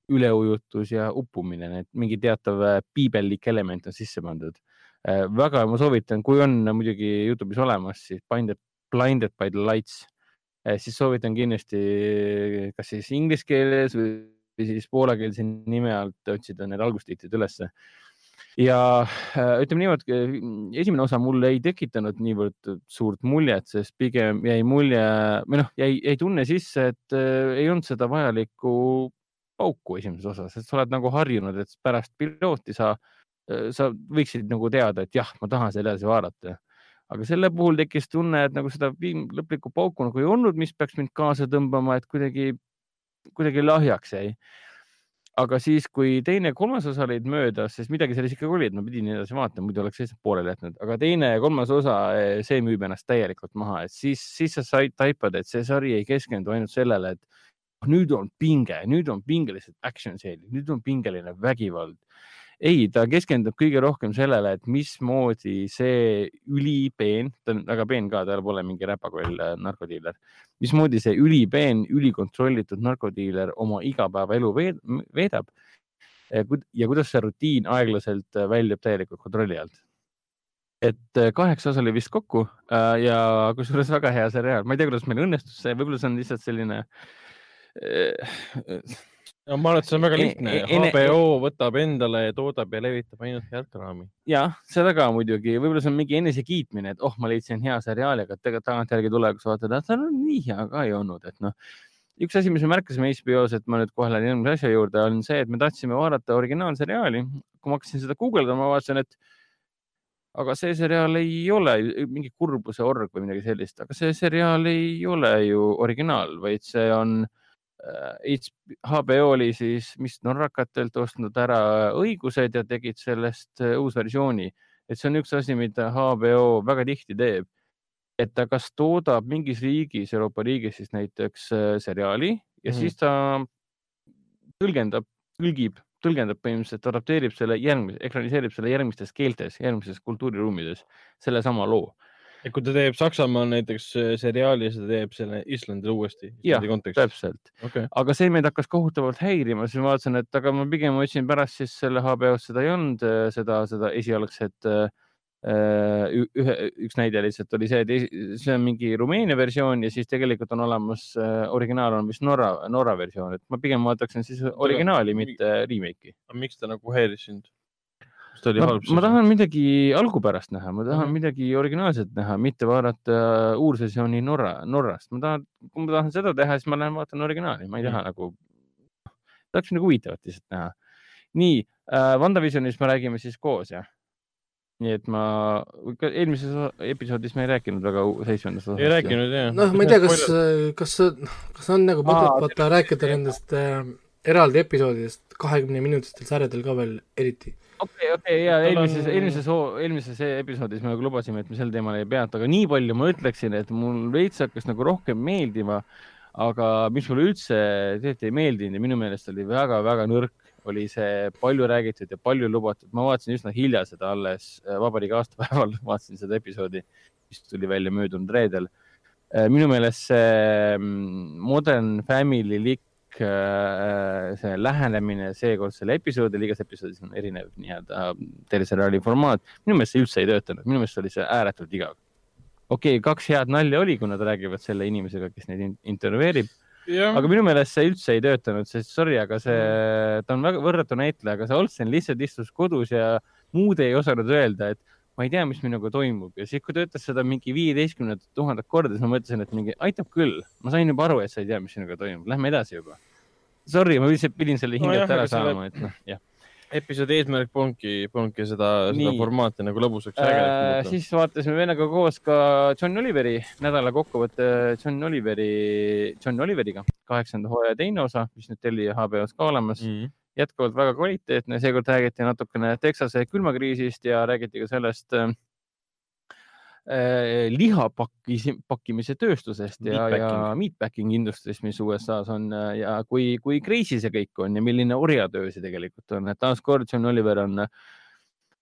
üleujutus ja uppumine, need mingi teatav äh, piibellik element on sisse pandud. Äh, väga ma soovitan, kui on muidugi Youtube'is olemas, siis Blinded, Blinded by the Lights, äh, siis soovitan kindlasti kas siis inglise keeles või siis poolakeelse nime alt otsida need algustiitlid ülesse. ja äh, ütleme niimoodi, esimene osa mul ei tekitanud niivõrd suurt muljet, sest pigem jäi mulje või noh, jäi, jäi tunne sisse, et ei olnud seda vajalikku pauku esimeses osas, et sa oled nagu harjunud, et pärast pilooti sa äh, Äh, sa võiksid nagu teada, et jah, ma tahan selle edasi vaadata. aga selle puhul tekkis tunne, et nagu seda lõplikku pauku nagu ei olnud, mis peaks mind kaasa tõmbama, et kuidagi, kuidagi lahjaks jäi. aga siis, kui teine ja kolmas osa olid möödas, sest midagi selles ikkagi oli, et ma pidin edasi vaatama, muidu oleks lihtsalt pooleli jätnud, aga teine ja kolmas osa, eh, see müüb ennast täielikult maha, et siis, siis sa said taipad, et see sari ei keskendu ainult sellele, et nüüd on pinge, nüüd on pingelised action stseenid, nüüd on pingeline vägivald ei, ta keskendub kõige rohkem sellele, et mismoodi see ülipeen, ta on väga peen ka, tal pole mingi räpakoll äh, narkodiiler, mismoodi see ülipeen, ülikontrollitud narkodiiler oma igapäevaelu veedab? Ja kuidas see rutiin aeglaselt äh, väljub täielikult kontrolli alt. et äh, kaheksa osa oli vist kokku ja kusjuures väga hea seriaal, ma ei tea, kuidas meil õnnestus see, võib-olla see on lihtsalt selline no ma arvan, et see on väga lihtne e. E HBO võtab endale ja toodab ja levitab ainult head kraami. jah, seda ka muidugi, võib-olla see on mingi enesekiitmine, et oh, ma leidsin hea seriaali, aga tegelikult tagantjärgi tulevikus vaatad, et see on nii hea ka ei olnud, et noh. üks asi, mis me märkasime HBO-s, et ma nüüd kohe lähen järgmise asja juurde, on see, et me tahtsime vaadata originaalseriaali. kui ma hakkasin seda guugeldama, vaatasin, et aga see seriaal ei ole mingi kurbuse org või midagi sellist, aga see seriaal ei ole ju originaal, vaid see on äh, HBO oli siis vist norrakatelt ostnud ära õigused ja tegid sellest äh, uusversiooni. et see on üks asi, mida HBO väga tihti teeb et ta kas toodab mingis riigis, Euroopa riigis siis näiteks äh, seriaali ja mm siis ta tõlgendab, tõlgib, tõlgendab põhimõtteliselt, adapteerib selle järgmise, ekraniseerib selle järgmistes keeltes, järgmistes kultuuriruumides, sellesama loo. Et kui ta teeb Saksamaal näiteks äh, seriaali, siis ta teeb selle Islandile uuesti. jah, täpselt okay., aga see meid hakkas kohutavalt häirima, siis ma vaatasin, et aga ma pigem otsin pärast siis selle HBO-s seda ei olnud, äh, seda, seda esialgset äh, Äh, ühe, üks näide lihtsalt oli see, et see on mingi Rumeenia versioon ja siis tegelikult on olemas äh, originaal on vist Norra, Norra versioon, et ma pigem vaataksin siis originaali, mitte remake'i. miks ta nagu häiris sind? Ma, ma tahan midagi algupärast näha, ma tahan mm -hmm. midagi originaalset näha, mitte vaadata uurversiooni Norra, Norrast. ma tahan, kui ma tahan seda teha, siis ma lähen vaatan originaali, ma ei taha mm -hmm. nagu, tahaks midagi huvitavat lihtsalt näha. nii äh,, WandaVisionis me räägime siis koos, jah? nii et ma, eelmises episoodis me ei rääkinud väga seitsmendast osast. ei rääkinud jah. noh, ma ei tea, kas, kas, kas on nagu mõtet vaata rääkida nendest äh, eraldi episoodidest kahekümne minutistel sarjadel ka veel eriti. Okei, okei ja eelmises, eelmises, eelmises episoodis me nagu lubasime, et me sel teemal ei peatu, aga nii palju ma ütleksin, et mul veits hakkas nagu rohkem meeldima. aga mis mulle üldse tegelikult ei meeldinud ja minu meelest oli väga-väga nõrk oli see palju räägitud ja palju lubatud. ma vaatasin üsna hilja seda alles äh, vabariigi aastapäeval, vaatasin seda episoodi, mis tuli välja möödunud reedel. Äh, minu meelest see mm, Modern Family lik äh, see lähenemine seekordsele episoodile, igas episoodis on erinev nii-öelda teleseriaali formaat. minu meelest see üldse ei töötanud, minu meelest oli see ääretult igav. okei okay,, kaks head nalja oli, kui nad räägivad selle inimesega, kes neid intervjueerib aga minu meelest see üldse ei töötanud, sest sorry, aga see, mm. ta on väga võrratu näitleja, aga see Olsen lihtsalt istus kodus ja muud ei osanud öelda, et ma ei tea, mis minuga toimub ja siis, kui ta ütles seda mingi viieteistkümnendat tuhandet korda, siis ma mõtlesin, et mingi aitab küll, ma sain juba aru, et sa ei tea, mis sinuga toimub, lähme edasi juba. Sorry, ma lihtsalt pidin selle hingelt no, ära saama, et noh, jah episoodi eesmärk polnudki, polnudki seda, seda formaati nagu lõbusaks äh,. siis vaatasime vennaga koos ka John Oliveri nädala kokkuvõtte John Oliveri, John Oliveriga, kaheksanda hooaja teine osa, mis nüüd Telia HBO-s ka olemas mm. -hmm. Jätkuvalt väga kvaliteetne, seekord räägiti natukene Texase külmakriisist ja räägiti ka sellest äh, Äh, liha pakkis, pakkimise tööstusest ja, ja meatpacking. industry'st, mis USA-s on äh, ja kui, kui crazy see kõik on ja milline orjatöö see tegelikult on, et taaskord John Oliver on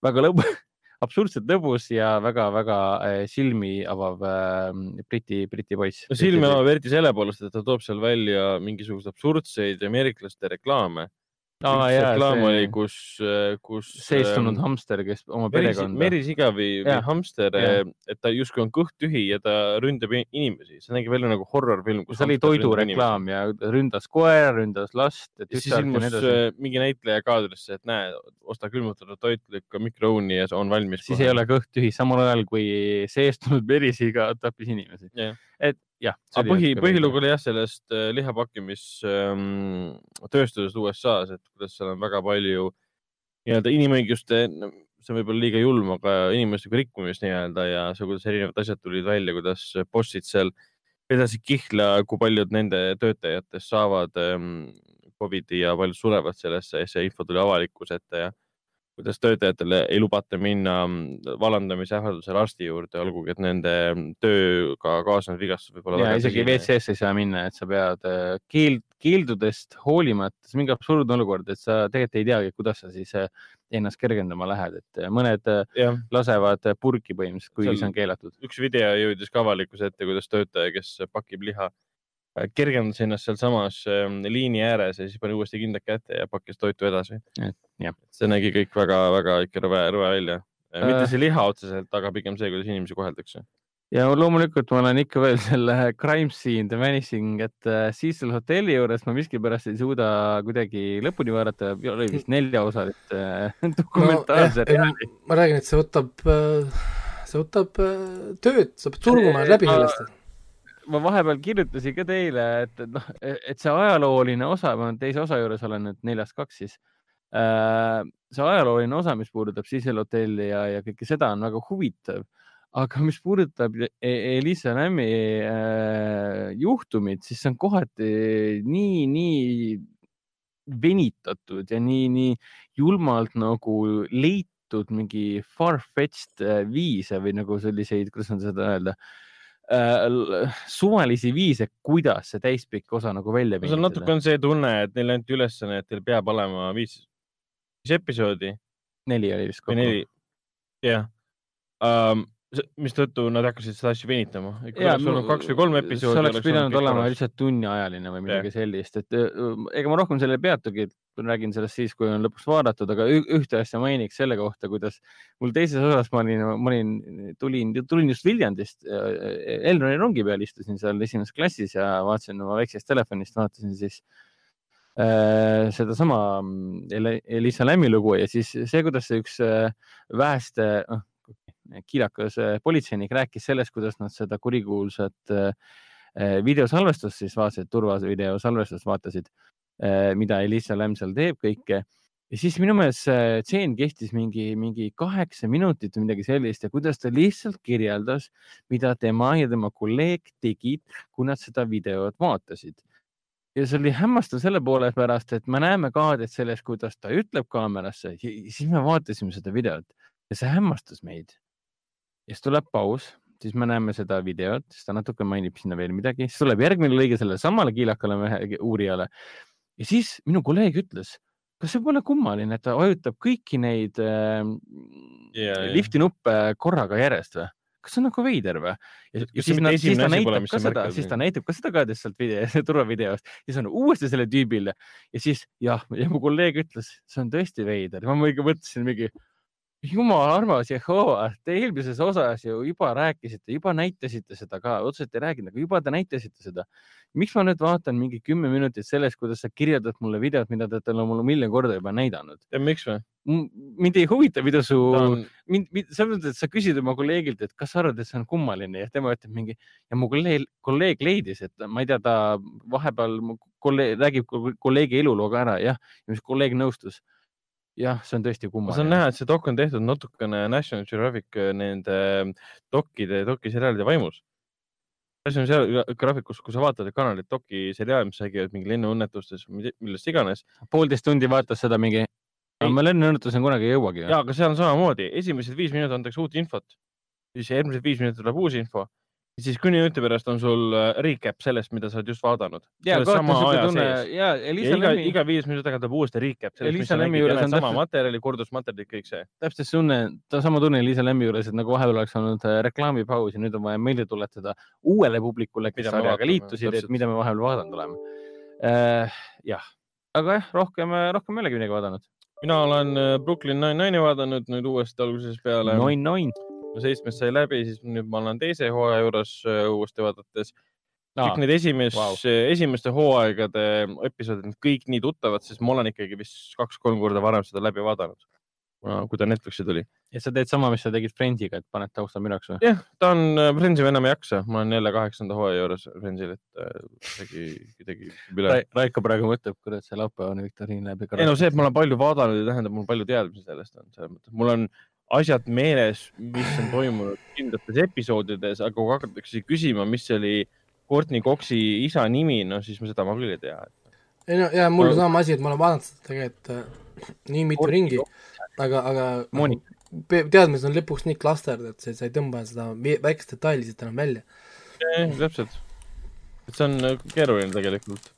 väga lõbu, absurdselt lõbus ja väga-väga äh, silmi avav äh, Briti, Briti poiss. no silmi avav eriti selle poolest, et ta toob seal välja mingisuguseid absurdseid ameeriklaste reklaame aa jaa, reklaam see... oli, kus, kus. seestunud ähm, hamster, kes oma perekonda. merisigavi või hamster, et ta justkui on kõht tühi ja ta ründab inimesi, see nägi välja nagu horror-film. see oli toidureklaam ja ründas koera, ründas last. siis ilmus äh, mingi näitleja kaadrisse, et näe, osta külmutatud toit, lükka mikrouuni ja see on valmis. siis kohe. ei ole kõht tühi, samal ajal kui seestunud merisiga tappis inimesi et jah. aga põhi, põhilugu oli jah sellest äh, lihapakkimistööstusest ähm, USA-s, et kuidas seal on väga palju nii-öelda inimõiguste, see on võib-olla liiga julm, aga inimõiguste rikkumist nii-öelda ja see, kuidas erinevad asjad tulid välja, kuidas bossid seal vedasid kihla, kui paljud nende töötajatest saavad ähm, Covidi ja paljud surevad sellesse ja see info tuli avalikkuse ette ja kuidas töötajatele ei lubata minna vallandamise ähvardusel arsti juurde, olgugi et nende tööga kaasnev vigastus võib olla. ja isegi WC-sse ei saa minna, et sa pead äh, keeld, keeldudest hoolimata, see on mingi absurdne olukord, et sa tegelikult ei teagi, kuidas sa siis äh, ennast kergendama lähed, et äh, mõned ja. lasevad purki põhimõtteliselt, kuigi see on keelatud. üks video jõudis ka avalikkuse ette, kuidas töötaja, kes pakib liha Äh, kergendas ennast sealsamas ähm, liini ääres ja siis pani uuesti kindad kätte ja pakkis toitu edasi. see nägi kõik väga-väga ikka rõve, rõve välja. Äh, mitte see liha otseselt, aga pigem see, kuidas inimesi koheldakse. ja loomulikult ma olen ikka veel selle crime scene, the vanishing, et äh, Cecil hotelli juures ma miskipärast ei suuda kuidagi lõpuni vaadata, oli vist neljaosalist dokumentaalseriaali no,. ma räägin, et see võtab, see võtab tööd, sa pead suruma läbi sellest ma vahepeal kirjutasin ka teile, et noh, et see ajalooline osa, ma teise osa juures olen nüüd neljast kaks siis äh,. see ajalooline osa, mis puudutab Cecil Hotelli ja, ja kõike seda on väga huvitav. aga mis puudutab e-, Elisa Lämmi äh, juhtumit, siis see on kohati nii, nii venitatud ja nii, nii julmalt nagu leitud mingi far-fetched äh, viise või nagu selliseid, kuidas on seda öelda äh,, suvalisi viise, kuidas see täispikk osa nagu välja viia. natuke on see tunne, et neile anti ülesanne, et teil peab olema viis, viis episoodi. neli oli vist kokku. neli, jah um, mistõttu nad hakkasid seda asja venitama. oleks olnud kaks või kolm episoodi. see oleks pidanud olema lihtsalt tunniajaline või midagi yeah. sellist, et ega ma rohkem sellele peatugi, räägin sellest siis, kui on lõpuks vaadatud, aga ühte asja mainiks selle kohta, kuidas mul teises osas ma olin, ma olin, tulin, tulin just Viljandist, Elroni rongi peal istusin seal esimeses klassis ja vaatasin oma väiksest telefonist, vaatasin siis äh, sedasama Elisa Lämmi lugu ja siis see, kuidas see üks äh, väheste, noh kiilakas äh, politseinik rääkis sellest, kuidas nad seda kurikuulsat äh, äh, videosalvestust siis vaatasid, turvavideo salvestust vaatasid, mida Elisa Lämm seal teeb kõike. Ja siis minu meelest see tseen kestis mingi, mingi kaheksa minutit või midagi sellist ja kuidas ta lihtsalt kirjeldas, mida tema ja tema kolleeg tegid, kui nad seda videot vaatasid. ja see oli hämmastav selle poole pärast, et me näeme kaadrit sellest, kuidas ta ütleb kaamerasse, siis me vaatasime seda videot. Ja see hämmastas meid ja siis tuleb paus, siis me näeme seda videot, siis ta natuke mainib sinna veel midagi, siis tuleb järgmine lõige sellele samale kiilakale uurijale. ja siis minu kolleeg ütles, kas see pole kummaline, et ta vajutab kõiki neid äh, yeah, lifti nuppe korraga järjest või? kas see on nagu veider või? ja, siis, na, siis ta näitab ka seda, siis ta näitab ka seda kaadrist sealt video, turvavideost, siis on uuesti selle tüübile ja siis jah, ja mu kolleeg ütles, see on tõesti veider, ma ikka mõtlesin mingi jumal armas Jehova, te eelmises osas ju juba rääkisite, juba näitasite seda ka, otseselt ei rääkinud, aga juba te näitasite seda. miks ma nüüd vaatan mingi kümme minutit sellest, kuidas sa kirjeldad mulle videot, mida te olete mulle miljon korda juba näidanud? ja miks või? mind ei huvita, mida su on..., mind, mind, selles mõttes, et sa küsid oma kolleegilt, et kas sa arvad, et see on kummaline ja tema ütleb mingi ja mu kolleeg, kolleeg leidis, et ma ei tea, ta vahepeal kolleeg räägib kolleegi elulooga ära, jah, ja mis kolleeg nõustus jah, see on tõesti kummaline. ma saan näha, et see dok on tehtud natukene National Geographic äh, nende ähm, dokide, dokiseriaalide vaimus. National Geographicus, kui sa vaatad kanalit dokiseriaali, mis räägivad mingi lennuõnnetustes, millest iganes. poolteist tundi vaatas seda mingi, ma lennuõnnetuseni kunagi ei jõuagi. ja, aga seal on samamoodi, esimesed viis minutit antakse uut infot, siis järgmised viis minutit tuleb uus info siis kümne minuti pärast on sul äh, recap sellest, mida sa oled just vaadanud. ja, Lemmi. iga viis minuti tagant tuleb uuesti recap sellest, mis sa nägid, sama täpselt... materjali, kordusmaterjalid, kõik see. täpselt see tunne, sama tunne Elisa Lemmi juures, et nagu vahepeal oleks olnud äh, reklaamipaus ja nüüd on vaja meelde tuletada uuele publikule, kes sarjaga liitusid, et mida me vahepeal vaadanud oleme äh,. jah, aga jah, rohkem, rohkem ei olegi midagi vaadanud. mina olen äh, Brooklyn Nine-Nine'i vaadanud nüüd uuesti algusest peale. Nine Nine seitsmest sai läbi, siis nüüd ma olen teise hooaja juures äh, uuesti vaadates. kõik need esimest wow., esimeste hooaegade episoodid, kõik nii tuttavad, sest ma olen ikkagi vist kaks-kolm korda varem seda läbi vaadanud. kui ta Netflixi tuli. ja sa teed sama, mis sa tegid Friendsiga, et paned taustal minu jaoks või? jah, ta on, äh, Friendsi enam ei jaksa, ma olen jälle kaheksanda hooaja juures Friendsil, et äh, kuidagi, kuidagi üle. Raiko praegu mõtleb, kurat, see laupäevane viktoriin läheb ei no see, et ma olen palju vaadanud, ei tähenda, mul palju teadmisi sellest on, selles mõttes, mul on asjad meeles, mis on toimunud kindlates episoodides, aga kui hakatakse küsima, mis oli Courtney Coxi isa nimi, no siis ma seda ma küll ei tea. ei no ja mul on sama asi, et ma olen vaadanud seda tegelikult äh, nii mitu Courtney ringi, aga, aga Monika. teadmised on lõpuks nii klasterd, et sa, ei tõmba seda väikest detaili siit enam välja. täpselt, et see on äh, keeruline tegelikult,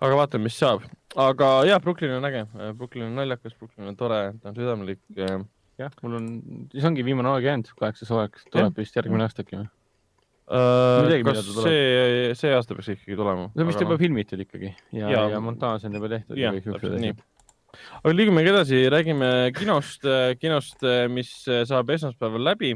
aga vaatame, mis saab, aga jah, Brooklyn on äge, Brooklyn on naljakas, Brooklyn on tore, ta on südamlik jah, mul on, siis ongi viimane aeg jäänud, kaheksas hooaeg, tuleb vist järgmine aasta äkki või uh,? Midagi, kas see, see aasta peaks ikkagi tulema? see on vist juba no. filmitud ikkagi ja, ja, ja montaaž on juba tehtud. jah, täpselt nii. aga liigumegi edasi, räägime kinost, kinost, mis saab esmaspäeval läbi.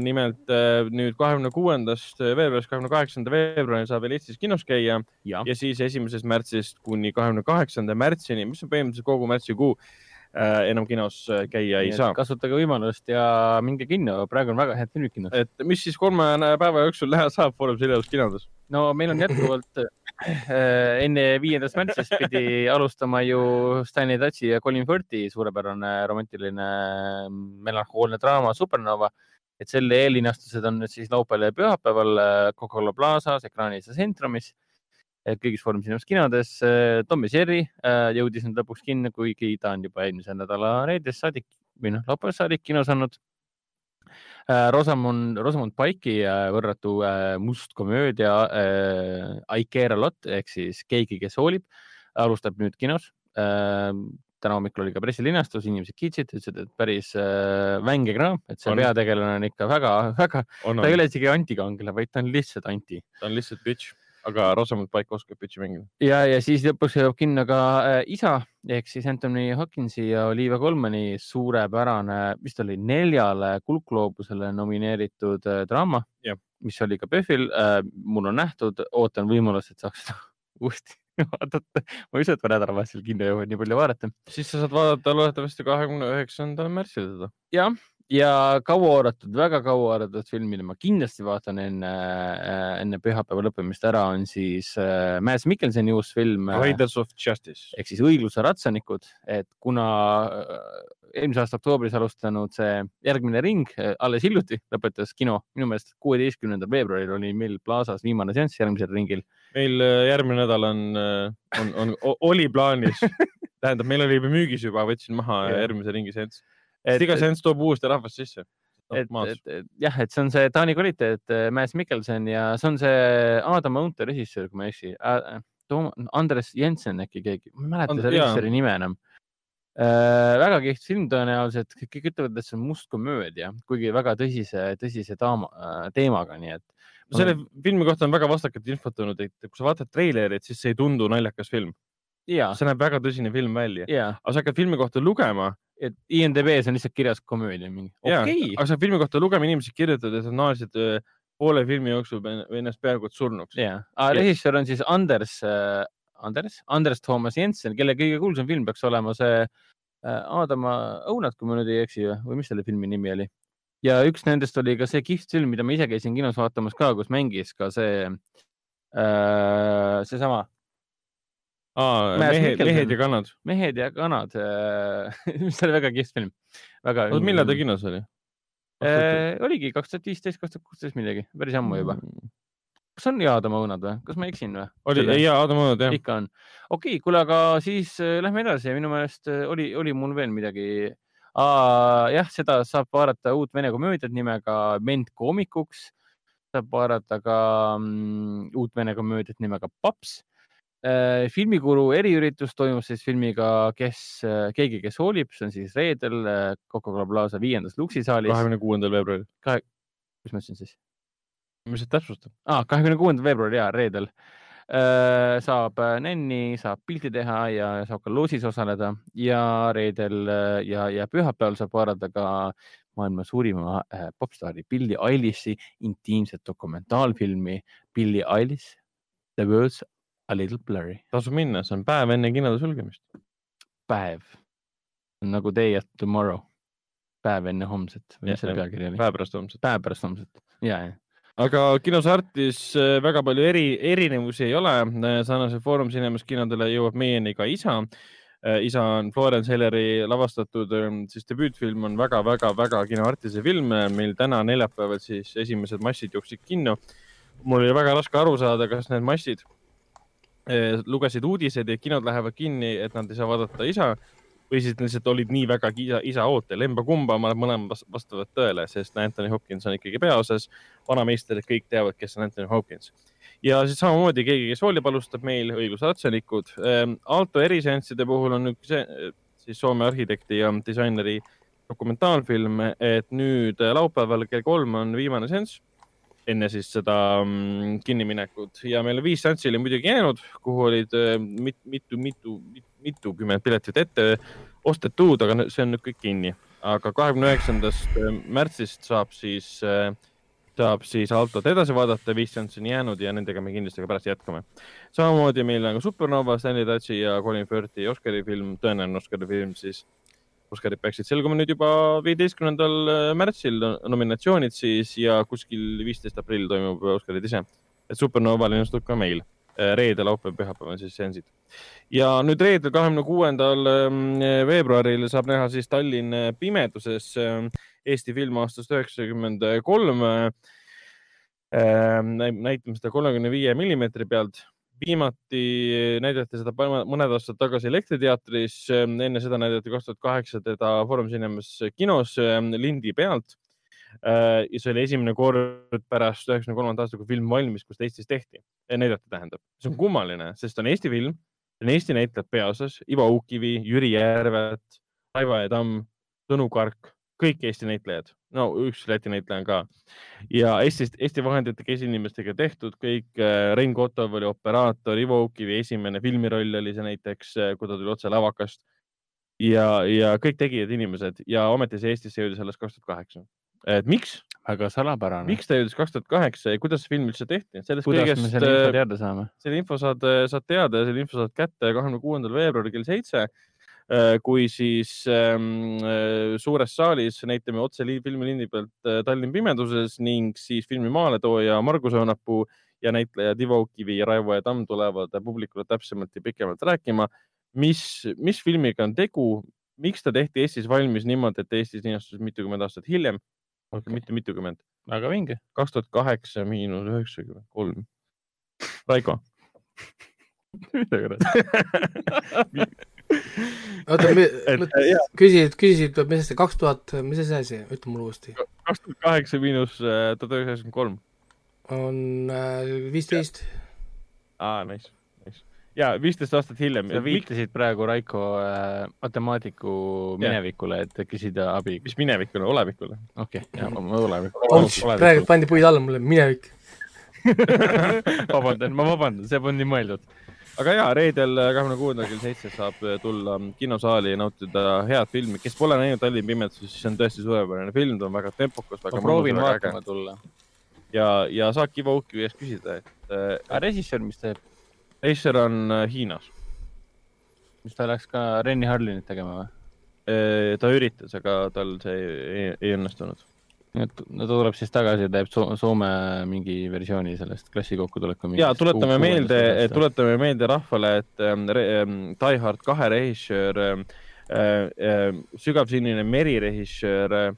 nimelt nüüd kahekümne kuuendast veebruarist kahekümne kaheksanda veebruarini saab veel Eestis kinos käia ja. ja siis esimesest märtsist kuni kahekümne kaheksanda märtsini, mis on põhimõtteliselt kogu märtsikuu äh, enam kinos äh, käia ei saa. kasutage võimalust ja minge kinno, praegu on väga head filmid kinos. et mis siis kolme päeva jooksul näha saab Foorum Cinemas kinodes? no meil on jätkuvalt äh, enne viiendast märtsist pidi alustama ju Stanley Tucci ja Colin Firthi suurepärane romantiline melanhoolne draama Supernova et selle eellinastused on nüüd siis laupäeval ja pühapäeval Coca-Cola Plazas, ekraanis ja Centrumis kõigis Foorum Cinemas kinodes. Äh, Tom ja Jerry äh, jõudis nüüd lõpuks kinno, kuigi ta on juba eelmise nädala reedest saadik või noh, laupäevast saadik kinos olnud. Äh, Rosamond, Rosamond Pike'i võrratu must komöödia I care a lot ehk siis Keegi, kes hoolib, alustab nüüd kinos täna hommikul oli ka pressilinastus, inimesed kiitsid, ütlesid, et päris äh, vänge kraam, et see on. peategelane on ikka väga-väga, ta ei ole isegi antikangelane, vaid ta on lihtsalt anti. ta on lihtsalt bitch aga Rosamund Pike oskab pitch'i mängida. ja, ja siis lõpuks jõuab kinno ka äh, isa ehk siis Anthony Hopkinsi ja Olivia Colmani suurepärane, vist oli neljale kuldgloobusele nomineeritud äh, draama mis oli ka PÖFFil äh,. mul on nähtud, ootan võimalust, et saaks seda uuesti vaadata. ma ei usu, et ma nädalavahetusel kinno jõuan nii palju vaadata. siis sa saad vaadata loodetavasti kahekümne üheksandal märtsil seda. jah, ja kauaoodatud, väga kauaoodatud film, mille ma kindlasti vaatan enne, äh, enne pühapäeva lõppemist ära, on siis äh, Mads Mikkelsoni uus film. Äh, Riders of Justice ehk siis õigluse ratsanikud, et kuna eelmise aasta oktoobris alustanud see järgmine ring alles hiljuti lõpetas kino, minu meelest kuueteistkümnendal veebruaril oli meil Plaza's viimane seanss järgmisel ringil. meil järgmine nädal on, on, on, oli plaanis tähendab, meil oli müügis juba, võtsin maha järgmise ringi seanss et iga seanss toob uuesti rahvast sisse. et, et, et jah, et see on see Taani kvaliteet, äh, Mads Mikkelson ja see on see Adam Ounte režissöör, kui ma ei eksi Andres Jensen äkki keegi, ma ei mäleta selle režissööri nime enam äh,. väga kihvt film tõenäoliselt, kõik ütlevad, et see on must komöödia, kuigi väga tõsise, tõsise taama, äh, teemaga, nii et. selle filmi kohta on väga vastakat infot tulnud, et kui sa vaatad treilerit, siis see ei tundu naljakas film. see näeb väga tõsine film välja, aga sa hakkad filmi kohta lugema et IMDB-s on lihtsalt kirjas komöödia mingi. Okay. aga sa filmi kohta lugema, inimesed kirjutavad, et nad naersid äh, poole filmi jooksul ennast peaaegu et surnuks. ja, režissöör on siis Anders äh,, Anders, Anders Thomas Jensen, kelle kõige kuulsam film peaks olema see äh, Aadama õunad, kui ma nüüd ei eksi või mis selle filmi nimi oli. ja üks nendest oli ka see kihvt film, mida ma ise käisin kinos vaatamas ka, kus mängis ka see äh,, seesama aa, mehed, mehed ja kanad. mehed ja kanad mis oli väga kihvt film. väga. oota, millal ta kinos oli? Äh, oligi kaks tuhat viisteist, kaks tuhat kuusteist midagi, päris ammu juba mm.. kas on Jaadama õunad või, kas ma eksin või? oli, ei Jaadama õunad jah. ikka on. okei okay,, kuule, aga siis äh, lähme edasi, minu meelest äh, oli, oli mul veel midagi. jah, seda saab vaadata uut vene komöödiat nimega Ment koomikuks. saab vaadata ka mm, uut vene komöödiat nimega Paps Äh, filmikuru eriüritus toimus siis filmiga Kes, äh, keegi, kes hoolib, see on siis reedel äh, Coca-Cola Plaza viiendas Luxisaalis. kahekümne kuuendal veebruaril. kahe, mis ma ütlesin siis? mis see täpsustab ah,? kahekümne kuuendal veebruaril ja reedel saab nänni, saab pilti teha ja saab ka loosis osaleda ja reedel ja, ja pühapäeval saab vaadata ka maailma suurima popstaari Billie Eilish'i intiimset dokumentaalfilmi Billie Eilish, The World's A little blurry. tasub minna, see on päev enne kinode sulgemist. päev, nagu day at tomorrow, päev enne homset või mis selle pealkiri oli? päev pärast homset. päev pärast homset, ja, ja aga kinos Artis äh, väga palju eri, erinevusi ei ole. Äh, sarnase Foorum Cinemas kinodele jõuab meieni ka isa. Äh, isa on Florence Helleri lavastatud siis debüütfilm on väga-väga-väga kino Artise film. meil täna neljapäeval siis esimesed massid jooksid kinno. mul oli väga raske aru saada, kas need massid lugesid uudiseid, et kinod lähevad kinni, et nad ei saa vaadata isa või siis lihtsalt olid nii väga isa, isa ootel. Emba-kumba mõlemad vastavad tõele, sest Anthony Hopkins on ikkagi peaosas. vanameister, kõik teavad, kes on Anthony Hopkins. ja siis samamoodi keegi, kes hoolib, alustab meil õigusratsanikud. Ehm, Aalto eriseansside puhul on üks siis Soome arhitekti ja disaineri dokumentaalfilm, et nüüd laupäeval kell kolm on viimane seanss enne siis seda mm, kinniminekut ja meil viis seanssi oli muidugi jäänud, kuhu olid äh, mit, mitu, mitu, mitukümmend piletit ette ostetud, aga see on nüüd kõik kinni. aga kahekümne üheksandast äh, märtsist saab siis, äh, saab siis autot edasi vaadata, viis seanssi on jäänud ja nendega me kindlasti ka pärast jätkame. samamoodi meil on ka Supernova, Stanley Tucci ja Colin Firthi Oscari film, tõenäoline Oscari film siis Oscarid peaksid selguma nüüd juba viieteistkümnendal märtsil nominatsioonid siis ja kuskil viisteist aprill toimub Oscarid ise. et Supernova linastub ka meil reede, laupäev, pühapäev on siis seansid. ja nüüd reedel, kahekümne kuuendal veebruaril saab näha siis Tallinn pimeduses Eesti film aastast üheksakümmend kolm. näitame seda kolmekümne viie millimeetri pealt viimati näidati seda mõned aastad tagasi Elektriteatris, enne seda näidati kaks tuhat kaheksa teda Foorum Cinemas kinos lindi pealt. ja see oli esimene kord pärast üheksakümne kolmanda aasta, kui film valmis, kus ta Eestis tehti, näidati tähendab. see on kummaline, sest on Eesti film, on Eesti näitlejad peaosas, Ivo Uukkivi, Jüri Järvet, Raivo E Tamm, Tõnu Kark kõik Eesti näitlejad, no üks Läti näitleja on ka ja Eestist, Eesti vahenditega esinimestega tehtud kõik. Äh, Rein Kotov oli operaator, Ivo Ukivi esimene filmiroll oli see näiteks, äh, kui ta tuli otse lavakast. ja, ja kõik tegijad inimesed ja ometi see Eestisse jõudis alles kaks tuhat kaheksa. et miks? väga salapärane. miks ta jõudis kaks tuhat kaheksa ja kuidas see film üldse tehti? kuidas kõigest, me selle info äh, teada saame? selle info saad, saad teada ja selle info saad kätte kahekümne kuuendal veebruaril kell seitse kui siis ähm, äh, suures saalis näitame otse filmilindi pealt äh, Tallinn pimeduses ning siis filmi maaletooja Margus Õunapuu ja näitlejad Ivo Kivi ja Raivo Tamm tulevad publikule täpsemalt ja pikemalt rääkima, mis, mis filmiga on tegu, miks ta tehti Eestis valmis niimoodi, et Eestis linastus mitukümmend aastat hiljem okay., mitte mitukümmend. väga vinge. kaks tuhat kaheksa miinus üheksakümmend kolm. Raiko mida kurat oota, küsisid, küsisid, mis see kaks tuhat, mis see asi, ütle mulle uuesti. kaks tuhat kaheksa miinus äh, tuhat üheksasada üheksakümmend kolm. on äh, viisteist äh,. aa, nice, nice. ja viisteist aastat hiljem. sa viitasid praegu Raiko äh, matemaatiku minevikule, et küsida abi. mis minevikule, olevikule? okei okay,, ja olevikule. praegu pandi puid alla mulle, minevik vabandan, ma vabandan, see polnud nii mõeldud aga ja reedel, äh, kahekümne kuuendal kell seitse saab äh, tulla kinosaali ja nautida head filmi. kes pole näinud Tallinna pimeduses, siis see on tõesti suurepärane film, ta on väga tempokas. ma proovin vaatama tulla. ja, ja saabki Ivo Uki käest küsida, et. Äh, aga režissöör, mis teeb? režissöör on Hiinas. mis ta läks ka Renny Harlinit tegema või? ta üritas, aga tal see ei, ei õnnestunud no ta tuleb siis tagasi ja teeb so Soome mingi versiooni sellest klassi kokkutuleku. ja tuletame meelde, tuletame meelde rahvale, et ähm, ähm, Die Hard kahe režissöör ähm, äh,, äh, sügavsinine meri režissöör äh,.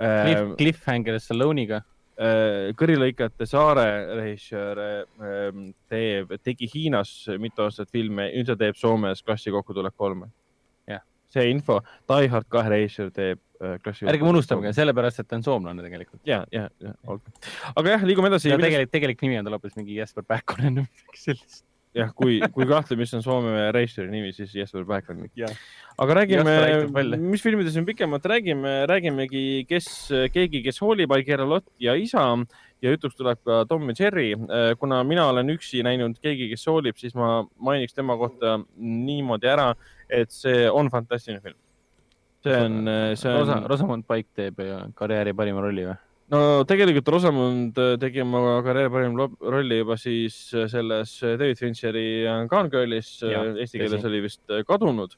Cliff, Cliffhanger Stallone'iga äh,. kõrilõikajate saare režissöör äh, teeb, tegi Hiinas mitu aastat filme, nüüd ta teeb Soomes klassi kokkutulek kolme. See info, Die Hard kahe režissöör teeb Äh, klassi. ärgem unustage, sellepärast et ta on soomlane tegelikult. ja, ja, ja olgu. aga jah, liigume edasi. tegelik, tegelik nimi on tal hoopis mingi Jesper Päkkonen või midagi sellist. jah, kui, kui kahtled, mis on Soome reisijari nimi, siis Jesper Päkkonen. aga räägime, mis filmidest me pikemalt räägime, räägimegi, kes, keegi, kes hoolib, Aigera Lott ja isa ja jutuks tuleb ka Tom ja Jerry. Äh, kuna mina olen üksi näinud keegi, kes hoolib, siis ma mainiks tema kohta niimoodi ära, et see on fantastiline film see on, see on Rosa,. Rosamond Pike teeb karjääri parima rolli või? no tegelikult Rosamond tegi oma karjääri parima rolli juba siis selles David Fincheri Gone Girlis, eesti keeles oli vist kadunud.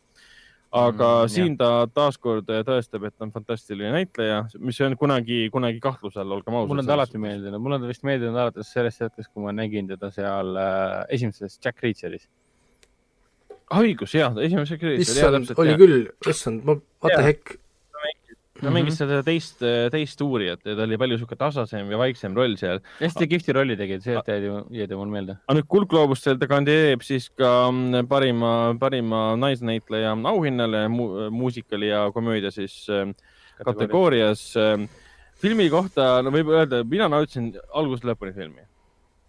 aga mm, siin jah. ta taaskord tõestab, et ta on fantastiline näitleja, mis on kunagi, kunagi kahtluse all, olgem ausad. mulle on ta alati meeldinud, mulle on ta vist meeldinud alates sellest hetkest, kui ma nägin teda seal äh, esimeses Jack Reacheris õigus, jaa, esimese krediidi. issand, oli küll, issand, ma, what the heck. ta mängis seda teist, teist uurijat ja ta oli palju sihuke tasasem ja vaiksem roll seal. hästi kihvti rolli tegi, see jäi ju, jäi mul meelde. aga nüüd Kuldgloobustel ta kandideerib siis ka mm, parima, parima naisnäitleja auhinnale mu, muusikali ja komöödia siis äh, kategoorias. kategoorias. filmi kohta, no võib öelda, mina nautisin algusest lõpuni filmi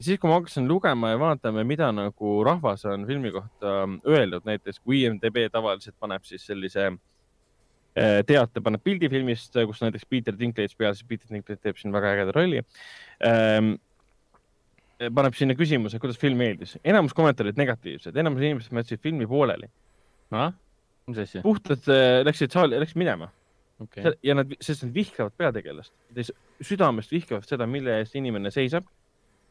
siis, kui ma hakkasin lugema ja vaatama, mida nagu rahvas on filmi kohta öelnud, näiteks kui IMDB tavaliselt paneb siis sellise äh, teate, paneb pildi filmist, kus näiteks Peter Dinklage peal, siis Peter Dinklage teeb siin väga ägeda rolli ähm,. paneb sinna küsimuse, kuidas film meeldis. enamus kommentaarid negatiivsed, enamus inimesed jätsid filmi pooleli. mis asja? puhtalt äh, läksid saali, läksid minema okay.. ja nad, sest nad vihkavad peategelast, südamest vihkavad seda, mille eest inimene seisab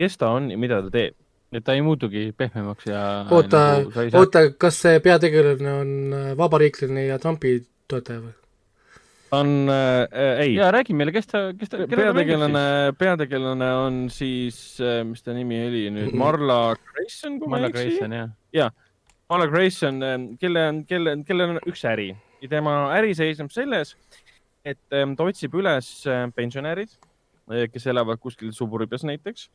kes ta on ja mida ta teeb. et ta ei muutugi pehmemaks ja oota nagu,, oota, kas see peategelane on äh, vabariiklane ja Trumpi toetaja või? on äh,, ei, ja räägi meile, kes ta, kes ta, peategelane, peategelane on siis, mis ta nimi oli nüüd, Marla Grayson, kui ma Marla ei eksi. Grayson, jah. Marla Grayson, kelle, kelle, kellel on üks äri ja tema äri seisneb selles, et em, ta otsib üles pensionärid, kes elavad kuskil suburbias näiteks.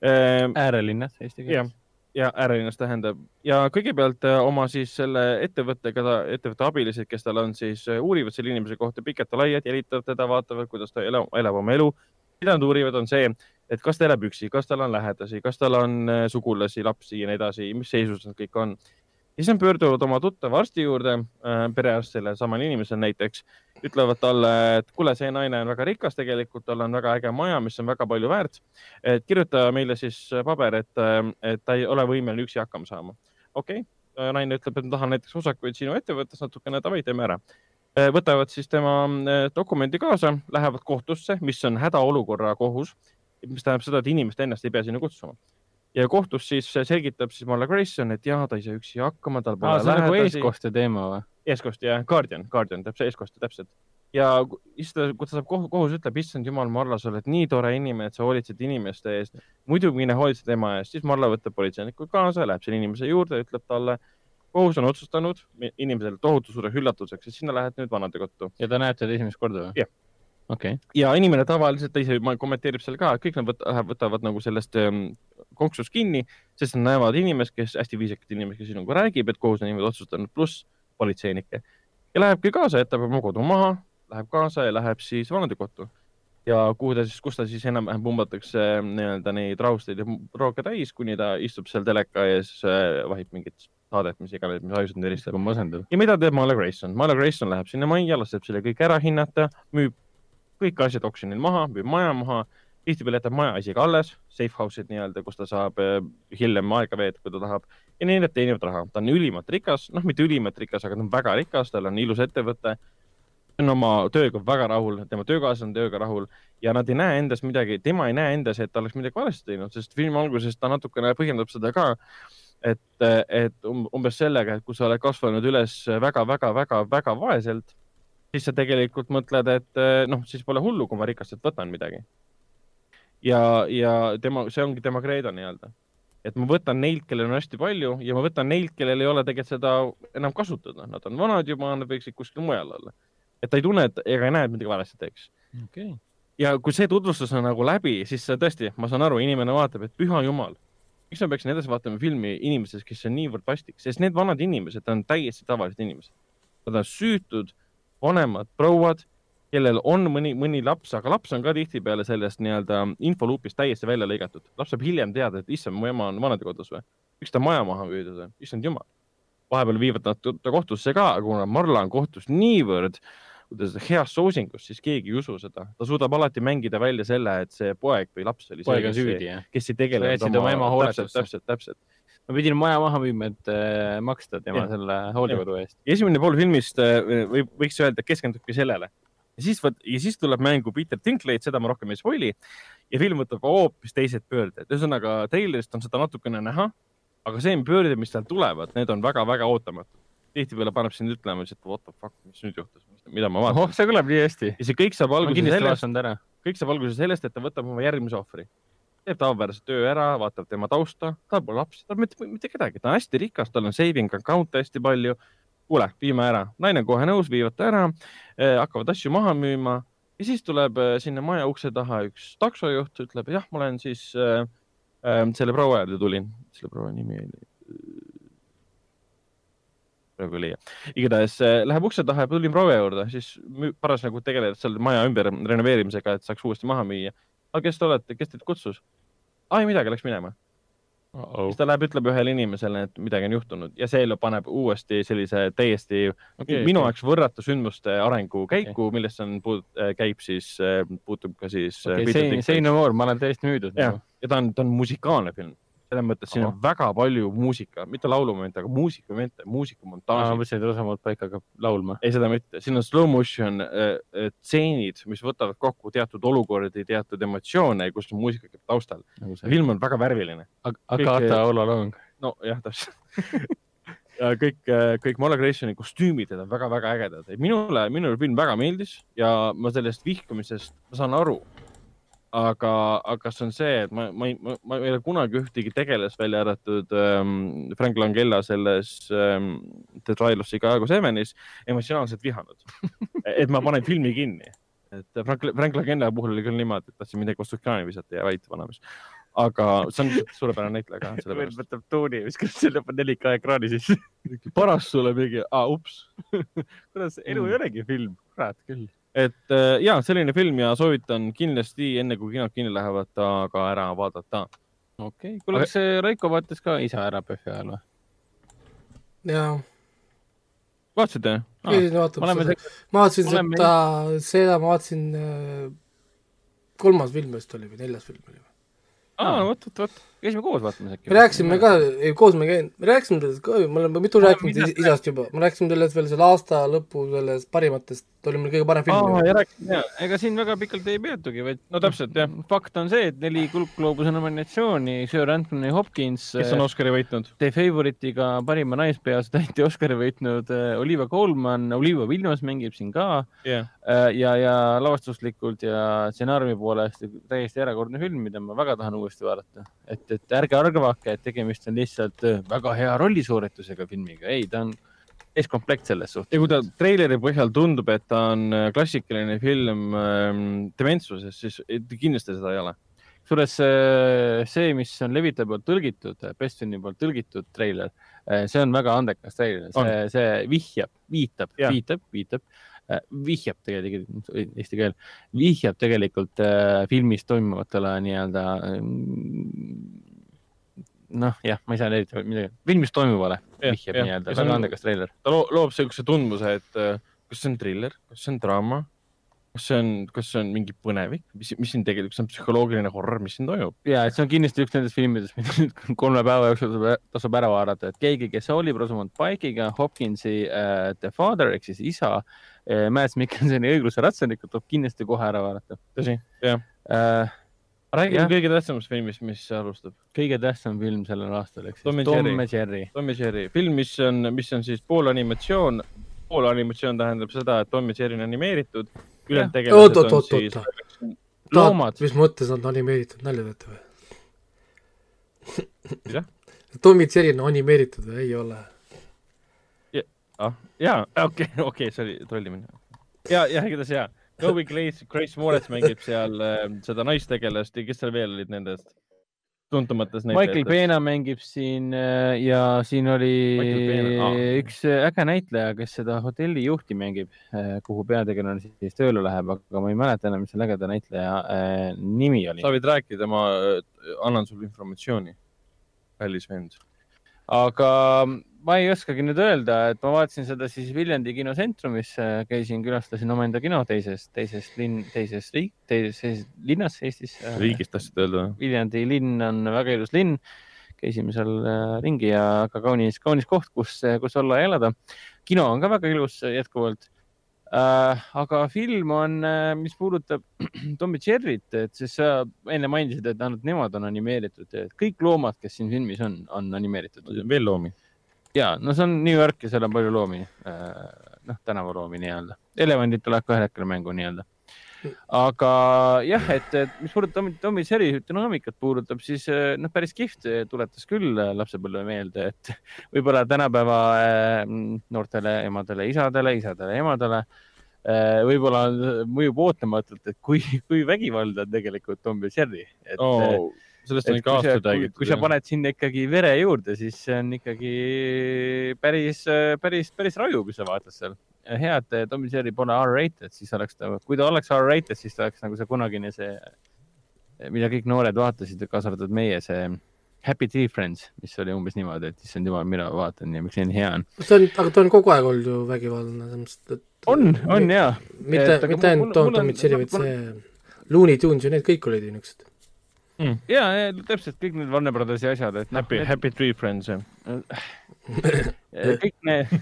Äärelinnas eesti keeles., ja äärelinnas tähendab ja kõigepealt eh, oma siis selle ettevõttega, ettevõtte abilised, kes tal on siis, uurivad selle inimese kohta pikalt ja laialt, jälitavad teda, vaatavad, kuidas ta elab, elab oma elu. mida nad uurivad, on see, et kas ta elab üksi, kas tal on lähedasi, kas tal on eh, sugulasi, lapsi ja nii edasi, mis seisus nad kõik on siis nad pöörduvad oma tuttava arsti juurde, perearst sellel samal inimesel näiteks, ütlevad talle, et kuule, see naine on väga rikas tegelikult, tal on väga äge maja, mis on väga palju väärt. et kirjuta meile siis paber, et, et ta ei ole võimeline üksi hakkama saama. okei okay., naine ütleb, et ma tahan näiteks osakuid sinu ettevõttes natukene, davai, teeme ära. võtavad siis tema eh, dokumendi kaasa, lähevad kohtusse, mis on hädaolukorra kohus, mis tähendab seda, et inimest ennast ei pea sinna kutsuma ja kohtus siis selgitab siis Marla Grayson, et jaa, ta ei saa üksi hakkama, tal pole aa, see on nagu lähedasi. eestkoste teema või? Eestkoste jah, Guardian, Guardian, täpselt eestkoste, täpselt. ja siis ta, kui ta saab kohus, kohus ütleb, issand jumal, Marla, sa oled nii tore inimene, et sa hoolitsed inimeste eest. muidu mine hoolitse tema eest, siis Marla võtab politseinikud kaasa, läheb selle inimese juurde, ütleb talle, kohus on otsustanud inimesele tohutu suureks üllatuseks, et sina lähed nüüd vanadekodu. ja ta näeb teda esimest korda või? Jah. okei, ja inimene tavaliselt, ta ise ma- kommenteerib seal ka, kõik nad võtavad, võtavad nagu sellest ähm, konksust kinni, sest nad näevad inimest, kes hästi viisakat inimest, kes sinuga räägib, et kohus on niimoodi otsustanud, pluss politseinikke. ja lähebki kaasa, jätab oma kodu maha, läheb kaasa ja läheb siis vanadekodu. ja kuhu ta siis, kus ta siis enam-vähem pumbatakse nii-öelda neid rahusteid ja rooke täis, kuni ta istub seal teleka ees, vahib mingit saadet, mis iganes, mis ajusid neristab. on masendav. ja mida teeb Marla Grayson? Marla Grayson läheb sinna majja, laseb selle kõik ära hinnata, müüb kõik asjad oksjonil maha, müüb maja maha, tihtipeale jätab maja isegi alles, safe house'id nii-öelda, kus ta saab eh, hiljem aega veeta, kui ta tahab ja nad teenivad raha. ta on ülimalt rikas, noh, mitte ülimalt rikas, aga ta on väga rikas, tal on ilus ettevõte. ta on oma tööga väga rahul, tema töökaaslased on tööga rahul ja nad ei näe endas midagi, tema ei näe endas, et ta oleks midagi valesti teinud, sest filmi alguses ta natukene põhjendab seda ka, et, et um- umbes sellega, et kui sa oled kasvanud üles väga-väga-väga-väga vaeselt, siis sa tegelikult mõtled, et noh, siis pole hullu, kui ma rikastelt võtan midagi. ja, ja tema, see ongi tema kreedo nii-öelda. Et ma võtan neilt, kellel on hästi palju ja ma võtan neilt, kellel ei ole tegelikult seda enam kasutada, nad on vanad juba, nad võiksid kuskil mujal olla. et ta ei tunne, et ega ei näe, et midagi valesti teeks okei. ja kui see tutvustus on nagu läbi, siis tõesti, ma saan aru, inimene vaatab, et püha jumal, miks ma peaksin edasi vaatama filmi inimesest, kes on niivõrd vastik, sest need vanad inimesed on täiesti tavalised inimesed. Nad on süütud vanemad prouad, kellel on mõni, mõni laps, aga laps on ka tihtipeale sellest nii-öelda infoluupist täiesti välja lõigatud. laps saab hiljem teada, et issand, mu ema on vanadekodus või, miks ta maja maha müüdud või, issand jumal. vahepeal viivad nad ta kohtusse ka, aga kuna Marla on kohtus niivõrd kuidas heas soosingus, siis keegi ei usu seda. ta suudab alati mängida välja selle, et see poeg või laps oli poeg on see, süüdi, jah? kes ei tegelenud jätsid oma ema täpselt, hooletusse. täpselt, täpselt. ma pidin maja maha müüma, et äh, maksta tema Jah. selle hooldekodu eest. esimene pool filmist äh, võib, võiks öelda, keskendubki sellele. Ja siis vot, ja siis tuleb mängu Peter Dinklage, seda ma rohkem ei spoil'i. ja film võtab hoopis teised pöörded, ühesõnaga treilerist on seda natukene näha, aga see pöörded, mis sealt tulevad, need on väga-väga ootamatud. tihtipeale paneb sind ütlema, et what the fuck, mis nüüd juhtus, mida ma vaatan oh, see kõlab nii hästi. ja see kõik saab alguse sellest, kõik saab alguse sellest, et ta võtab oma järgmise ohvri. teeb tavapärase töö ära, vaatab tema tausta, tal pole lapsi, tal mitte, mitte kedagi, ta on hästi rikas, tal on saving account'e hästi palju. kuule, viime ära, naine kohe nõus, viivad ta ära eh,, hakkavad asju maha müüma ja siis tuleb eh, sinna maja ukse taha üks taksojuht, ütleb jah, ma olen siis äh, äh, selle proua juurde tulin, selle proua nimi oli. praegu ei leia, igatahes äh, läheb ukse taha ja tulin proua juurde, siis müü- parasjagu tegelevad seal maja ümber renoveerimisega, et saaks uuesti maha müüa. aga kes te olete, kes teid kutsus? ai, midagi, läks minema. Siis ta läheb, ütleb ühele inimesele, et midagi on juhtunud ja see paneb uuesti sellise täiesti okay, minu jaoks võrratu sündmuste arengu käiku okay., millest on, käib siis, puutub ka siis äh, okei, Peter Say, Dinklage. Say no more, ma olen täiesti müüdud. jah, ja ta on, ta on musikaalne film, selles mõttes siin on väga palju muusika, mitte laulumomente, aga muusikamomente, ma muusikamontaaži. mõtlesin, et Rosamood paika hakkab laulma. ei, seda mitte, siin on slow motion äh, äh, tseenid, mis võtavad kokku teatud olukordi, teatud emotsioone, kus muusika käib taustal. nagu film on väga värviline. Akata All Along. nojah, täpselt. ja kõik, äh, kõik Marla Grationi kostüümid on väga-väga ägedad. minule, minule film väga meeldis ja ma sellest vihkamisest, ma saan aru. Aga, aga see on see, et ma, ma ei, ma ei ole kunagi ühtegi tegelast välja arvatud ähm, Frank Langella selles ähm, The Trial of Chicago Sevenis emotsionaalselt vihanud et ma panen filmi kinni et Frank, Frank Langella puhul oli küll niimoodi, et tahtsin midagi vastu ekraani visata ja väita vanamees aga see on suurepärane näitleja ka. veel võtab tooni ja viskab selle 4K ekraani sisse. parast sulle mingi, aa ups kuidas elu ei mm. olegi film, kurat küll. Et äh, ja selline film ja soovitan kindlasti enne kui kinod kinni lähevad, ta ka ära vaadata. okei okay., kuule, kas see Raiko vaatas ka isa ära PÖFFi ajal või? jaa. vaatasite? seda, ma vaatasin seda, seda ma vaatasin, äh, kolmas film vist oli või neljas film oli või? aa, vot, vot, vot, käisime koos vaatamas äkki. me rääkisime ka, ei koos me käinud, me rääkisime sellest ka, me oleme mitu rääkinud is, isast juba, me rääkisime sellest veel selle aasta lõpu sellest parimatest, oli meil kõige parem film. aa, ja rääkisime ja, ega siin väga pikalt ei peatugi, vaid no täpselt jah. fakt on see, et neli Kuldgloobuse nominatsiooni, Sir Anthony Hopkins. kes on Oscari võitnud? The Favorite'iga parima naispeaastäitja Oscari võitnud äh, Olivia Colman, Olivia Williams mängib siin ka yeah. Äh, ja, ja lavastuslikult ja stsenaariumi poolest täiesti erakordne film, mida ma väga tahan uuesti vaadata. et, et ärge arvake, et tegemist on lihtsalt äh, väga hea rollisuuritusega filmiga, ei, ta on täiskomplekt selles suhtes. ja kui ta treileri põhjal tundub, et ta on äh, klassikaline film ähm, dementsuses, siis kindlasti seda ei ole. kusjuures äh, see, mis on Levita poolt tõlgitud, Bestoni poolt tõlgitud treiler, see on väga andekas treiler, see, see vihjab, viitab, viitab, viitab vihjab tegelikult, eesti keel, vihjab tegelikult äh, filmis toimuvatele nii-öelda noh, jah, ma ei saa eriti midagi, filmis toimuvale vihjab nii-öelda, väga andekas treiler. ta loo, loob siukse tundmuse, et äh, kas see on triller, kas see on draama, kas see on, kas see on mingi põnevik, mis, mis siin tegelikult, see on psühholoogiline horror, mis siin toimub? ja, et see on kindlasti üks nendest filmidest, mida nüüd kolme päeva jooksul tasub ära vaadata, et keegi, kes oli Rosamund Pike'iga, Hopkinsi uh, The Father ehk siis isa uh,, Mads Mikkelsoni õigluse ratsanikku tuleb kindlasti kohe ära vaadata. tõsi, jah uh, räägime kõige tähtsamast filmist, mis alustab. kõige tähtsam film sellel aastal, ehk siis Tom ja Jerry. Tom ja Jerry, film, mis on, mis on siis pool animatsioon, pool animatsioon tähendab seda, et Tom ja Jerry on animeeritud, ülejäänud tegelased on siis loomad. mis mõttes nad on animeeritud, nalja teete või? mida? Tom ja Jerry on animeeritud või ei ole? ah, jaa, okei, okei, see oli trollimine. ja, jah, igatahes jaa Chloe Grace, Grace Moretz mängib seal äh, seda naistegelast ja kes seal veel olid nendest tuntumatest näitlejatest? Michael Pena mängib siin äh, ja siin oli ah. üks äh, äge näitleja, kes seda hotellijuhti mängib, äh, kuhu peategelane siis tööle läheb, aga ma ei mäleta enam, mis selle ägeda näitleja nimi oli. sa võid rääkida, ma annan sulle informatsiooni, kallis vend. aga ma ei oskagi nüüd öelda, et ma vaatasin seda siis Viljandi kinosentrumis, käisin, külastasin omaenda kino teises, teises linn, teises riik, teises linnas Eestis. riigist tahtsid öelda? Viljandi linn on väga ilus linn. käisime seal äh, ringi ja ka kaunis, kaunis koht, kus, kus olla ja elada. kino on ka väga ilus jätkuvalt äh,. aga film on, äh, mis puudutab Tom ja Jerry't, et siis sa enne mainisid, et ainult nemad on animeeritud, et kõik loomad, kes siin filmis on, on animeeritud. veel loomi ja no see on New York ja seal on palju loomi, äh, noh, tänavaloomi nii-öelda. elevandid tulevad ka ühel hetkel mängu nii-öelda. aga jah, et, et mis puudutab Tommy Seri dünaamikat puudutab, siis äh, noh, päris kihvt, tuletas küll äh, lapsepõlve meelde, et võib-olla tänapäeva noortele emadele, isadele, isadele, emadele võib-olla mõjub ootamatult, et kui, kui vägivaldne on tegelikult Tom ja Jerry. Oh sellest on ikka aastaid räägitud. kui sa paned sinna ikkagi vere juurde, siis see on ikkagi päris, päris, päris raju, kui sa vaatad seal. hea, et Tom ja Jerry pole R-rated, siis oleks ta, kui ta oleks R-rated, siis ta oleks nagu see kunagine see, mida kõik noored vaatasid, kaasa arvatud meie, see Happy Tree Friends, mis oli umbes niimoodi, et issand jumal, mina vaatan ja miks see nii hea on. ta on, aga ta on kogu aeg olnud ju vägivaldne, selles mõttes, et. on, on jaa. mitte, mitte ainult Tom, Tom ja Jerry, vaid see Looney Tunes ja need kõik olid ju niisugused mm.. ja, ja täpselt kõik need Warner Brothersi asjad, et noh. Happy need..., Happy Tree Friends jah kõik need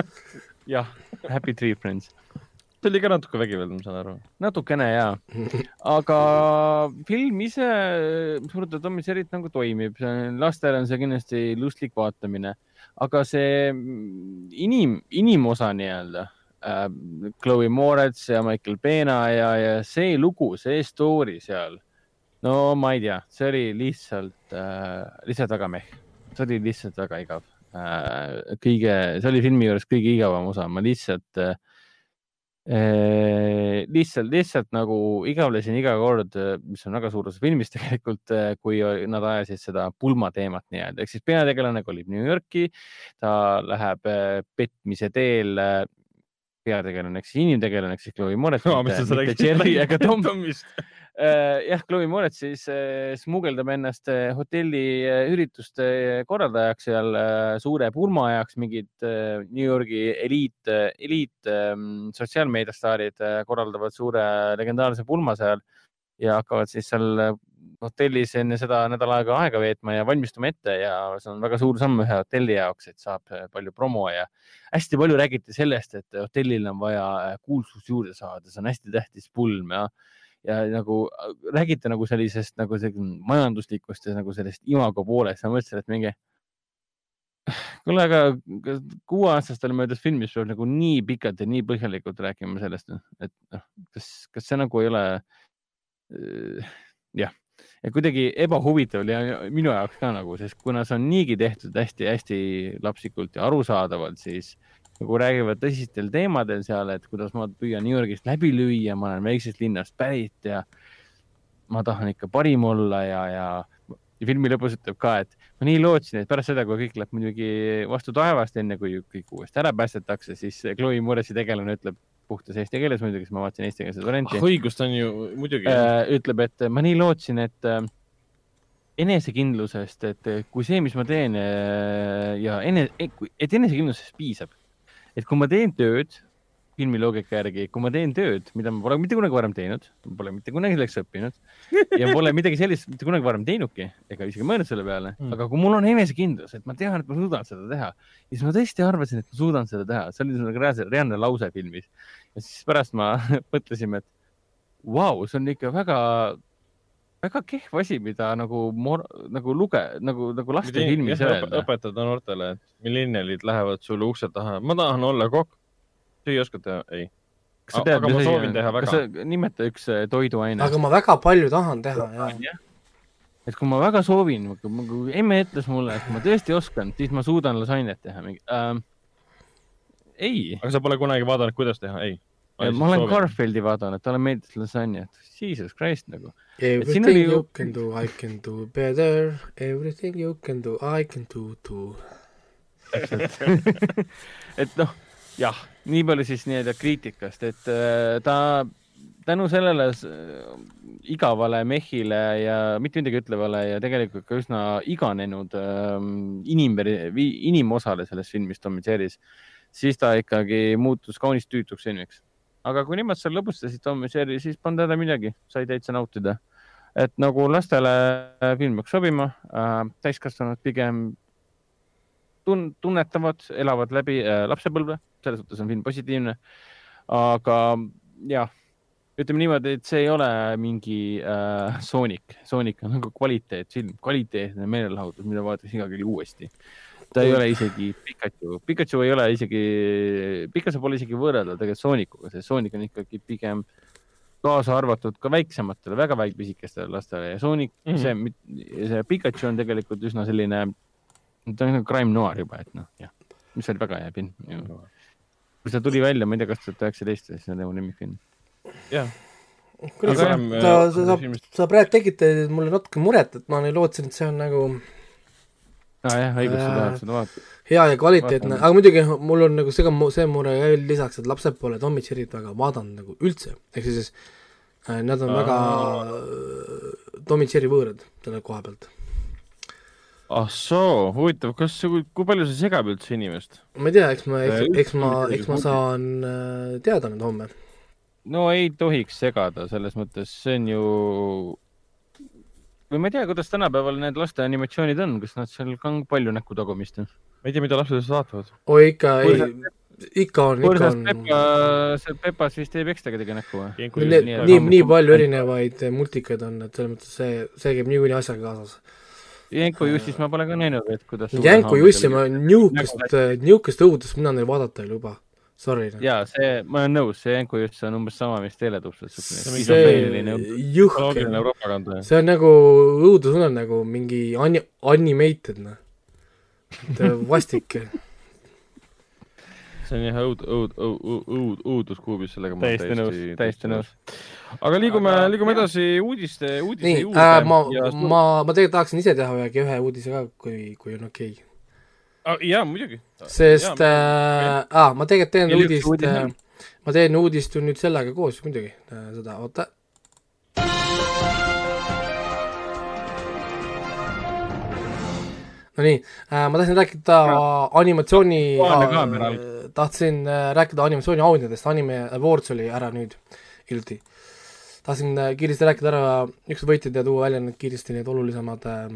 jah, Happy Tree Friends. see oli ka natuke vägivaldne, ma saan aru. natukene ja, aga film ise, mis puudutab Tommy Serit nagu toimib, lastele on see kindlasti lustlik vaatamine aga see inim, inimosa nii-öelda äh,, Chloe Moretz ja Michael Pena ja, ja see lugu, see story seal, no ma ei tea, see oli lihtsalt äh,, lihtsalt väga meh, see oli lihtsalt väga igav. Äh,. kõige, see oli filmi juures kõige igavam osa, ma lihtsalt äh, Eh, lihtsalt, lihtsalt nagu igavlesin iga kord, mis on väga suur osa filmist tegelikult, eh, kui nad ajasid seda pulmateemat nii-öelda, ehk siis peategelane kolib New Yorki, ta läheb petmise teel peategelane ehk siis inimtegelane ehk siis Chloe Moretz no,. ega Tom. Äh, jah, Chloe Moretz siis äh, smugeldab ennast äh, hotelli ürituste korraldajaks seal suure pulma ajaks, mingid New Yorgi eliit, eliit ähm, sotsiaalmeediastaarid korraldavad suure legendaarse pulma seal ja hakkavad siis seal hotellis enne seda nädal aega aega veetma ja valmistuma ette ja see on väga suur samm ühe hotelli jaoks, et saab palju promo ja hästi palju räägiti sellest, et hotellil on vaja kuulsust juurde saada, see on hästi tähtis pulm ja ja nagu äh, räägite nagu sellisest nagu majanduslikust ja nagu sellest imago poolest, ma mõtlesin, et mingi kuule, aga kuueaastastel möödas filmis peab nagu nii pikalt ja nii põhjalikult rääkima sellest, et noh, kas, kas see nagu ei ole äh, jah, ja kuidagi ebahuvitav oli minu jaoks ka nagu, sest kuna see on niigi tehtud hästi-hästi lapsikult ja arusaadavalt, siis nagu räägivad tõsistel teemadel seal, et kuidas ma püüan New Yorgist läbi lüüa, ma olen väiksest linnast pärit ja ma tahan ikka parim olla ja, ja, ja filmi lõpus ütleb ka, et ma nii lootsin, et pärast seda, kui kõik läheb muidugi vastu taevast, enne kui kõik uuesti ära päästetakse, siis Chloe Moretzi tegelane ütleb puhtas eesti keeles muidugi, sest ma vaatasin eestikeelset varianti ah,. õigust on ju muidugi äh,. ütleb, et ma nii lootsin, et äh, enesekindlusest, et kui see, mis ma teen äh, ja ene, et enesekindlusest piisab et kui ma teen tööd filmi loogika järgi, kui ma teen tööd, mida ma pole mitte kunagi varem teinud, pole mitte kunagi selleks õppinud ja pole midagi sellist mitte kunagi varem teinudki ega isegi mõelnud selle peale mm., aga kui mul on enesekindlus, et ma tean, et ma suudan seda teha, siis ma tõesti arvasin, et ma suudan seda teha, see oli nagu reaalselt, reaalne lause filmis. ja siis pärast ma mõtlesime, et vau wow,, see on ikka väga väga kehv asi, mida nagu, nagu luge, nagu, nagu laste filmis öelda. õpetada noortele, et millennialid lähevad sulle ukse taha, ma tahan olla kokk. oskad teha? ei. aga ma soovin teha väga. nimeta üks äh, toiduaine. aga ma väga palju tahan teha, jah et kui ma väga soovin, kui emme ütles mulle, et ma tõesti oskan, siis ma suudan lasagnet teha mingi ähm,. ei. aga sa pole kunagi vaadanud, kuidas teha, ei? Ma olen Garfieldi vaadanud, talle meeldis lasagnet, jesus christ nagu. Everything oli... you can do, I can do better, everything you can do, I can do too. et noh, jah, nii palju siis nii-öelda kriitikast, et äh, ta tänu sellele äh, igavale mehhile ja mitte midagi ütlevale ja tegelikult ka üsna iganenud ähm, inim, inimosale selles filmis Tom ja Jerry's, siis ta ikkagi muutus kaunis tüütuks filmiks aga kui nemad seal lõbustasid Tom ja Jerry, siis polnud häda midagi, sai täitsa nautida. et nagu lastele film peaks sobima äh,, täiskasvanud pigem tun-, tunnetavad, elavad läbi äh, lapsepõlve, selles suhtes on film positiivne. aga jah, ütleme niimoodi, et see ei ole mingi äh, Sonic, Sonic on nagu kvaliteetfilm, kvaliteetne meelelahutus, mida vaadatakse iga kell uuesti ta ei ole isegi Pikachu, Pikachu ei ole isegi, Pikachu pole isegi võrreldav tegelikult Soonicuga, sest Sonic on ikkagi pigem kaasa arvatud ka väiksematele, väga väikpisikestele lastele ja Sonic mm, -hmm. see, see Pikachu on tegelikult üsna selline, ta on nagu crime noir juba, et noh, jah, mis oli väga hea film. kui see tuli välja, ma ei tea, kaks tuhat üheksateist, siis see oli mu lemmikfilm. jah kuule, sa, sa, sa, sa praegu tegite mulle natuke muret, et ma lootsin, et see on nagu aa ah, jah, õigus, sa tahad seda vaadata. hea ja kvaliteetne, aga muidugi mul on nagu see ka, see mure veel lisaks, et lapsed pole Tom ja Jerry't väga vaadanud nagu üldse, ehk siis äh, nad on väga äh, Tom ja Jerry võõrad selle koha pealt. ah soo, huvitav, kas see, kui palju see segab üldse inimest? ma ei tea, eks ma, eks, eks ma, eks ma saan äh, teada nüüd homme. no ei tohiks segada, selles mõttes see on ju või ma ei tea, kuidas tänapäeval need laste animatsioonid on, kas nad seal ka on palju näkku tagumist? ma ei tea, mida lapsed vaatavad. oi ikka, ei, ikka on, ikka on. Pepa, see Pepas vist teeb ekstra kedagi näkku või? nii, nii, nii palju erinevaid multikaid on, et selles mõttes see, see käib niikuinii asjaga kaasas. Jenko Jussis ma pole ka näinud, et kuidas Jenko Jussi ma niisugust, niisugust õudust mina neil vaadata ei luba. Sorry. jaa, see, ma olen nõus, see Juss on umbes sama, mis Teletubs. see jõhker, see on nagu õudusunelm nagu mingi ani-, animated, noh. et vastik see on jah õud, õud, õud, õud, õuduskuubis, sellega ma täiesti nõus, täiesti nõus. aga liigume aga..., liigume edasi uudiste, uudiste nii, juurde äh,. ma, ma, ma tegelikult tahaksin ise teha ühe, ühe uudise ka, kui, kui on okei okay. Ah,. jaa, muidugi. sest, äh, aa, ma tegelikult teen uudist, äh, ma teen uudist ju nüüd sellega koos muidugi, äh, seda, oota Nonii äh,, ma tahtsin rääkida animatsiooni äh, tahtsin äh, rääkida animatsiooni auhindadest, Anime Awards oli ära nüüd hiljuti. tahtsin äh, kiiresti rääkida ära niisugused võitjad ja tuua välja need kiiresti need olulisemad äh,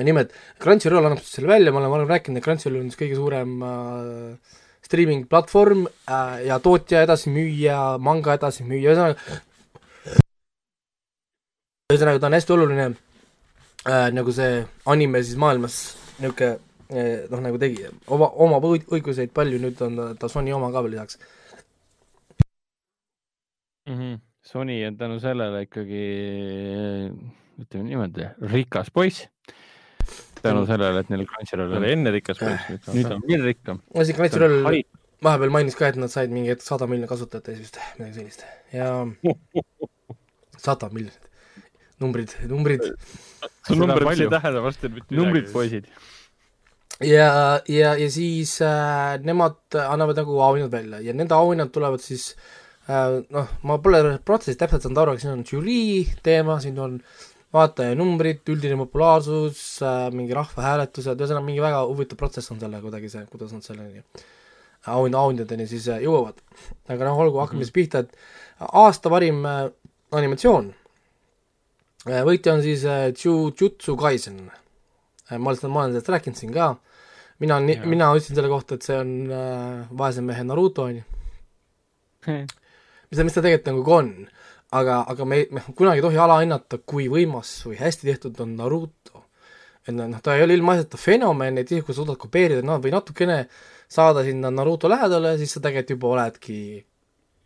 nimed. Crunchyroll annab selle välja, ma olen varem rääkinud, et Crunchyroll on siis kõige suurem äh, streaming platvorm äh, ja tootja edasimüüja, manga edasimüüja, ühesõnaga ühesõnaga ta on hästi oluline äh, nagu see anime siis maailmas niisugune Eh, noh, nagu tegi, oma, omab õiguseid palju, nüüd on ta, ta Sony oma ka veel lisaks mm. -hmm. Sony on tänu sellele ikkagi, ütleme niimoodi, rikas poiss. Tänu sellele, et neil Crunchyroll oli enne rikas poiss, nüüd on veel rikkam. no see Crunchyroll vahepeal mainis ka, et nad said mingi hetk sada miljonit kasutajat ja siis vist midagi sellist. Ja sada miljonit, numbrid, numbrid. sul numbrid ei tähenda varsti mitte midagi. numbrid, poisid. Ja, ja, ja siis äh, nemad annavad nagu auhinnad välja ja nende auhinnad tulevad siis äh, noh, ma pole protsessi täpselt saanud aru, aga siin on žürii teema, siin on vaatajanumbrid, üldine populaarsus äh,, mingi rahvahääletused, ühesõnaga mingi väga huvitav protsess on selle kuidagi see, kuidas nad selleni auhinna, auhindadeni siis äh, jõuavad. aga noh, olgu, hakkame siis pihta, et aasta parim äh, animatsioon võitja on siis Jujutsu Kaisen ma olen, ma olen sellest rääkinud siin ka mina, mina ütlesin selle kohta, et see on vaese mehe Naruto, on ju. mis ta, mis ta tegelikult nagu on. Aga, aga me, me kunagi ei tohi alahinnata, kui võimas või hästi tehtud on Naruto. et noh, ta ei ole ilmaasjata fenomen, et isegi kui suudad kopeerida no, või natukene saada sinna Naruto lähedale, siis sa tegelikult juba oledki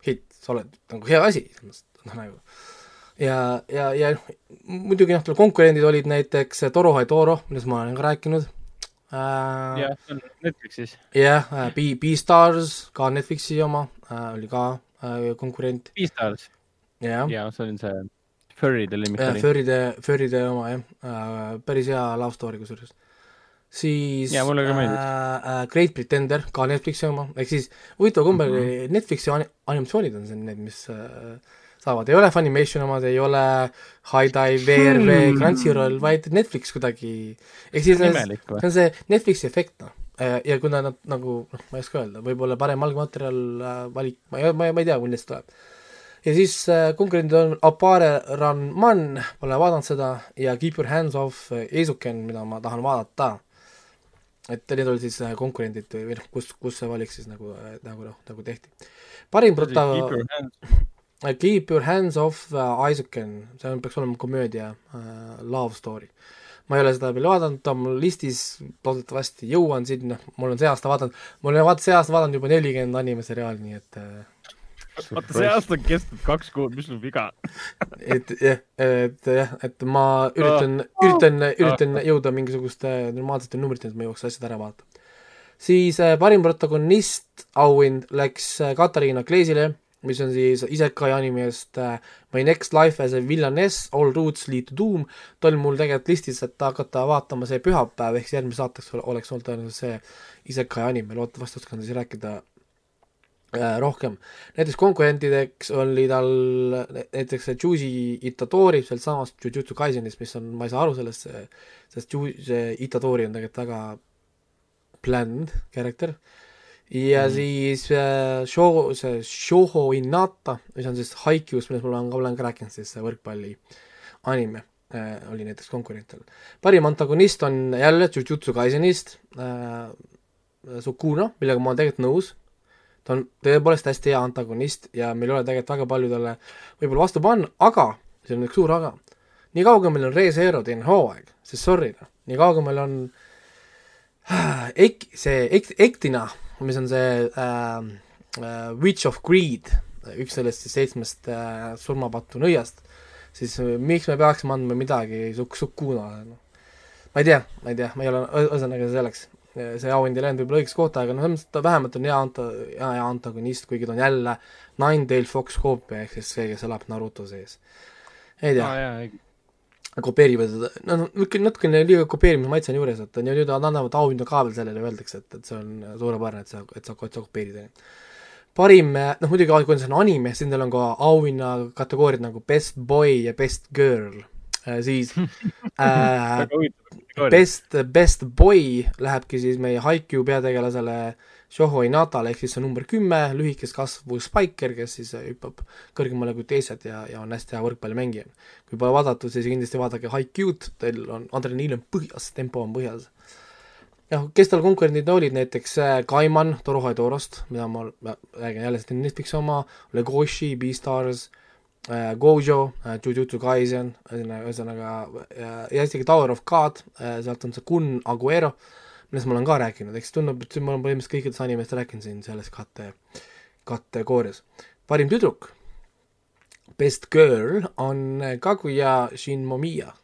hitt, sa oled nagu hea asi, noh nagu ja, ja, ja muidugi noh, konkurendid olid näiteks Toro, millest ma olen ka rääkinud äh,. jah, see on Netflixis. jah äh,, B, B-Stars, ka Netflixi oma äh,, oli ka äh, konkurent. B-Stars? Jaa, see on see Furryde limit oli. Furryde, Furryde oma jah äh,, päris hea love story kusjuures. siis ja, äh, äh, Great Pretender, ka Netflixi oma, ehk siis huvitaval kombel mm -hmm. Netflixi animatsioonid on need, mis äh, saavad, ei ole Funimation omad, ei ole High Dive, VRV hmm., Crunchyroll, vaid Netflix kuidagi, ehk siis see, on see Netflixi efekt, noh. ja kuna nad nagu, noh, ma ei oska öelda, võib-olla parem algmaterjal äh, valik, ma ei, ma ei, ma ei tea, millest tuleb. Ja siis äh, konkurendid on Apare Run Man, pole vaadanud seda, ja Keep Your Hands Off Eizuken, mida ma tahan vaadata. Et need olid siis äh, konkurendid või noh, kus, kus see valik siis nagu, äh, nagu noh, nagu tehti. parim prota-, Keep your hands? Off Isaacan, see on, peaks olema komöödia uh, love story. ma ei ole seda veel vaadanud, ta on mul listis, loodetavasti jõuan sinna, mul on see aasta vaadanud, ma olen vaata see aasta vaadanud juba nelikümmend animeseriaali, nii et uh, vaata, see aasta on kestnud kaks kuud, mis sul viga et jah, et jah, et ma üritan oh., üritan, üritan jõuda mingisuguste normaalsete numbriteni, et ma jõuaks asjad ära vaadata. siis äh, parim protagonist auhind läks äh, Katariina Kleesile mis on siis Isekai animest uh, My next life as a villainess, all routes lead to doom, ta oli mul tegelikult listis, et hakata vaatama see pühapäev, ehk siis järgmise saateks oleks olnud tõenäoliselt see Isekai anime, loodetavasti oskan siis rääkida äh, rohkem. näiteks konkurentideks oli tal näiteks see Juicy Itadori sealt samast Jujutsu Kaisenist, mis on, ma ei saa aru sellest, sest Ju-, see Itadori on tegelikult väga bland character äh,, ja mm. siis äh, show, see Shouho Inata, mis on siis Haikyus, millest ma olen ka, olen ka rääkinud, siis see võrkpalli anime äh, oli näiteks konkurentil. parim antagonist on jälle Jujutsu Kaisenist äh, Sukuna, millega ma olen tegelikult nõus, ta on tõepoolest hästi hea antagonist ja meil ei ole tegelikult väga palju talle võib-olla vastu panna, aga, see on üks suur aga, nii kaua, kui meil on Re Zero teine hooaeg, sest sorry, noh, nii kaua, kui meil on ek-, see ek-, Ektina, mis on see äh, äh, Witch of Greed, üks sellest siis seitsmest äh, surmapattu nõiast, siis äh, miks me peaksime andma midagi Suk-, Sukkunale, noh. ma ei tea, ma ei tea, ma ei ole, ühesõnaga selleks, see auhind ei läinud võib-olla õigeks kohta, aga noh, selles mõttes ta vähemalt on hea anta-, hea, hea antagonist, kuigi ta on jälle Ninetale Fox koopia, ehk siis see, kes elab Naruto sees. ei tea. Ah,. kopeerivad seda, no natukene, liiga kopeerimise maitse on juures, et nüüd nad annavad auhinda ka veel sellele, öeldakse, et, et see on suurepärane, et sa, et sa, et sa kopeerid parim, noh muidugi, kui see on anime, siis nendel on ka auhinna kategooriad nagu best boy ja best girl. Äh,, siis äh, Best, Best Boy lähebki siis meie Haikyuu peategelasele Shoho Inatale, ehk siis see number kümme, lühikest kasvu spiker, kes siis hüppab kõrgemale kui teised ja, ja on hästi hea võrkpallimängija. kui pole vaadatud, siis kindlasti vaadake Haikyuud, teil on, adrenaliin on põhjas, tempo on põhjas. jah, kes tal konkurendid olid, näiteks äh, Kaiman Torohoi Torost, mida ma, ma räägin jälle, see on Netflixi oma, Legoshi, Beastars äh, Gojo äh,, Jujutsu Kaisen, ühesõnaga äh, ja isegi Tower of God äh,, sealt on see Kun Aguero, millest ma olen ka rääkinud, eks tundub, et ma olen põhimõtteliselt kõikidest animest rääkinud siin selles kate, kategoorias. parim tüdruk, Best Girl on Kaguya Shinmomiya.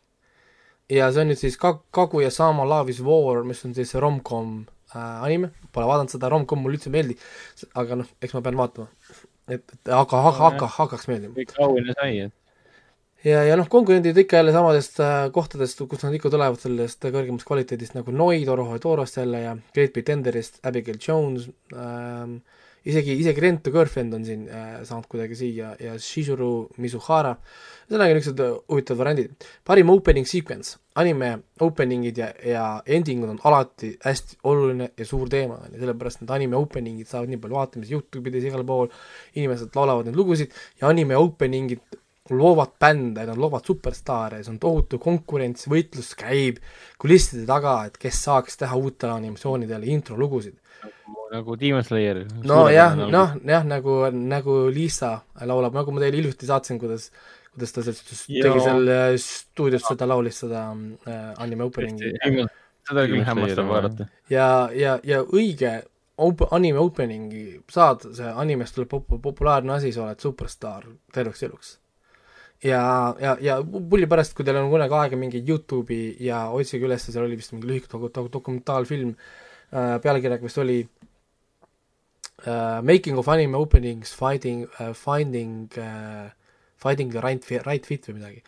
ja see on nüüd siis Kag-, Kaguya Sama Love is War, mis on siis rom-com äh, anime, pole vaadanud seda, rom-com mulle üldse ei meeldi, aga noh, eks ma pean vaatama et, et aga, aga, aga hakkaks meeldima. kõik auhinna sai, et ja, ja noh, konkurendid ikka jälle samadest äh, kohtadest, kust nad ikka tulevad, sellest kõrgemast kvaliteedist nagu Noi, Toroho Torost jälle ja Great Pretenderist, Abigail Jones ähm,, isegi, isegi Rent the Girlfriend on siin äh, saanud kuidagi siia ja Shizuru Mizuhara, ühesõnaga niisugused äh, huvitavad variandid. parim opening sequence, anime opening'id ja, ja ending'ud on alati hästi oluline ja suur teema, on ju, sellepärast need anime opening'id saavad nii palju vaatamisi Youtube'ides igal pool, inimesed laulavad neid lugusid ja anime opening'id loovad bände, nad loovad superstaare, see on tohutu konkurents, võitlus käib kulisside taga, et kes saaks teha uutele animatsioonidele introlugusid nagu, nagu Demon Slayer. nojah, noh, jah, nagu, nagu Liisa laulab, nagu ma teile hiljuti saatsin, kuidas kuidas ta sellest tegi seal stuudios seda, laulis seda äh, anime opening'i. seda küll hämmastav vaadata. ja, ja, ja õige op-, anime opening'i saad, see animest tuleb pop-, populaarne asi, sa oled superstaar terveks eluks. ja, ja, ja pulli pärast, kui teil on kunagi aega mingi Youtube'i ja otsige üles, seal oli vist mingi lühike dok-, dokumentaalfilm äh,, pealkirjaga vist oli uh, Making of anime openings, finding uh,, finding Finding the right, right fit või midagi.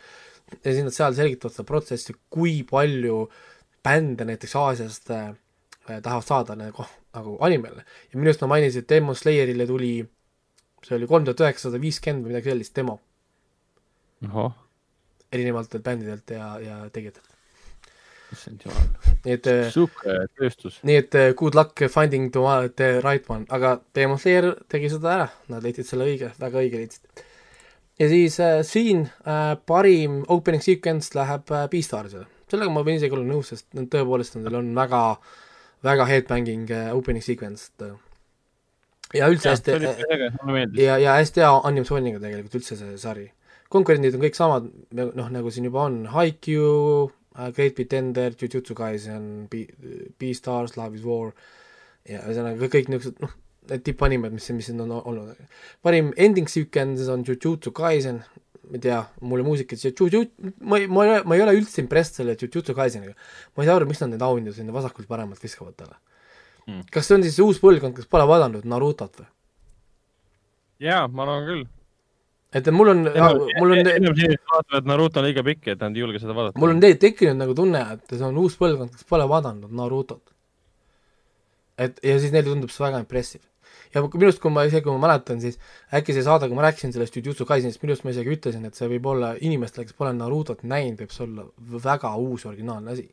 ja siis nad seal selgitavad seda protsessi, kui palju bände näiteks Aasiast äh, tahavad saada nagu, nagu animele. ja minu arust ma mainisin, et Demon Slayerile tuli, see oli kolm tuhat üheksasada viiskümmend või midagi sellist demo. erinevatelt bändidelt ja, ja tegijatelt. Issand jumal. nii et sihuke tööstus. nii et äh, good luck finding the, the right one, aga Demon Slayer tegi seda ära, nad leidsid selle õige, väga õige leidsid ja siis äh, siin äh, parim opening sequence läheb äh, Beastarsile. sellega ma võin isegi olla nõus, sest nad tõepoolest, nendel on väga, väga headbanging äh, opening sequence, äh, ja üldse ja, hästi ja, ja hästi hea animatsiooniga tegelikult üldse see sari. konkurendid on kõik samad, noh, nagu siin juba on, Haikyuu uh,, Great Pretender, Jujutsu Kaisen, Beastars, Love is War ja ühesõnaga kõik niisugused, noh, need tippanimed, mis, mis siin on olnud. parim ending sequence on Jujutsu Kaisen, ma ei tea, mulle muusika, ma ei, ma ei ole, ma ei ole üldse impressed selle Jujutsu Kaiseniga. ma ei saa aru, miks nad neid auhindu sinna vasakult-paremalt viskavad talle hmm.. kas see on siis uus põlvkond, kes pole vaadanud Narutot või? jaa, ma arvan küll. Et mul on, mul on enam inimesed vaatavad Naruto liiga pikk, et nad ei julge seda vaadata. mul on tegelikult tekkinud nagu tunne, et see on uus põlvkond, kes pole vaadanud Narutot. et ja siis neile tundub see väga impressive ja minu arust, kui ma isegi, kui ma mäletan, siis äkki see saade, kui ma rääkisin sellest Jujutsu Kaisenist, minu arust ma isegi ütlesin, et see võib olla inimestele, kes pole Narutot näinud, võib see olla väga uus originaalne asi.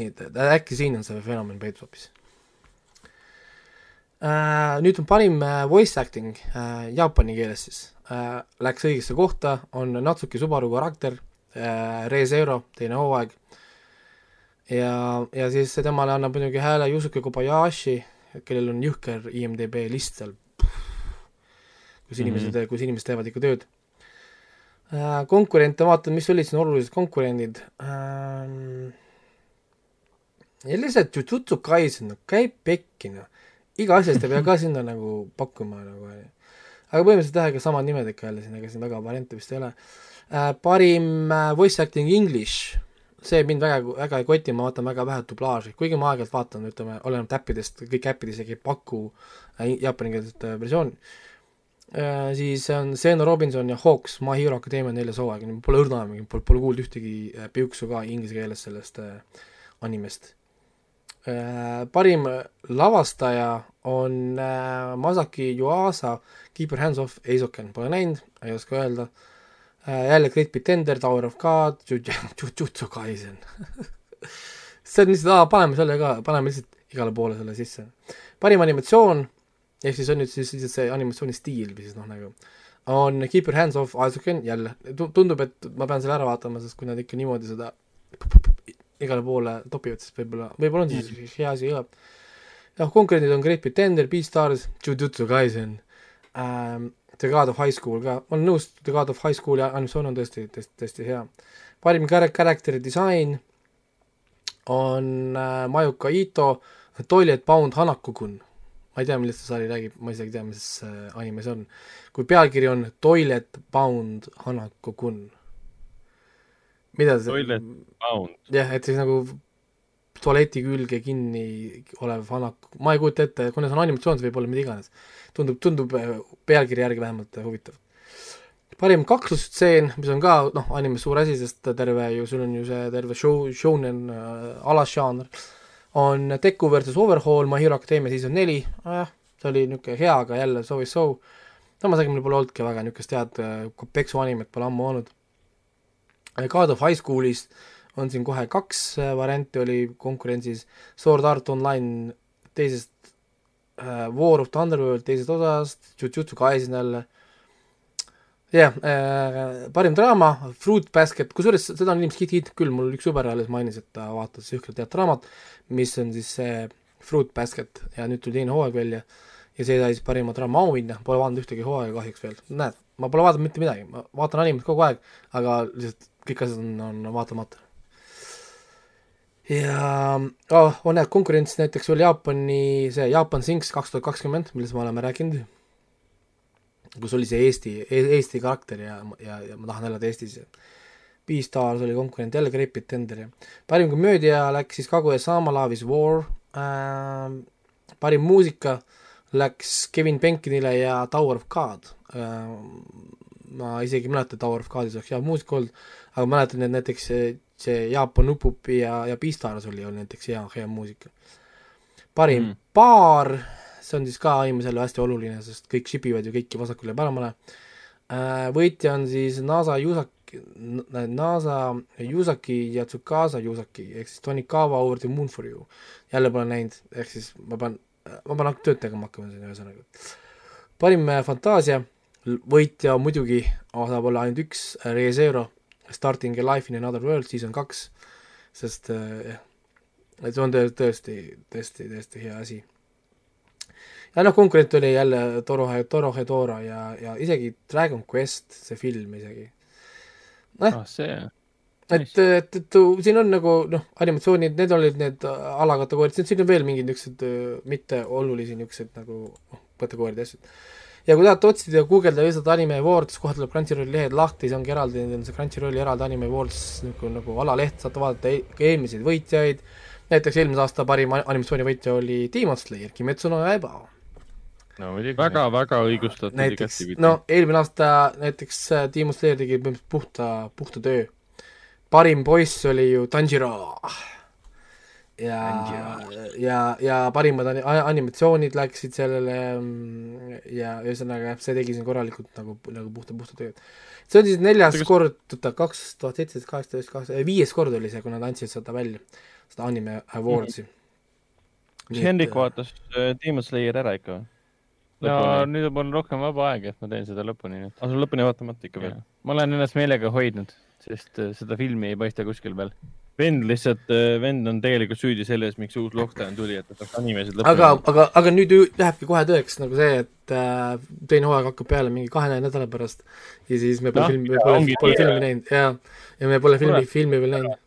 nii et äkki siin on see fenomen peidus hoopis. Nüüd on parim äh, voice acting äh, jaapani keeles siis. Äh,, läks õigesse kohta, on Natsuki Subaru karakter äh,, Re Zero, teine hooaeg, ja, ja siis temale annab muidugi hääle Yusuke Kobayashi, kellel on jõhker IMDB list seal, kus inimesed mm, -hmm. kus inimesed teevad ikka tööd. Äh,. konkurente vaatan, mis olid siin olulised konkurendid. Ja lihtsalt Jujutsu Kaisen, no käib pekki noh, iga asja eest ei pea ka sinna nagu pakkuma nagu onju. aga põhimõtteliselt jah, ega samad nimed ikka jälle siin, ega siin väga variante vist ei ole äh,. parim äh, voice acting english see mind väga, väga ei koti, ma vaatan väga vähe dublaaži, kuigi ma aeg-ajalt vaatan, ütleme, olenevalt äppidest, kõik äpid isegi ei paku äh, jaapanikeelset äh, versiooni äh,, siis on Seno Robinson ja Hawks, My Hero Academia neljas hooaeg, pole õrna aimugi, pole, pole kuulnud ühtegi äh, piuksu ka inglise keeles sellest äh, animest. Parim lavastaja on äh, Masaki Yuasa, Keep your hands off, Eisoken, pole näinud, ei oska öelda. Äh,, Äh, jälle Great Pretender, Tower of God, Jujutsu Kaisen. See on lihtsalt, aa, paneme selle ka, paneme lihtsalt igale poole selle sisse. parim animatsioon, ehk siis on nüüd siis lihtsalt see animatsiooni stiil või siis noh, nagu on Keep your hands off Azuken, jälle, tundub, et ma pean selle ära vaatama, sest kui nad ikka niimoodi seda igale poole topivad, siis võib-olla, võib-olla on siis hea asi ka. jah, konkurendid on Great Pretender, Beastars, Jujutsu Kaisen ähm,, The God of High School ka, ma olen nõus, The God of High Schooli animatsioon on tõesti, tõesti, tõesti hea. parim character disain on äh, Majuka Ito, Toilet Bound Hanako-kun. ma ei tea, millest see sari räägib, ma isegi ei tea, mis äh, anime see on. kui pealkiri on Toilet Bound Hanako-kun. Mida see Toilet Bound? jah, et siis nagu tualeti külge kinni olev Hanako, ma ei kujuta ette, kuna see on animatsioon, see võib olla mida iganes tundub, tundub äh, pealkirja järgi vähemalt äh, huvitav. parim kaklustseen, mis on ka noh, animes suur asi, sest terve ju, sul on ju see terve show, shounen äh, alasžanr, on Deku versus Overhaul, My Hero Academia season neli äh,, see oli niisugune hea, aga jälle so is so, samas ega mul pole olnudki väga niisugust head äh, peksuanimet pole ammu olnud. God of High School'ist on siin kohe kaks varianti oli konkurentsis, Sword Art Online teisest äh, War of the Underworld teisest osast, Jujutsu Kaisen jälle, jah yeah, äh,, parim draama, Fruit Basket, kusjuures seda on inimesed kiitnud küll, mul üks sõber alles mainis, et ta vaatas jõhkralt head draamat, mis on siis see Fruit Basket ja nüüd tuli teine hooaeg välja ja see sai siis parima draama auhinna, pole vaadanud ühtegi hooaega kahjuks veel, näed, ma pole vaadanud mitte midagi, ma vaatan animet kogu aeg, aga lihtsalt kõik asjad on, on vaatamata ja oh, on jah, konkurents näiteks oli Jaapani, see Jaapan Sinks kaks tuhat kakskümmend, millest me oleme rääkinud, kus oli see Eesti e, Eesti karakter ja, ja, ja ma tahan elada Eestis. Beastars oli konkurent jälle Great Pretender ja parim komöödia läks siis Kaguya Sama Love is War äh,, parim muusika läks Kevin Benkinile ja Tower of God äh,. ma isegi ei mäleta, Tower of Godis oleks hea muusika olnud, aga mäletan, et näiteks see Jaapan Upupi ja, ja Beastars oli, oli näiteks hea, hea muusika. parim mm. paar, see on siis ka inimesele hästi oluline, sest kõik shipivad ju kõiki vasakule ja paremale. Äh, võitja on siis NASA Yusaki, NASA Yusaki ja Tsukasa Yusaki ehk siis Tonikawa Over the Moon for you. jälle pole näinud, ehk siis ma pean, ma pean tööd tegema hakkama siin ühesõnaga. parim äh, fantaasia, võitja muidugi saab olla ainult üks, Reesero Starting a life in another world, season kaks, sest äh, jah, et see on tõesti, tõesti, tõesti hea asi. ja noh, konkurent oli jälle Torohe, Torohe Tora ja, ja isegi Dragon Quest, see film isegi. noh ah,, see et, et, et siin on nagu noh, animatsioonid, need olid need alakategooriad, siin on veel mingid niisugused mitte olulisi niisuguseid nagu noh, kategooriad ja asjad ja kui tahate otsida ja guugeldada lihtsalt Anime Awards, kohe tuleb Crunchyrolli lehed lahti, see ongi eraldi, on see Crunchyrolli eraldi Anime Awards nagu, nagu alaleht, saate vaadata e eelmiseid võitjaid, näiteks eelmise aasta parim animatsiooni võitja oli Demon Slayer, Kimetsu no Yaiba. no muidugi väga-väga õigustatud näiteks, no eelmine aasta näiteks äh, Demon Slayer tegi põhimõtteliselt puhta, puhta töö. parim poiss oli ju Tanjiro ja, ja, ja parimad animatsioonid läksid sellele mm, ja ühesõnaga jah, see tegi siin korralikult nagu, nagu puhta, puhta tööd. see on siis neljas Tegus... kord, oota, kaks tuhat seitseteist, kaheksateist, kaheksa, viies kord oli see, kui nad andsid seda välja, seda anime awardsi mm. -hmm. Hendrik vaatas äh, Demon Slayer ära ikka või? no nüüd on mul rohkem vaba aeg, et ma teen seda lõpuni nüüd. aa, sul lõpuni vaatamata ikka veel? ma olen ennast meelega hoidnud, sest äh, seda filmi ei paista kuskil veel vend lihtsalt, vend on tegelikult süüdi selles, miks uus Lockdown tuli, et ta saaks animesid lõpuni. aga, aga, aga nüüd lähebki kohe tõeks nagu see, et äh, teine hooaeg hakkab peale mingi kahe nädala pärast ja siis me pole no, filmi, pole, pole filmi näinud ja, ja me pole filmi, filmi veel näinud.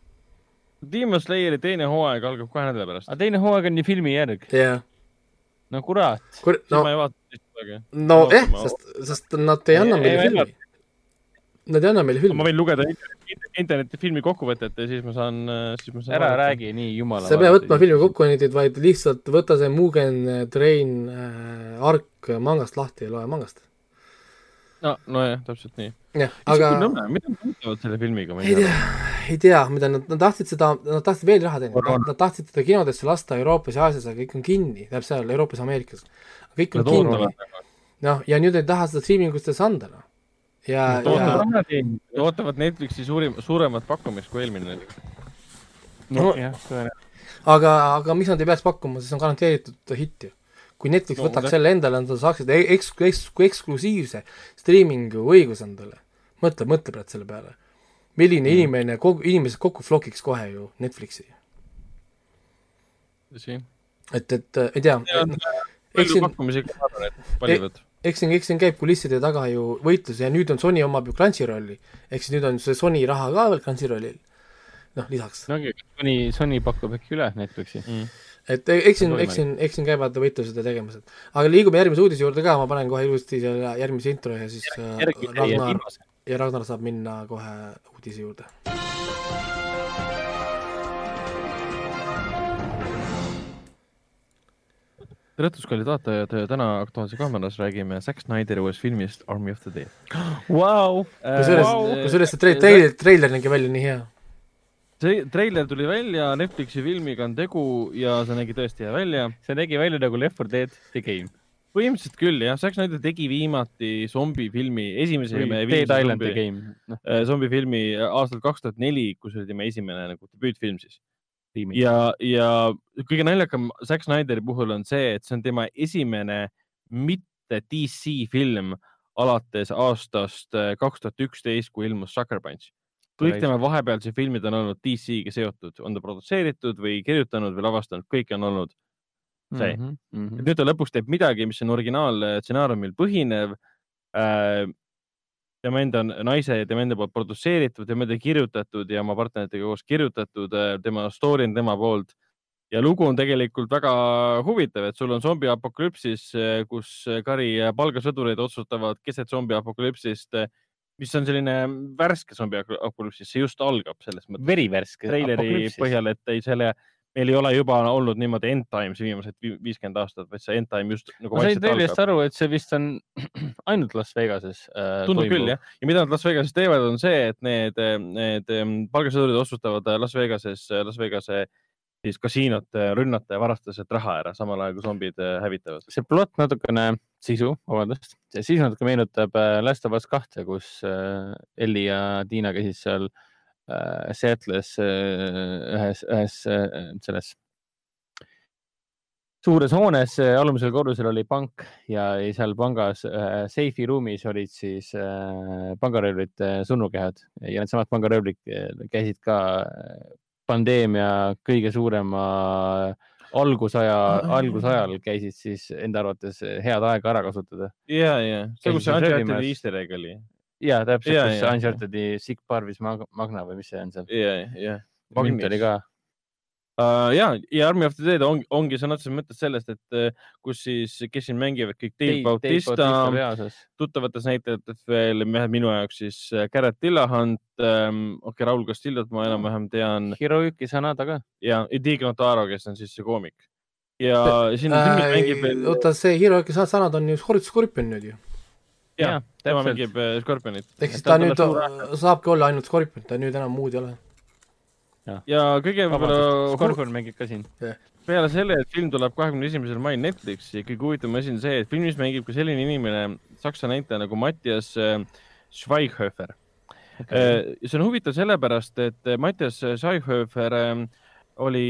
Demon Slayeri teine hooaeg algab kahe nädala pärast. aga teine hooaeg on ju filmi järg. yeah. no kurat Kur. no, ma ei vaata teist hooaega. no jah, sest, sest nad ei anna meile filmi Nad ei anna meile filmi. ma võin lugeda interneti filmi kokkuvõtet ja siis ma saan, siis ma saan. ära räägi nii jumala. sa ei pea võtma filmi kokkuvõtteid, vaid lihtsalt võta see Mugen Train äh, ark mangast lahti ja loe mangast. no, nojah, täpselt nii. jah, aga. mida nad mõtlevad selle filmiga? ei tea, ei tea, mida nad, nad tahtsid seda, nad tahtsid veel raha teenida, nad tahtsid seda kinodesse lasta Euroopas ja Aasias, aga kõik on kinni, täpselt seal Euroopas ja Ameerikas. kõik on kinni. noh, ja nüüd ei taha seda striimingutesse anda, noh ja, ja. ootavad Netflixi suurim, suuremat pakkumist kui eelmine oli. no jah, aga, aga miks nad ei peaks pakkuma, siis on garanteeritud hitt ju. kui Netflix no, võtaks selle endale, nad saaksid eks-, eks-, eksklusiivse striimingu õiguse endale. mõtle, mõtle praegu selle peale. milline mm. inimene, kogu, inimesed kokku flokiks kohe ju Netflixi. tõsi. et, et ei tea. palju pakkumisi ka arvan, et valivad e eks siin, eks siin käib kulisside taga ju võitlus ja nüüd on Sony omab ju Crunchyrolli, ehk siis nüüd on see Sony raha ka veel Crunchyrollil, noh, lisaks. no Sony, Sony pakub äkki üle Netflixi mm. et eks siin, eks siin, eks siin käivad võitlused ja tegemised. aga liigume järgmise uudise juurde ka, ma panen kohe ilusti selle järgmise intro ja siis äh, Järgi, Ragnar, ja Ragnar saab minna kohe uudise juurde tere õhtust, kallid vaatajad, täna Aktuaalse Kaameras räägime Zack Snyderi uuest filmist Army of the Dead wow.. kusjuures wow., kusjuures see tre-, treiler, treiler nägi välja nii hea. see treiler tuli välja, Netflixi filmiga on tegu ja see nägi tõesti hea välja. see nägi välja nagu Left 4 Dead The Game. põhimõtteliselt küll jah, Zack Snyder tegi viimati zombifilmi, esimese Dead Island The Game no.. Äh, zombifilmi aastal kaks tuhat neli, kus oli tema esimene nagu debüütfilm siis tiimi. ja, ja kõige naljakam Zack Snyderi puhul on see, et see on tema esimene mitte DC film alates aastast äh, kaks tuhat üksteist, kui ilmus Sucker Punch. kõik tema vahepealsed filmid on olnud DC-ga seotud, on ta produtseeritud või kirjutanud või lavastanud, kõik on olnud see mm. -hmm. nüüd ta lõpuks teeb midagi, mis on originaalstsenaariumil põhinev äh, tema enda naise ja tema enda poolt produtseeritud, tema enda kirjutatud ja oma partneritega koos kirjutatud, äh, tema story on tema poolt. ja lugu on tegelikult väga huvitav, et sul on zombi apokalüpsis, äh, kus Kari palgasõdurid otsustavad keset zombi apokalüpsist, äh, mis on selline värske zombi apokalüpsis, see just algab selles mõttes. verivärske. treileri põhjal, et ei selle meil ei ole juba olnud niimoodi end times viimased viiskümmend aastat, vaid see end time just nagu. ma sain teilist aru, et see vist on ainult Las Vegases äh,. tundub toimub. küll jah, ja mida nad Las Vegases teevad, on see, et need, need palgasõdurid otsustavad äh, Las Vegases, äh, Las Vegase siis kasiinot äh, rünnata ja varastada sealt raha ära, samal ajal kui zombid hävitavad. see plott natukene, sisu, vabandust, see sisu natuke meenutab Last of Us kahte, kus Elli ja Tiina käisid seal Äh, Seattle'is äh, ühes, ühes äh, selles suures hoones, alumisel korrusel oli pank ja seal pangas seifi ruumis olid siis pangaröövlite surnukehad ja needsamad pangaröövlid käisid ka pandeemia kõige suurema algusaja, algusajal käisid siis enda arvates head aega ära kasutada. ja, ja see, kus see Uncharted Easter egg oli ja täpselt, kus Uncharted'i Sick Parvis Magna või mis see on seal. ja, ja. Magnet oli ka uh,. ja, ja Army of the Dead on, ongi sõna otseses mõttes sellest, et uh, kus siis, kes siin mängivad kõik Dave Bautista, tuttavates näitajatest veel minu jaoks siis uh, Garrett Dillahunt um,, okei okay,, Raul Castillot ma enam-vähem tean. Hiroyuki Sanada ka. ja, ja Tig Notaro, kes on siis see koomik. ja siin äh, mängib veel. oota, see Hiroyuki Sanada on ju Scorpion nüüd ju ja, tema mängib äh, Scorpionit. ehk siis ta, ta nüüd suure... saabki olla ainult Scorpion, ta nüüd enam muud ei ole. ja, kõige võib-olla. Scorpion mängib ka siin. Yeah.. peale selle, et film tuleb kahekümne esimesel mail Netflixi, kõige huvitavam asi on see, et filmis mängib ka selline inimene, saksa näitleja nagu Mattias äh, Schweighöfer. Okay.. Äh, see on huvitav sellepärast, et Mattias Schweighöfer äh, oli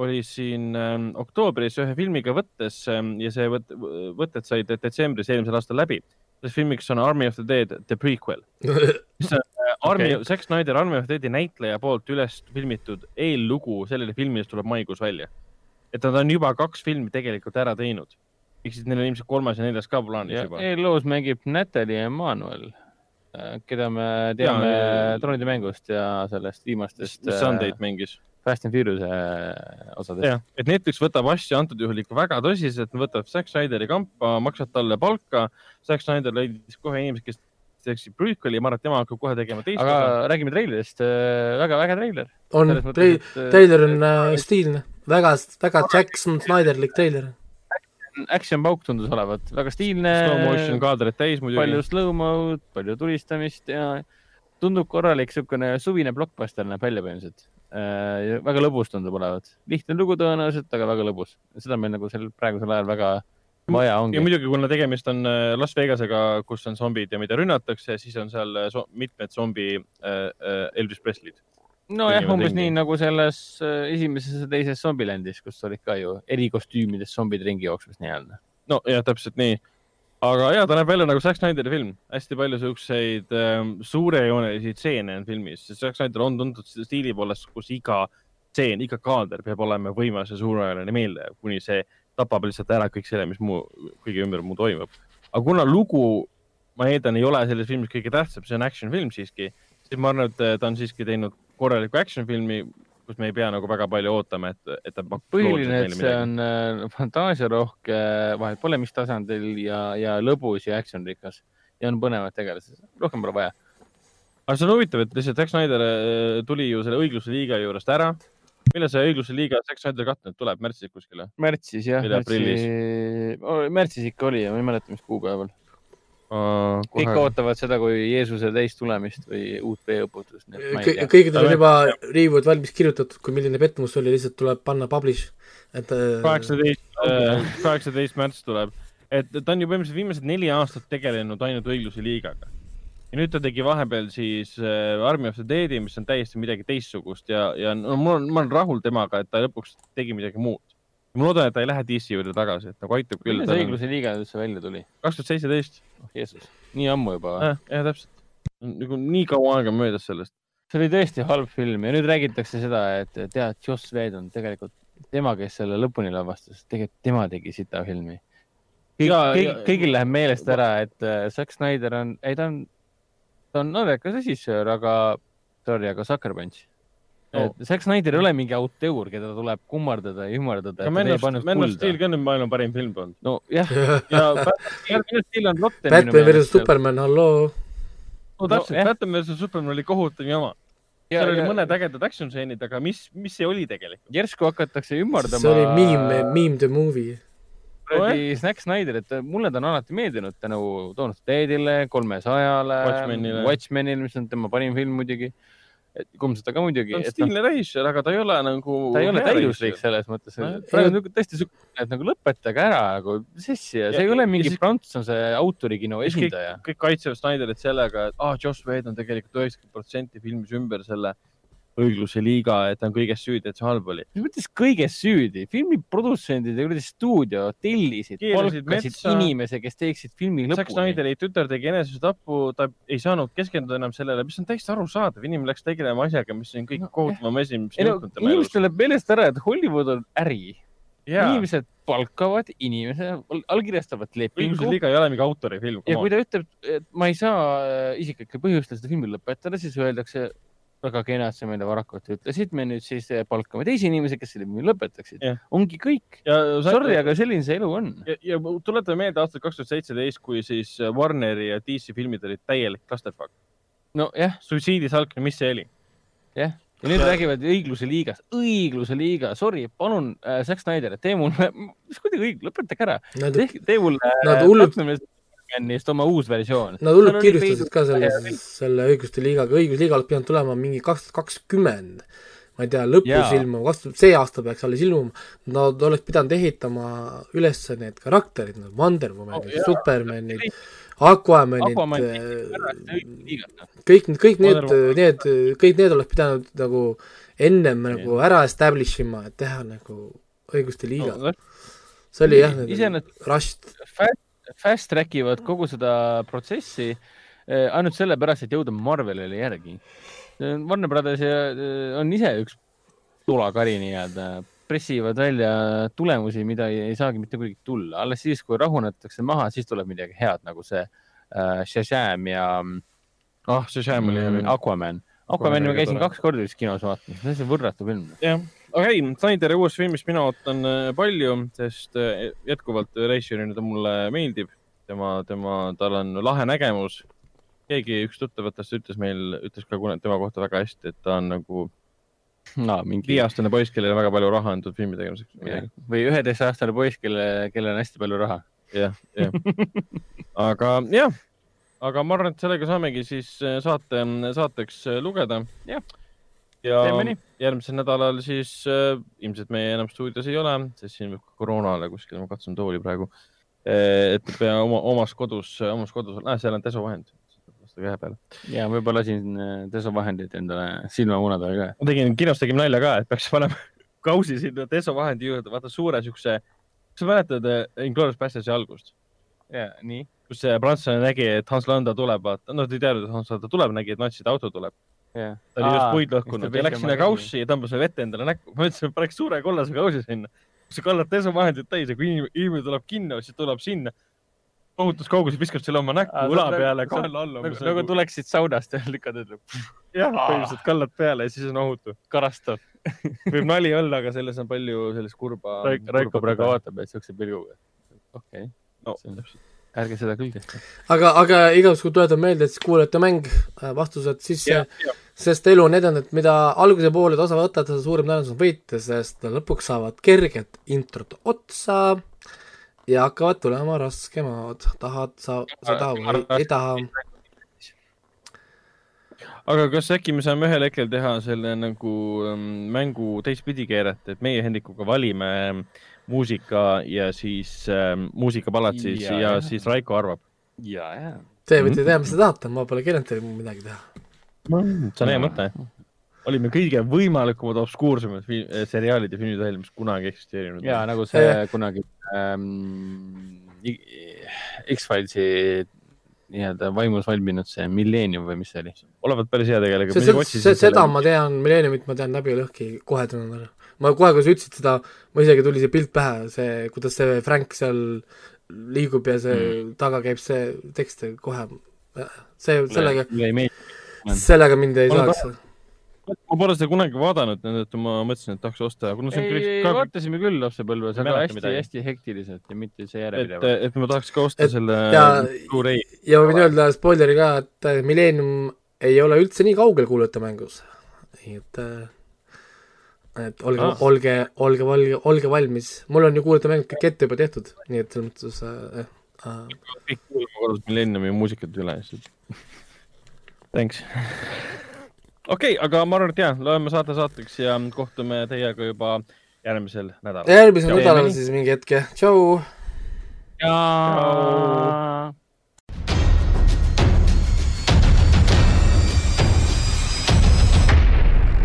oli siin äh, oktoobris ühe filmiga võttes äh, ja see võt, võtted said detsembris eelmisel aastal läbi selles filmiks on Army of the Dead, the prequel mis on äh, Army okay., Zack Snyder Army of the Deadi näitleja poolt üles filmitud eellugu sellele filmile, mis tuleb maikuus välja. et nad on juba kaks filmi tegelikult ära teinud. ehk siis neil on ilmselt kolmas ja neljas ka plaanis juba. eelloos mängib Natalja Emmanuel, äh, keda me teame troonide mängust ja sellest viimastest. mis Sundate'it mängis Fast and Furious'e äh, osadest. et Netflix võtab asju antud juhul ikka väga tõsiselt, võtab Zack Snyderi kampa, maksab talle palka. Zack Snyder leidis kohe inimesed, kes teeksid prequel'i, ma arvan, et tema hakkab kohe tegema teist aga osa. räägime treilerist, äh, väga äge treiler. on, treiler on äh, stiilne, väga, väga Jackson Snyderlik treiler. Action pauk tundus olevat, väga stiilne. Slow motion kaadreid täis muidugi. palju slow-mo'd, palju tulistamist ja tundub korralik niisugune suvine blockbuster näeb välja põhimõtteliselt äh,. Väga lõbus tundub olevat, lihtne lugu tõenäoliselt, aga väga lõbus. seda meil nagu sel praegusel ajal väga vaja ongi. ja muidugi, kuna tegemist on äh, Las Vegasega, kus on zombid ja mida rünnatakse, siis on seal äh, so mitmed zombi äh, äh, Elvis Presley'd. nojah, umbes ringi. nii nagu selles esimeses ja teises Zombilandis, kus olid ka ju erikostüümides zombid ringi jooksmas nii-öelda. no jah, täpselt nii aga ja ta näeb välja nagu Zack Snyderi film, hästi palju siukseid ähm, suurejoonelisi stseene on filmis. Zack Snyder on tuntud stiili poolest, kus iga stseen, iga kaader peab olema võimas ja suurejooneline meeldejääv, kuni see tapab lihtsalt ära kõik selle, mis muu, kõige ümber muu toimub. aga kuna lugu, ma eeldan, ei ole selles filmis kõige tähtsam, see on action film siiski, siis ma arvan, et ta on siiski teinud korraliku action filmi, kus me ei pea nagu väga palju ootama, et, et ta põhiline, et see on äh, fantaasiarohke, vahet pole mis tasandil ja, ja lõbus ja action rikas ja on põnevad tegelased, rohkem pole vaja. aga see on huvitav, et lihtsalt Zack Snyder äh, tuli ju selle õigluse liiga juurest ära. millal see õigluse liiga Zack Snyder nüüd tuleb, märtsis kuskil või? märtsis jah, märtsis, märtsis ikka oli ja ma ei mäleta, mis kuupäeval Uh, kõik kohe... ootavad seda kui Jeesuse teist tulemist või uut veeõputust. kõigil on juba riivud valmis kirjutatud, kui milline pettumus oli, lihtsalt tuleb panna publish, et. Äh, kaheksateist, äh, kaheksateist märts tuleb, et ta on ju põhimõtteliselt viimased neli aastat tegelenud ainult õigluse liigaga. ja nüüd ta tegi vahepeal siis äh, Army of the Dead'i, mis on täiesti midagi teistsugust ja, ja no mul on, ma olen rahul temaga, et ta lõpuks tegi midagi muud ma loodan, et ta ei lähe DC juurde tagasi, et nagu aitab küll. millal see õigluse liiga üldse välja tuli? kaks tuhat seitseteist. oh Jeesus, nii ammu juba või? jah, täpselt. nagu nii kaua aega möödas sellest. see oli tõesti halb film ja nüüd räägitakse seda, et tead, Joss Whedon tegelikult, tema, kes selle lõpuni lavastas, tegelikult tema tegi sita filmi. kõik, kõik, kõigil läheb meelest ära, et äh, Zack Snyder on, ei ta on, ta on andekas režissöör, aga sorry, aga Sucker Punch no.. Zack Snyder ei ole mingi auteur, keda tuleb kummardada ja ümardada. Man of, Steel ka nüüd maailma parim film polnud. nojah ja Man of Steel on rotte. Batman versus Superman, halloo. no täpselt no,, Batman versus Superman oli kohutav jama. seal oli mõned ägedad action stseenid, aga mis, mis see oli tegelikult? järsku hakatakse ümardama. see oli meme, meme the movie kuradi Zack Snyder, et mulle ta on alati meeldinud tänu the Deadile, kolmesajale, Watchmenile, Watchmenile, mis on tema parim film muidugi et kummsada ka muidugi. ta on stiilne režissöör, aga ta ei ole nagu. ta ei ole täiuslik selles mõttes, ta on nagu tõesti siuke, et nagu lõpetage ära nagu, mis asja, see ei ole mingi siis... prantsuse autorikino esindaja. kõik kaitsevad Snyderit sellega, et ah, Joss Whedon tegelikult üheksakümmend protsenti filmis ümber selle õigluse liiga, et ta on kõiges süüdi, et see halb oli. mis mõttes kõiges süüdi? filmi produtsendid ja kuradi stuudio tellisid, palkasid inimese, kes teeksid filmi lõpuni. Zack Snyderi tütar tegi enesetappu, ta ei saanud keskenduda enam sellele, mis on täiesti arusaadav, inimene läks tegelema asjaga, mis on kõige no, kohutavam asi, mis on juhtunud tema elus. inimestele läheb meelest ära, et Hollywood on äri. inimesed palkavad inimese, allkirjastavad lepingu. õiguse liiga ei ole mingi autorifilm. ja kui ta ütleb, et ma ei saa äh, isiklikel põhjustel seda filmi lõpetada, siis öeldakse väga kena, et sa meile varakult ütlesid, me nüüd siis eh, palkame teisi inimesi, kes selle filmi lõpetaksid. ongi kõik. Sorry, aga selline see elu on. ja, ja tuletame meelde aastat kaks tuhat seitseteist, kui siis Warneri ja DC filmid olid täielik clusterfuck. nojah. suitsiidisalk, mis see oli? jah, ja nüüd räägivad õigluse liigast, õigluse liiga, sorry, palun äh,, Zack Snyder, tee mulle, mis kuidagi õig-, lõpetage ära. tee mulle. Nad hullult Batmanist oma uus versioon. Nad hullult kiirustasid ka selle, selle õiguste liigaga, õigusliiga oleks pidanud tulema mingi kaks tuhat kakskümmend. ma ei tea, lõpus ilmuma, kaks tuhat, see aasta peaks alles ilmuma. Nad oleks pidanud ehitama üles need karakterid, need Wonder Womanid oh,, Supermanid, Aquamanid, kõik, kõik need, need, kõik need oleks pidanud nagu ennem nagu ära establish ima, et teha nagu õiguste liiga. No,. see oli jah, iseenesest Rust. Fast track ivad kogu seda protsessi eh, ainult sellepärast, et jõuda Marvelile järgi. Warner Brothers eh, on ise üks tulakari nii-öelda, pressivad välja tulemusi, mida ei, ei saagi mitte kuidagi tulla, alles siis, kui rahunetakse maha, siis tuleb midagi head nagu see äh, Shazam ja. ah oh,, Shazam oli mm, Aquaman. Aquamani ma käisin kaks korda vist kinos vaatamas, see on võrratu film. jah, aga ei, Snyderi uuest filmist mina ootan äh, palju, sest äh, jätkuvalt režissöörina ta mulle meeldib. tema, tema, tal on lahe nägemus. keegi, üks tuttavatest ütles meil, ütles ka tema kohta väga hästi, et ta on nagu no, mingi viieaastane poiss, kellel on väga palju raha antud filmi tegemiseks. või üheteistaastane poiss, kelle, kellel on hästi palju raha. jah, jah. aga jah, aga ma arvan, et sellega saamegi siis äh, saate, saateks lugeda. jah. Ja järgmisel nädalal siis äh, ilmselt meie enam stuudios ei ole, sest siin võib koroonale kuskil, ma katsun tooli praegu. et pea oma, omas kodus, omas kodus äh,, seal on desovahend vastu käe peale. ja võib-olla lasin desovahendit endale silmamunadele ka. ma tegin, kinos tegime nalja ka, et peaks panema kausi sinna desovahendi juurde, vaata suure siukse, kas sa mäletad Inglourious Bastards'i algust? ja nii kus see prantslane nägi, et Hans Landa tuleb, vaata, no ta ei teadnud, et Hans Landa tuleb, nägi, et natside auto tuleb yeah.. ta oli just puid lõhkunud ja läks sinna kaussi ja tõmbas vett endale näkku. ma mõtlesin, et paneks suure kollase kausi sinna. sa kallad desovahendit täis ja kui inimene tuleb kinno, siis tuleb sinna tohutus kauguses, viskab selle oma näkku õla peale, kaela alla. nagu, nagu tuleksid saunast ja lükkad endale. jah, põhimõtteliselt kallad peale ja siis on ohutu. karastab võib nali olla, aga selles on palju sellist kurba. Raiko praegu vaatab, et siukse pilguga. okei okay.. no täpselt ärge seda küll tehke. aga, aga igatahes, kui tuletan meelde, et siis kuulajate mäng, äh, vastused sisse, sest elu on näidanud, et mida alguse poole osa võtad, seda suurem tõenäosus on võita, sest lõpuks saavad kerged introd otsa ja hakkavad tulema raskemad, tahad sa seda või ei taha. aga kas äkki me saame ühel hetkel teha selle nagu ähm, mängu teistpidi keerata, et meie Hendrikuga valime äh, muusika ja siis äh, muusikapalatsis ja, ja, ja siis Raiko arvab. ja, ja. Te võite teha, mis te tahate, ma pole keelanud teile midagi teha mm,. see on hea mõte. olime kõige võimalikumad obskuursemad eh, seriaalid ja filmid välja, mis kunagi eksisteerinud. ja nagu see ja. kunagi ähm, X-Filesi nii-öelda vaimus valminud see Millennium või mis see oli? olevat päris hea tegelikult. seda ma tean, Millenniumit ma tean läbi ja lõhki, kohe tunnen ära ma kohe, kui sa ütlesid seda, ma isegi tuli see pilt pähe, see, kuidas see Frank seal liigub ja see mm. taga käib see tekst kohe, see, sellega, sellega mind ei saaks. ma pole seda kunagi vaadanud, et ma mõtlesin, et tahaks osta. ei, ei ka... vaatasime küll lapsepõlves, aga hästi-hästi hektiliselt ja mitte see järjepidevalt. et, et ma tahaks ka osta et, selle Blu-ray. ja ma võin öelda spoileri ka, et Millennium ei ole üldse nii kaugel kuulajate mängus. nii et äh, et olge ah., olge, olge, olge, olge valmis, mul on ju kuulutamäng kõik ette juba tehtud, nii et selles mõttes äh, äh. kõik kuulame kodus Millenniumi muusikat üle, lihtsalt. Thanks. okei okay,, aga ma arvan, et jaa, loeme saate saateks ja kohtume teiega juba järgmisel nädalal. järgmisel nädalal siis mingi hetk, jah, tšau. tšau.